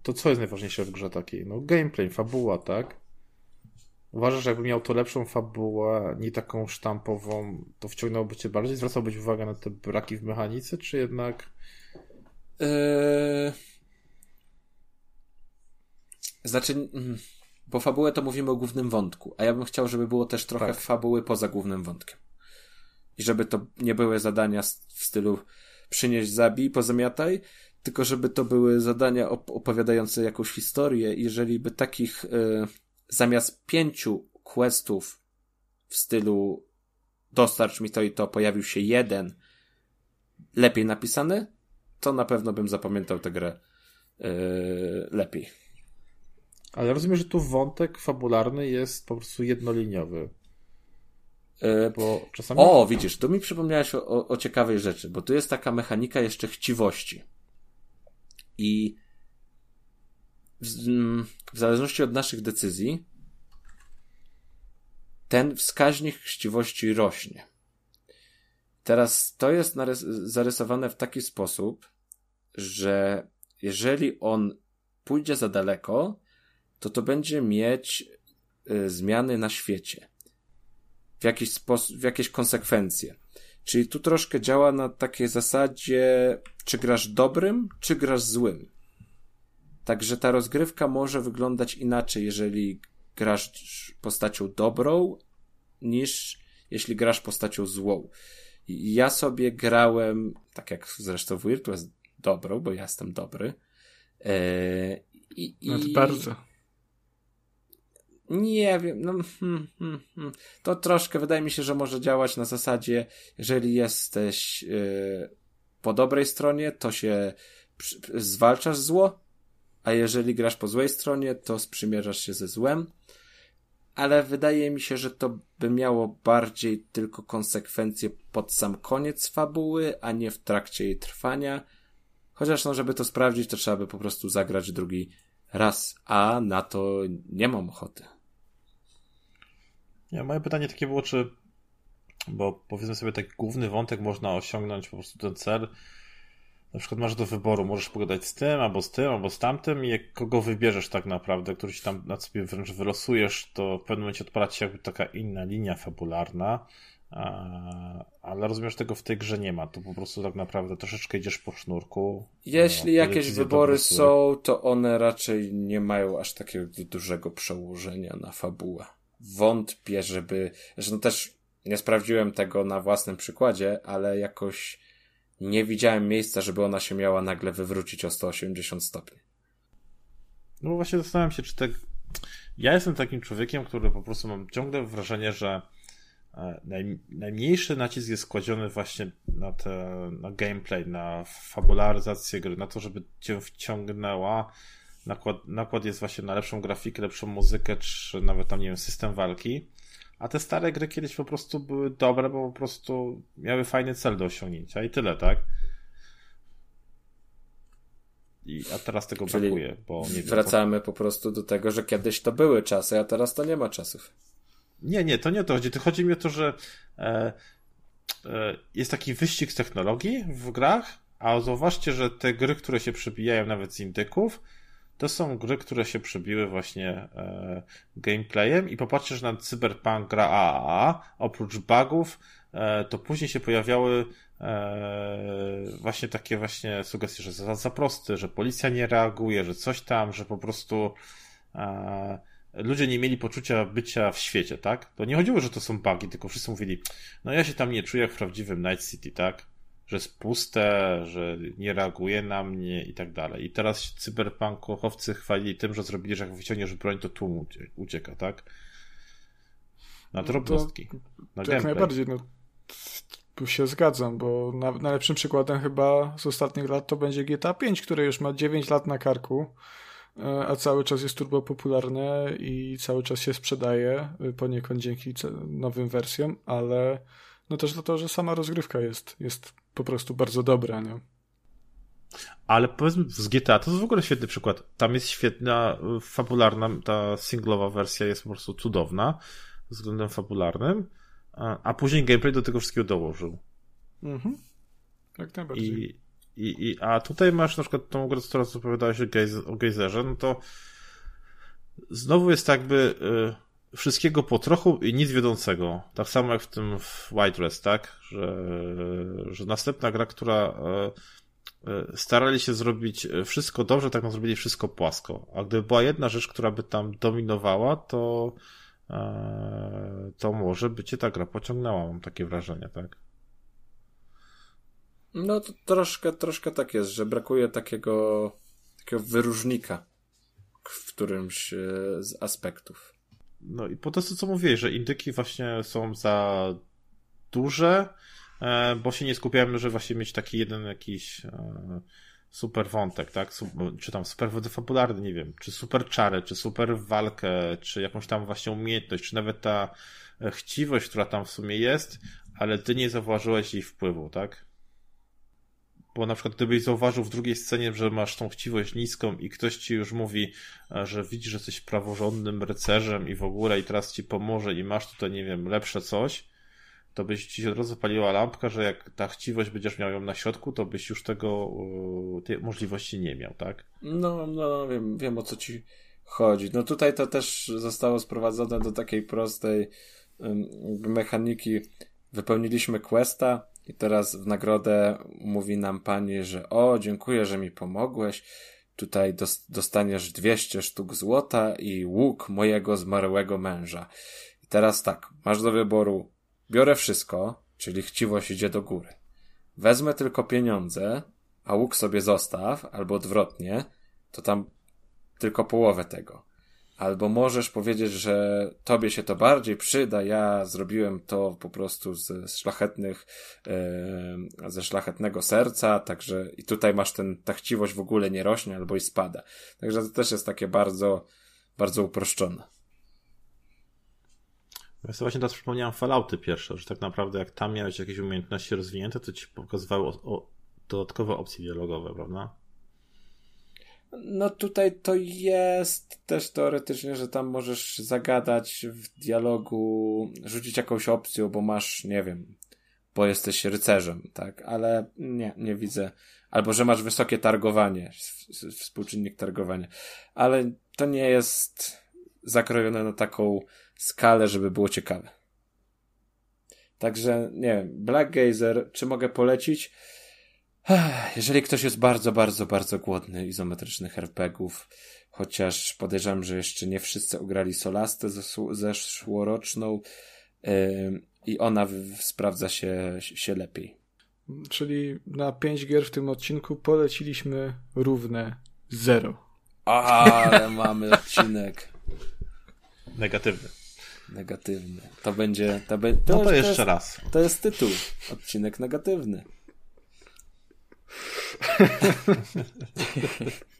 to co jest najważniejsze w grze takiej? No gameplay, fabuła, tak? Uważasz, że jakby miał to lepszą fabułę, nie taką sztampową, to wciągnęłoby cię bardziej? Zwracałbyś uwagę na te braki w mechanice, czy jednak...
Yy... Znaczy, mm, bo fabułę to mówimy o głównym wątku, a ja bym chciał, żeby było też trochę tak. fabuły poza głównym wątkiem. I żeby to nie były zadania w stylu przynieść, zabij, pozamiataj, tylko żeby to były zadania opowiadające jakąś historię. Jeżeli by takich y, zamiast pięciu questów w stylu dostarcz mi to i to pojawił się jeden lepiej napisany, to na pewno bym zapamiętał tę grę y, lepiej.
Ale rozumiem, że tu wątek fabularny jest po prostu jednoliniowy.
E, bo czasami... O, widzisz, tu mi przypomniałeś o, o, o, ciekawej rzeczy, bo tu jest taka mechanika jeszcze chciwości. I w, w zależności od naszych decyzji, ten wskaźnik chciwości rośnie. Teraz to jest zarysowane w taki sposób, że jeżeli on pójdzie za daleko, to to będzie mieć y, zmiany na świecie. W jakiś sposób, w jakieś konsekwencje. Czyli tu troszkę działa na takiej zasadzie, czy grasz dobrym, czy grasz złym. Także ta rozgrywka może wyglądać inaczej, jeżeli grasz postacią dobrą, niż jeśli grasz postacią złą. I ja sobie grałem, tak jak zresztą w Virtua dobrą, bo ja jestem dobry. Yy, i,
no bardzo.
Nie wiem, no, hmm, hmm, hmm. to troszkę wydaje mi się, że może działać na zasadzie, jeżeli jesteś yy, po dobrej stronie, to się zwalczasz zło, a jeżeli grasz po złej stronie, to sprzymierzasz się ze złem. Ale wydaje mi się, że to by miało bardziej tylko konsekwencje pod sam koniec fabuły, a nie w trakcie jej trwania. Chociaż no, żeby to sprawdzić, to trzeba by po prostu zagrać drugi raz, a na to nie mam ochoty.
Ja, moje pytanie takie było, czy bo powiedzmy sobie, tak główny wątek można osiągnąć po prostu ten cel. Na przykład masz do wyboru, możesz pogadać z tym, albo z tym, albo z tamtym i jak kogo wybierzesz tak naprawdę, który ci tam na sobie wręcz wylosujesz, to w pewnym momencie odpala się jakby taka inna linia fabularna, ale rozumiesz, tego w tej grze nie ma, to po prostu tak naprawdę troszeczkę idziesz po sznurku.
Jeśli no, jakieś wybory są, to one raczej nie mają aż takiego dużego przełożenia na fabułę wątpię, żeby, że no też nie sprawdziłem tego na własnym przykładzie, ale jakoś nie widziałem miejsca, żeby ona się miała nagle wywrócić o 180 stopni.
No właśnie zastanawiam się, czy tak. Ja jestem takim człowiekiem, który po prostu mam ciągle wrażenie, że e, naj, najmniejszy nacisk jest kładziony właśnie na, te, na gameplay, na fabularyzację gry, na to, żeby cię wciągnęła nakład, nakład jest właśnie na lepszą grafikę, lepszą muzykę, czy nawet tam, nie wiem, system walki. A te stare gry kiedyś po prostu były dobre, bo po prostu miały fajny cel do osiągnięcia i tyle, tak? I, a teraz tego Czyli brakuje, bo nie
Wracamy po prostu do tego, że kiedyś to były czasy, a teraz to nie ma czasów.
Nie, nie, to nie o to chodzi. To chodzi mi o to, że e, e, jest taki wyścig z technologii w grach, a zauważcie, że te gry, które się przebijają nawet z indyków, to są gry, które się przebiły właśnie e, gameplayem i popatrzcie, że na Cyberpunk gra AAA, oprócz bugów, e, to później się pojawiały e, właśnie takie właśnie sugestie, że za, za prosty, że policja nie reaguje, że coś tam, że po prostu e, ludzie nie mieli poczucia bycia w świecie, tak? To nie chodziło, że to są bugi, tylko wszyscy mówili, no ja się tam nie czuję jak w prawdziwym Night City, tak? Że jest puste, że nie reaguje na mnie i tak dalej. I teraz cyberpunkowcy chwalili tym, że zrobili, że jak wyciągniesz broń, to tłum ucieka, tak? Na drobnostki.
No
na
to jak najbardziej, no się zgadzam, bo na, najlepszym przykładem chyba z ostatnich lat to będzie GTA 5, które już ma 9 lat na karku, e, a cały czas jest turbo popularne i cały czas się sprzedaje, e, poniekąd dzięki nowym wersjom, ale no też dlatego, że sama rozgrywka jest, jest po prostu bardzo dobra, nie?
Ale powiedzmy z GTA to jest w ogóle świetny przykład. Tam jest świetna, fabularna, ta singlowa wersja jest po prostu cudowna względem fabularnym, a, a później gameplay do tego wszystkiego dołożył.
Mhm. Jak najbardziej.
I, i, i, a tutaj masz na przykład tą grę, teraz opowiadałeś o, gejz, o gejzerze, no to znowu jest tak jakby y, wszystkiego po trochu i nic wiodącego. Tak samo jak w tym w White Rest, tak? Że, że następna gra, która y, y, starali się zrobić wszystko dobrze, tak no zrobili wszystko płasko. A gdyby była jedna rzecz, która by tam dominowała, to E, to może by cię ta gra pociągnęła, mam takie wrażenie, tak?
No to troszkę, troszkę tak jest, że brakuje takiego, takiego wyróżnika w którymś e, z aspektów.
No i po to, co mówiłeś, że indyki właśnie są za duże, e, bo się nie skupiałem, że właśnie mieć taki jeden jakiś super wątek, tak? Czy tam super fabularny, nie wiem, czy super czary, czy super walkę, czy jakąś tam właśnie umiejętność, czy nawet ta e, chciwość, która tam w sumie jest, ale ty nie zauważyłeś jej wpływu, tak? Bo na przykład gdybyś zauważył w drugiej scenie, że masz tą chciwość niską i ktoś ci już mówi, e, że widzi, że jesteś praworządnym rycerzem i w ogóle i teraz ci pomoże i masz tutaj, nie wiem, lepsze coś, to byś ci się od razu paliła lampka, że jak ta chciwość będziesz miał ją na środku, to byś już tego, tej możliwości nie miał, tak?
No, no wiem, wiem o co ci chodzi. No tutaj to też zostało sprowadzone do takiej prostej mechaniki. Wypełniliśmy questa i teraz w nagrodę mówi nam pani, że o, dziękuję, że mi pomogłeś. Tutaj dostaniesz 200 sztuk złota i łuk mojego zmarłego męża. I teraz tak, masz do wyboru Biorę wszystko, czyli chciwość idzie do góry. Wezmę tylko pieniądze, a łuk sobie zostaw, albo odwrotnie, to tam tylko połowę tego. Albo możesz powiedzieć, że tobie się to bardziej przyda, ja zrobiłem to po prostu ze szlachetnych, yy, ze szlachetnego serca, także i tutaj masz ten, ta chciwość w ogóle nie rośnie albo i spada. Także to też jest takie bardzo, bardzo uproszczone.
Ja sobie właśnie teraz przypomniałem Fallouty pierwsze, że tak naprawdę jak tam miałeś jakieś umiejętności rozwinięte, to ci pokazywały o, o, dodatkowe opcje dialogowe, prawda?
No tutaj to jest też teoretycznie, że tam możesz zagadać w dialogu, rzucić jakąś opcję, bo masz, nie wiem, bo jesteś rycerzem, tak, ale nie, nie widzę. Albo że masz wysokie targowanie, współczynnik targowania, ale to nie jest zakrojone na taką skalę, żeby było ciekawe. Także, nie wiem, Black Gazer, czy mogę polecić? Jeżeli ktoś jest bardzo, bardzo, bardzo głodny izometrycznych RPGów, chociaż podejrzewam, że jeszcze nie wszyscy ograli Solastę zeszłoroczną yy, i ona w, sprawdza się, się lepiej.
Czyli na 5 gier w tym odcinku poleciliśmy równe zero.
Ale mamy odcinek.
Negatywny
negatywny. To będzie. To, be,
to, no to,
to
jeszcze
jest,
raz.
To jest tytuł. Odcinek negatywny.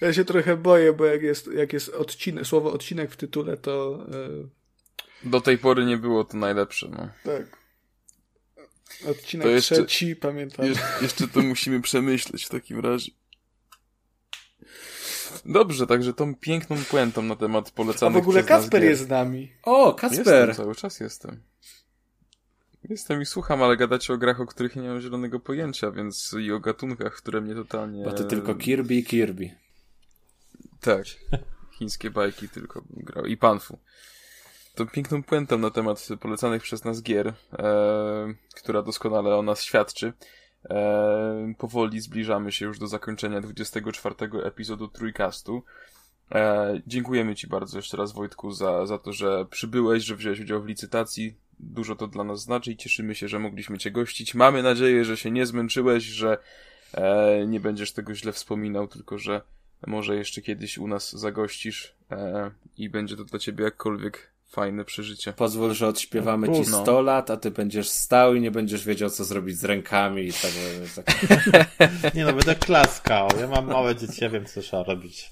Ja się trochę boję, bo jak jest, jak jest odcinek, słowo odcinek w tytule, to.
Yy... Do tej pory nie było to najlepsze. No.
Tak. Odcinek to jeszcze, trzeci, pamiętam.
Jeszcze, jeszcze to musimy przemyśleć w takim razie. Dobrze, także tą piękną puentą na temat polecanych
A w ogóle Kasper jest z nami.
O, Kasper!
Jestem, cały czas jestem. Jestem i słucham, ale gadacie o grach, o których nie mam zielonego pojęcia, więc i o gatunkach, które mnie totalnie...
Bo ty tylko Kirby i Kirby.
Tak. Chińskie bajki tylko grał. I Panfu. Tą piękną puentą na temat polecanych przez nas gier, e, która doskonale o nas świadczy, E, powoli zbliżamy się już do zakończenia 24 epizodu Trójkastu. E, dziękujemy Ci bardzo jeszcze raz, Wojtku, za, za to, że przybyłeś, że wziąłeś udział w licytacji. Dużo to dla nas znaczy i cieszymy się, że mogliśmy Cię gościć. Mamy nadzieję, że się nie zmęczyłeś, że e, nie będziesz tego źle wspominał, tylko że może jeszcze kiedyś u nas zagościsz e, i będzie to dla Ciebie jakkolwiek fajne przeżycie.
Pozwól, że odśpiewamy ci
No.
100 lat, a ty będziesz stał i nie będziesz wiedział, co zrobić z rękami i tak. tak.
Nie no, będę klaskał. Ja mam małe dzieci, ja wiem, co trzeba robić.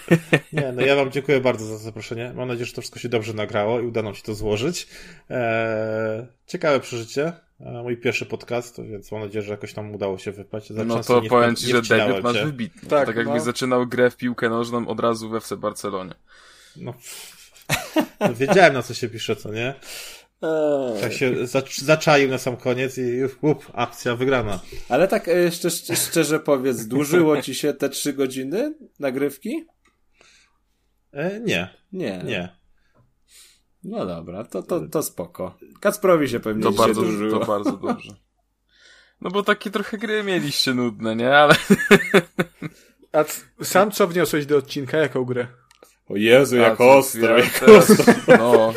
Nie, no ja wam dziękuję bardzo za zaproszenie. Mam nadzieję, że to wszystko się dobrze nagrało i uda nam się to złożyć. Eee, ciekawe przeżycie. E, mój pierwszy podcast, więc mam nadzieję, że jakoś nam udało się wypać. Za
No to
nie
powiem Ci, że debiut masz wybitny.
Tak,
Tak, jakbyś
no.
zaczynał grę w piłkę nożną od razu we FC Barcelonie.
No, no, wiedziałem na co się pisze, co nie? Tak się zac- zaczaił na sam koniec i up, akcja wygrana.
Ale tak e, jeszcze szcz- szczerze powiedz, dłużyło ci się te trzy godziny nagrywki?
E, nie,
Nie.
nie.
No dobra, to, to, to spoko. Kacprowi się pewnie
To bardzo,
dłużyło.
to bardzo dobrze. No bo takie trochę gry mieliście nudne, nie? Ale
A sam co wniosłeś do odcinka? Jaką grę?
O Jezu, jak
A,
ostro,
chwilę
jak
teraz-
ostro.
No,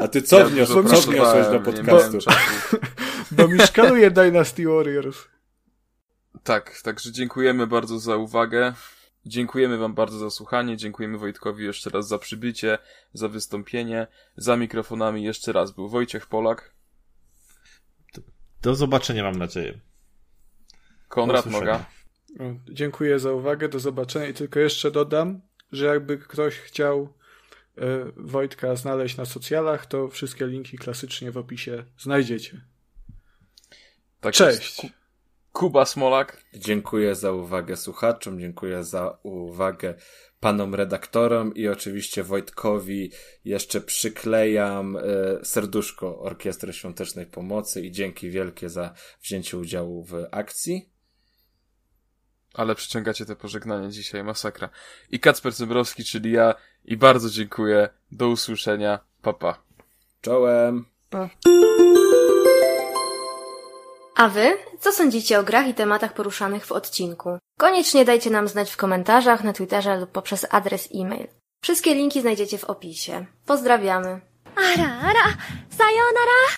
A ty co
ja
wniosłeś,
dużo
co wniosłeś do podcastu?
Bo mi szkaluje Dynasty Warriors.
Tak, także dziękujemy bardzo za uwagę. Dziękujemy Wam bardzo za słuchanie. Dziękujemy Wojtkowi jeszcze raz za przybycie, za wystąpienie. Za mikrofonami jeszcze raz był Wojciech Polak,
Do zobaczenia mam nadzieję.
Konrad. Noga.
No, dziękuję za uwagę, do zobaczenia i tylko jeszcze dodam, że jakby ktoś chciał e, Wojtka znaleźć na socjalach, to wszystkie linki klasycznie w opisie znajdziecie.
Tak
Cześć!
Jest. Kuba Smolak.
Dziękuję za uwagę słuchaczom, dziękuję za uwagę panom redaktorom i oczywiście Wojtkowi jeszcze przyklejam e, serduszko Orkiestry Świątecznej Pomocy i dzięki wielkie za wzięcie udziału w akcji.
Ale przyciągacie te pożegnanie dzisiaj, masakra. I Kacper Cembrowski, czyli ja. I bardzo dziękuję. Do usłyszenia. Papa. Pa.
Czołem!
A wy? Co sądzicie o grach i tematach poruszanych w odcinku? Koniecznie dajcie nam znać w komentarzach, na Twitterze lub poprzez adres e-mail. Wszystkie linki znajdziecie w opisie. Pozdrawiamy.
Ara, ara, sayonara!